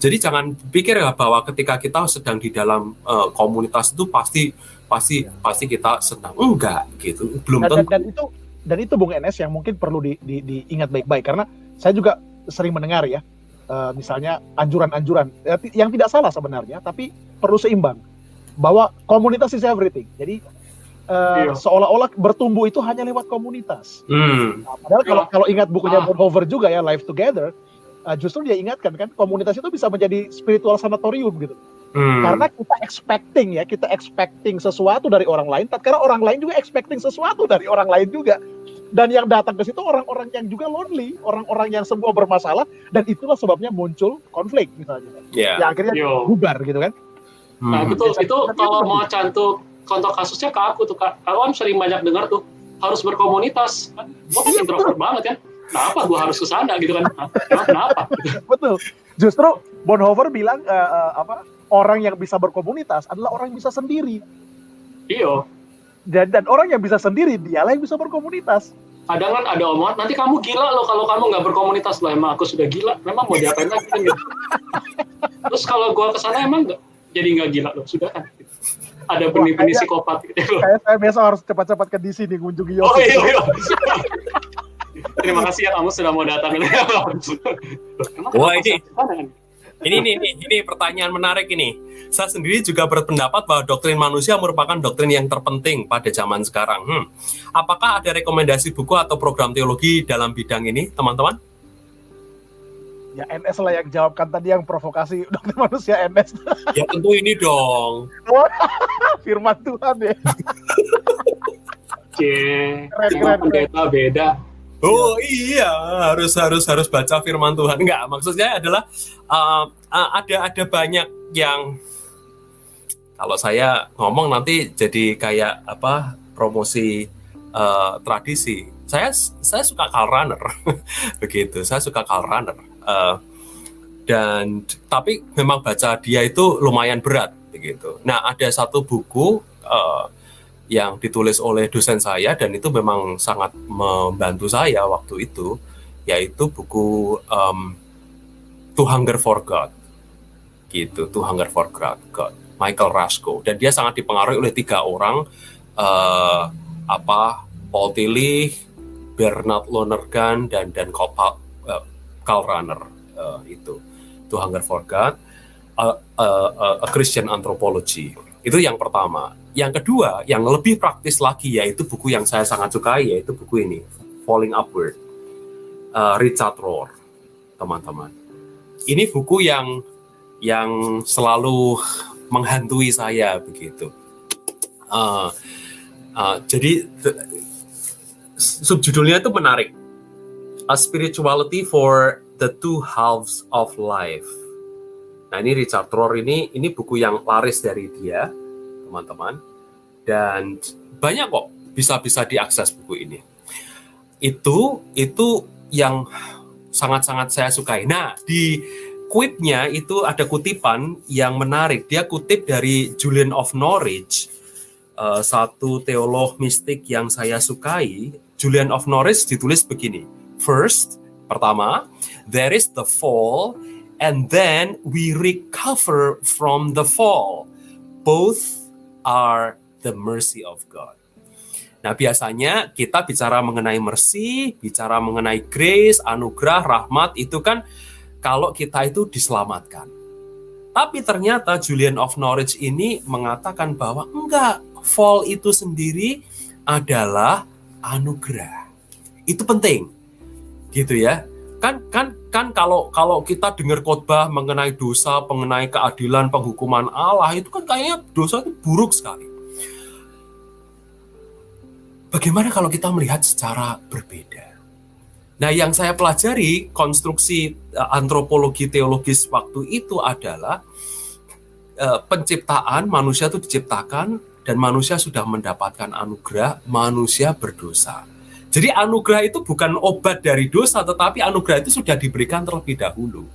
Jadi jangan pikir ya bahwa ketika kita sedang di dalam eh, komunitas itu pasti pasti pasti kita senang enggak gitu. Belum Dan, tentu. dan itu dan itu Bung NS yang mungkin perlu di, di- diingat baik-baik karena saya juga sering mendengar ya eh, misalnya anjuran-anjuran yang tidak salah sebenarnya tapi perlu seimbang bahwa komunitas is everything. Jadi eh, Iya. seolah-olah bertumbuh itu hanya lewat komunitas. Hmm, Nah, padahal kalau Iya. kalau ingat bukunya Ah. Bonhoeffer juga ya Life Together eh, justru dia ingatkan kan komunitas itu bisa menjadi spiritual sanatorium gitu. hmm. Karena kita expecting ya, kita expecting sesuatu dari orang lain, tapi karena orang lain juga expecting sesuatu dari orang lain juga. Dan yang datang ke situ orang-orang yang juga lonely, orang-orang yang semua bermasalah, dan itulah sebabnya muncul konflik misalnya. ya. Yang akhirnya Yo. bubar gitu kan. Nah, Hmm. betul. Tapi Itu itu kalau mau cantuk contoh kasusnya ke aku tuh, Kak. Aku kan sering banyak dengar tuh, harus berkomunitas. Gue kan introvert banget kan. Kenapa gue harus ke sana gitu kan? Emang Kenapa? Betul. Justru Bonhoeffer bilang eh, eh, apa orang yang bisa berkomunitas adalah orang yang bisa sendiri. Iya. Dan, dan orang yang bisa sendiri dialah yang bisa berkomunitas. Kadang kan ada omongan, nanti kamu gila loh kalau kamu nggak berkomunitas lah. Emang aku sudah gila. Memang mau diapain lagi kan gitu. Terus kalau gue ke sana emang nggak jadi nggak gila loh. Sudah kan. Gitu. Ada benih-benih psikopat gitu. Saya, saya besok harus cepat-cepat ke DC nih mengunjungi Oh Yosi. iya, iya. Terima kasih ya kamu sudah mau datang. Wah, ini-? Ini ini ini, ini pertanyaan menarik ini. Saya sendiri juga berpendapat bahwa doktrin manusia merupakan doktrin yang terpenting pada zaman sekarang. Hmm. Apakah ada rekomendasi buku atau program teologi dalam bidang ini, teman-teman? Ya NS lah yang jawabkan tadi yang provokasi dokter manusia NS Ya tentu ini dong. firman Tuhan ya. Cie, Keren, keren, pendeta beda. Oh iya, harus harus harus baca firman Tuhan. Enggak, maksudnya adalah uh, uh, ada ada banyak yang kalau saya ngomong nanti jadi kayak apa promosi uh, tradisi. Saya saya suka Karl Runner, begitu. Saya suka Karl Runner. Uh, dan tapi memang baca dia itu lumayan berat, begitu. Nah ada satu buku. uh, yang ditulis oleh dosen saya dan itu memang sangat membantu saya waktu itu yaitu buku um, To Hunger for God gitu To Hunger for God, God Michael Rasko dan dia sangat dipengaruhi oleh tiga orang eh, apa Paul Tillich, Bernard Lonergan dan dan Karl Rahner eh, itu To Hunger for God a, a, a- a Christian Anthropology itu yang pertama yang kedua, yang lebih praktis lagi yaitu buku yang saya sangat sukai yaitu buku ini, Falling Upward, uh, Richard Rohr, teman-teman. Ini buku yang yang selalu menghantui saya begitu. Uh, uh, jadi subjudulnya itu menarik, A Spirituality for the Two Halves of Life. Nah ini Richard Rohr ini ini buku yang laris dari dia teman-teman. Dan banyak kok bisa-bisa diakses buku ini. Itu itu yang sangat-sangat saya sukai. Nah di quipnya itu ada kutipan yang menarik. Dia kutip dari Julian of Norwich eh, satu teolog mistik yang saya sukai. Julian of Norwich ditulis begini first Pertama, there is the fall and then we recover from the fall. Both are the mercy of God. Nah, biasanya kita bicara mengenai mercy, bicara mengenai grace, anugerah, rahmat, itu kan kalau kita itu diselamatkan. Tapi ternyata Julian of Norwich ini mengatakan bahwa enggak, fall itu sendiri adalah anugerah. Itu penting. Gitu ya. Kan kan kan kalau kalau kita dengar khotbah mengenai dosa, mengenai keadilan, penghukuman Allah, itu kan kayaknya dosa itu buruk sekali. Bagaimana kalau kita melihat secara berbeda? Nah, yang saya pelajari konstruksi uh, antropologi teologis waktu itu adalah uh, penciptaan manusia itu diciptakan dan manusia sudah mendapatkan anugerah, manusia berdosa. Jadi anugerah itu bukan obat dari dosa, tetapi anugerah itu sudah diberikan terlebih dahulu.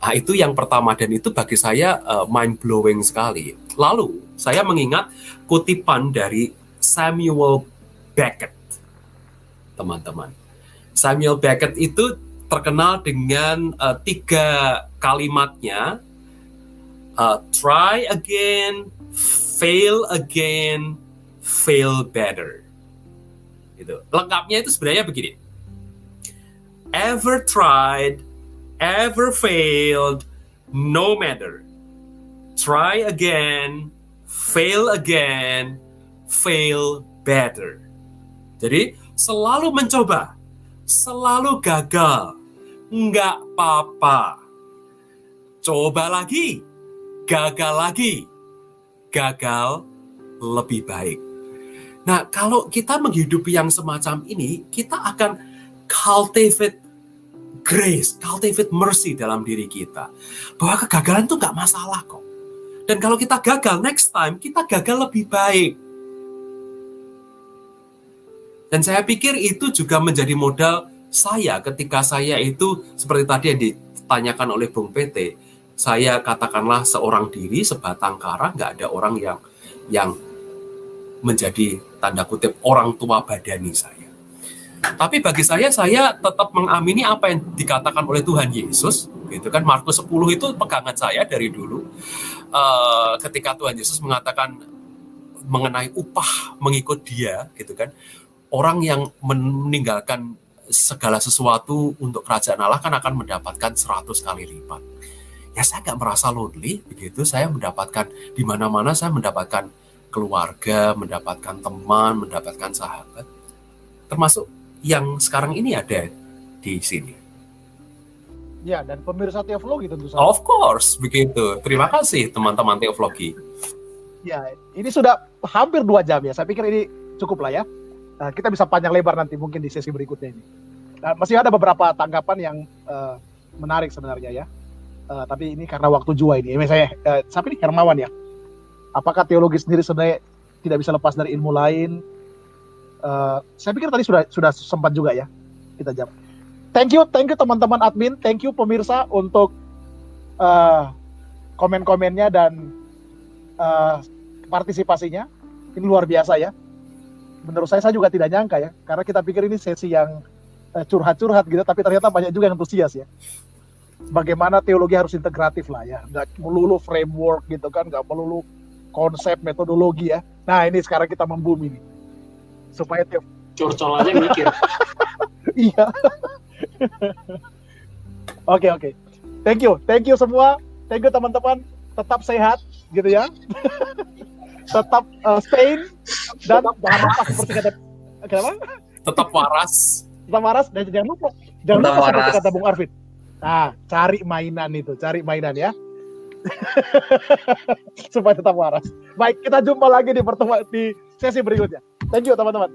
Nah, itu yang pertama dan itu bagi saya uh, mind blowing sekali. Lalu saya mengingat kutipan dari Samuel Beckett, teman-teman. Samuel Beckett itu terkenal dengan uh, tiga kalimatnya: uh, try again, fail again, fail better. Itu lengkapnya itu sebenarnya begini: ever tried, ever failed, no matter. Try again, fail again, fail better. Jadi selalu mencoba, selalu gagal, nggak apa-apa. Coba lagi, gagal lagi, gagal lebih baik. Nah, kalau kita menghidupi yang semacam ini, kita akan cultivate grace, cultivate mercy dalam diri kita. Bahwa kegagalan itu nggak masalah kok. Dan kalau kita gagal next time, kita gagal lebih baik. Dan saya pikir itu juga menjadi modal saya ketika saya itu seperti tadi yang ditanyakan oleh Bung PT, saya katakanlah seorang diri sebatang kara, nggak ada orang yang yang menjadi tanda kutip orang tua badani saya. Tapi bagi saya, saya tetap mengamini apa yang dikatakan oleh Tuhan Yesus. Gitu kan, Markus 10 itu pegangan saya dari dulu. Uh, ketika Tuhan Yesus mengatakan mengenai upah mengikut dia, gitu kan orang yang meninggalkan segala sesuatu untuk kerajaan Allah kan akan mendapatkan 100 kali lipat. Ya saya nggak merasa lonely begitu, saya mendapatkan di mana-mana saya mendapatkan keluarga, mendapatkan teman, mendapatkan sahabat. Termasuk yang sekarang ini ada di sini. Ya, dan pemirsa teologi tentu saja. Of course, begitu. Terima kasih teman-teman teologi. Ya, ini sudah hampir dua jam ya. Saya pikir ini cukup lah ya. Nah, kita bisa panjang lebar nanti mungkin di sesi berikutnya ini. Nah, masih ada beberapa tanggapan yang uh, menarik sebenarnya ya. Uh, tapi ini karena waktu jua ini. Ini saya, uh, siapa ini Hermawan ya? Apakah teologi sendiri sebenarnya tidak bisa lepas dari ilmu lain? Uh, saya pikir tadi sudah sudah sempat juga ya kita jawab. Thank you, thank you teman-teman admin, thank you pemirsa untuk uh, komen-komennya dan uh, partisipasinya. Ini luar biasa ya menurut saya saya juga tidak nyangka ya karena kita pikir ini sesi yang curhat-curhat gitu tapi ternyata banyak juga yang antusias ya bagaimana teologi harus integratif lah ya nggak melulu framework gitu kan nggak melulu konsep metodologi ya. Nah ini sekarang kita membumi nih. Supaya tiap curcol aja mikir. Iya. Oke oke. Thank you thank you semua. Thank you teman-teman. Tetap sehat gitu ya. Tetap uh, stay dan jangan lupa seperti kata kenapa? Tetap waras. Tetap waras dan jangan lupa jangan lupa seperti kata Bung Arvin. Nah, cari mainan itu, cari mainan ya. Supaya tetap waras. Baik, kita jumpa lagi di pertemuan di sesi berikutnya. Thank you teman-teman.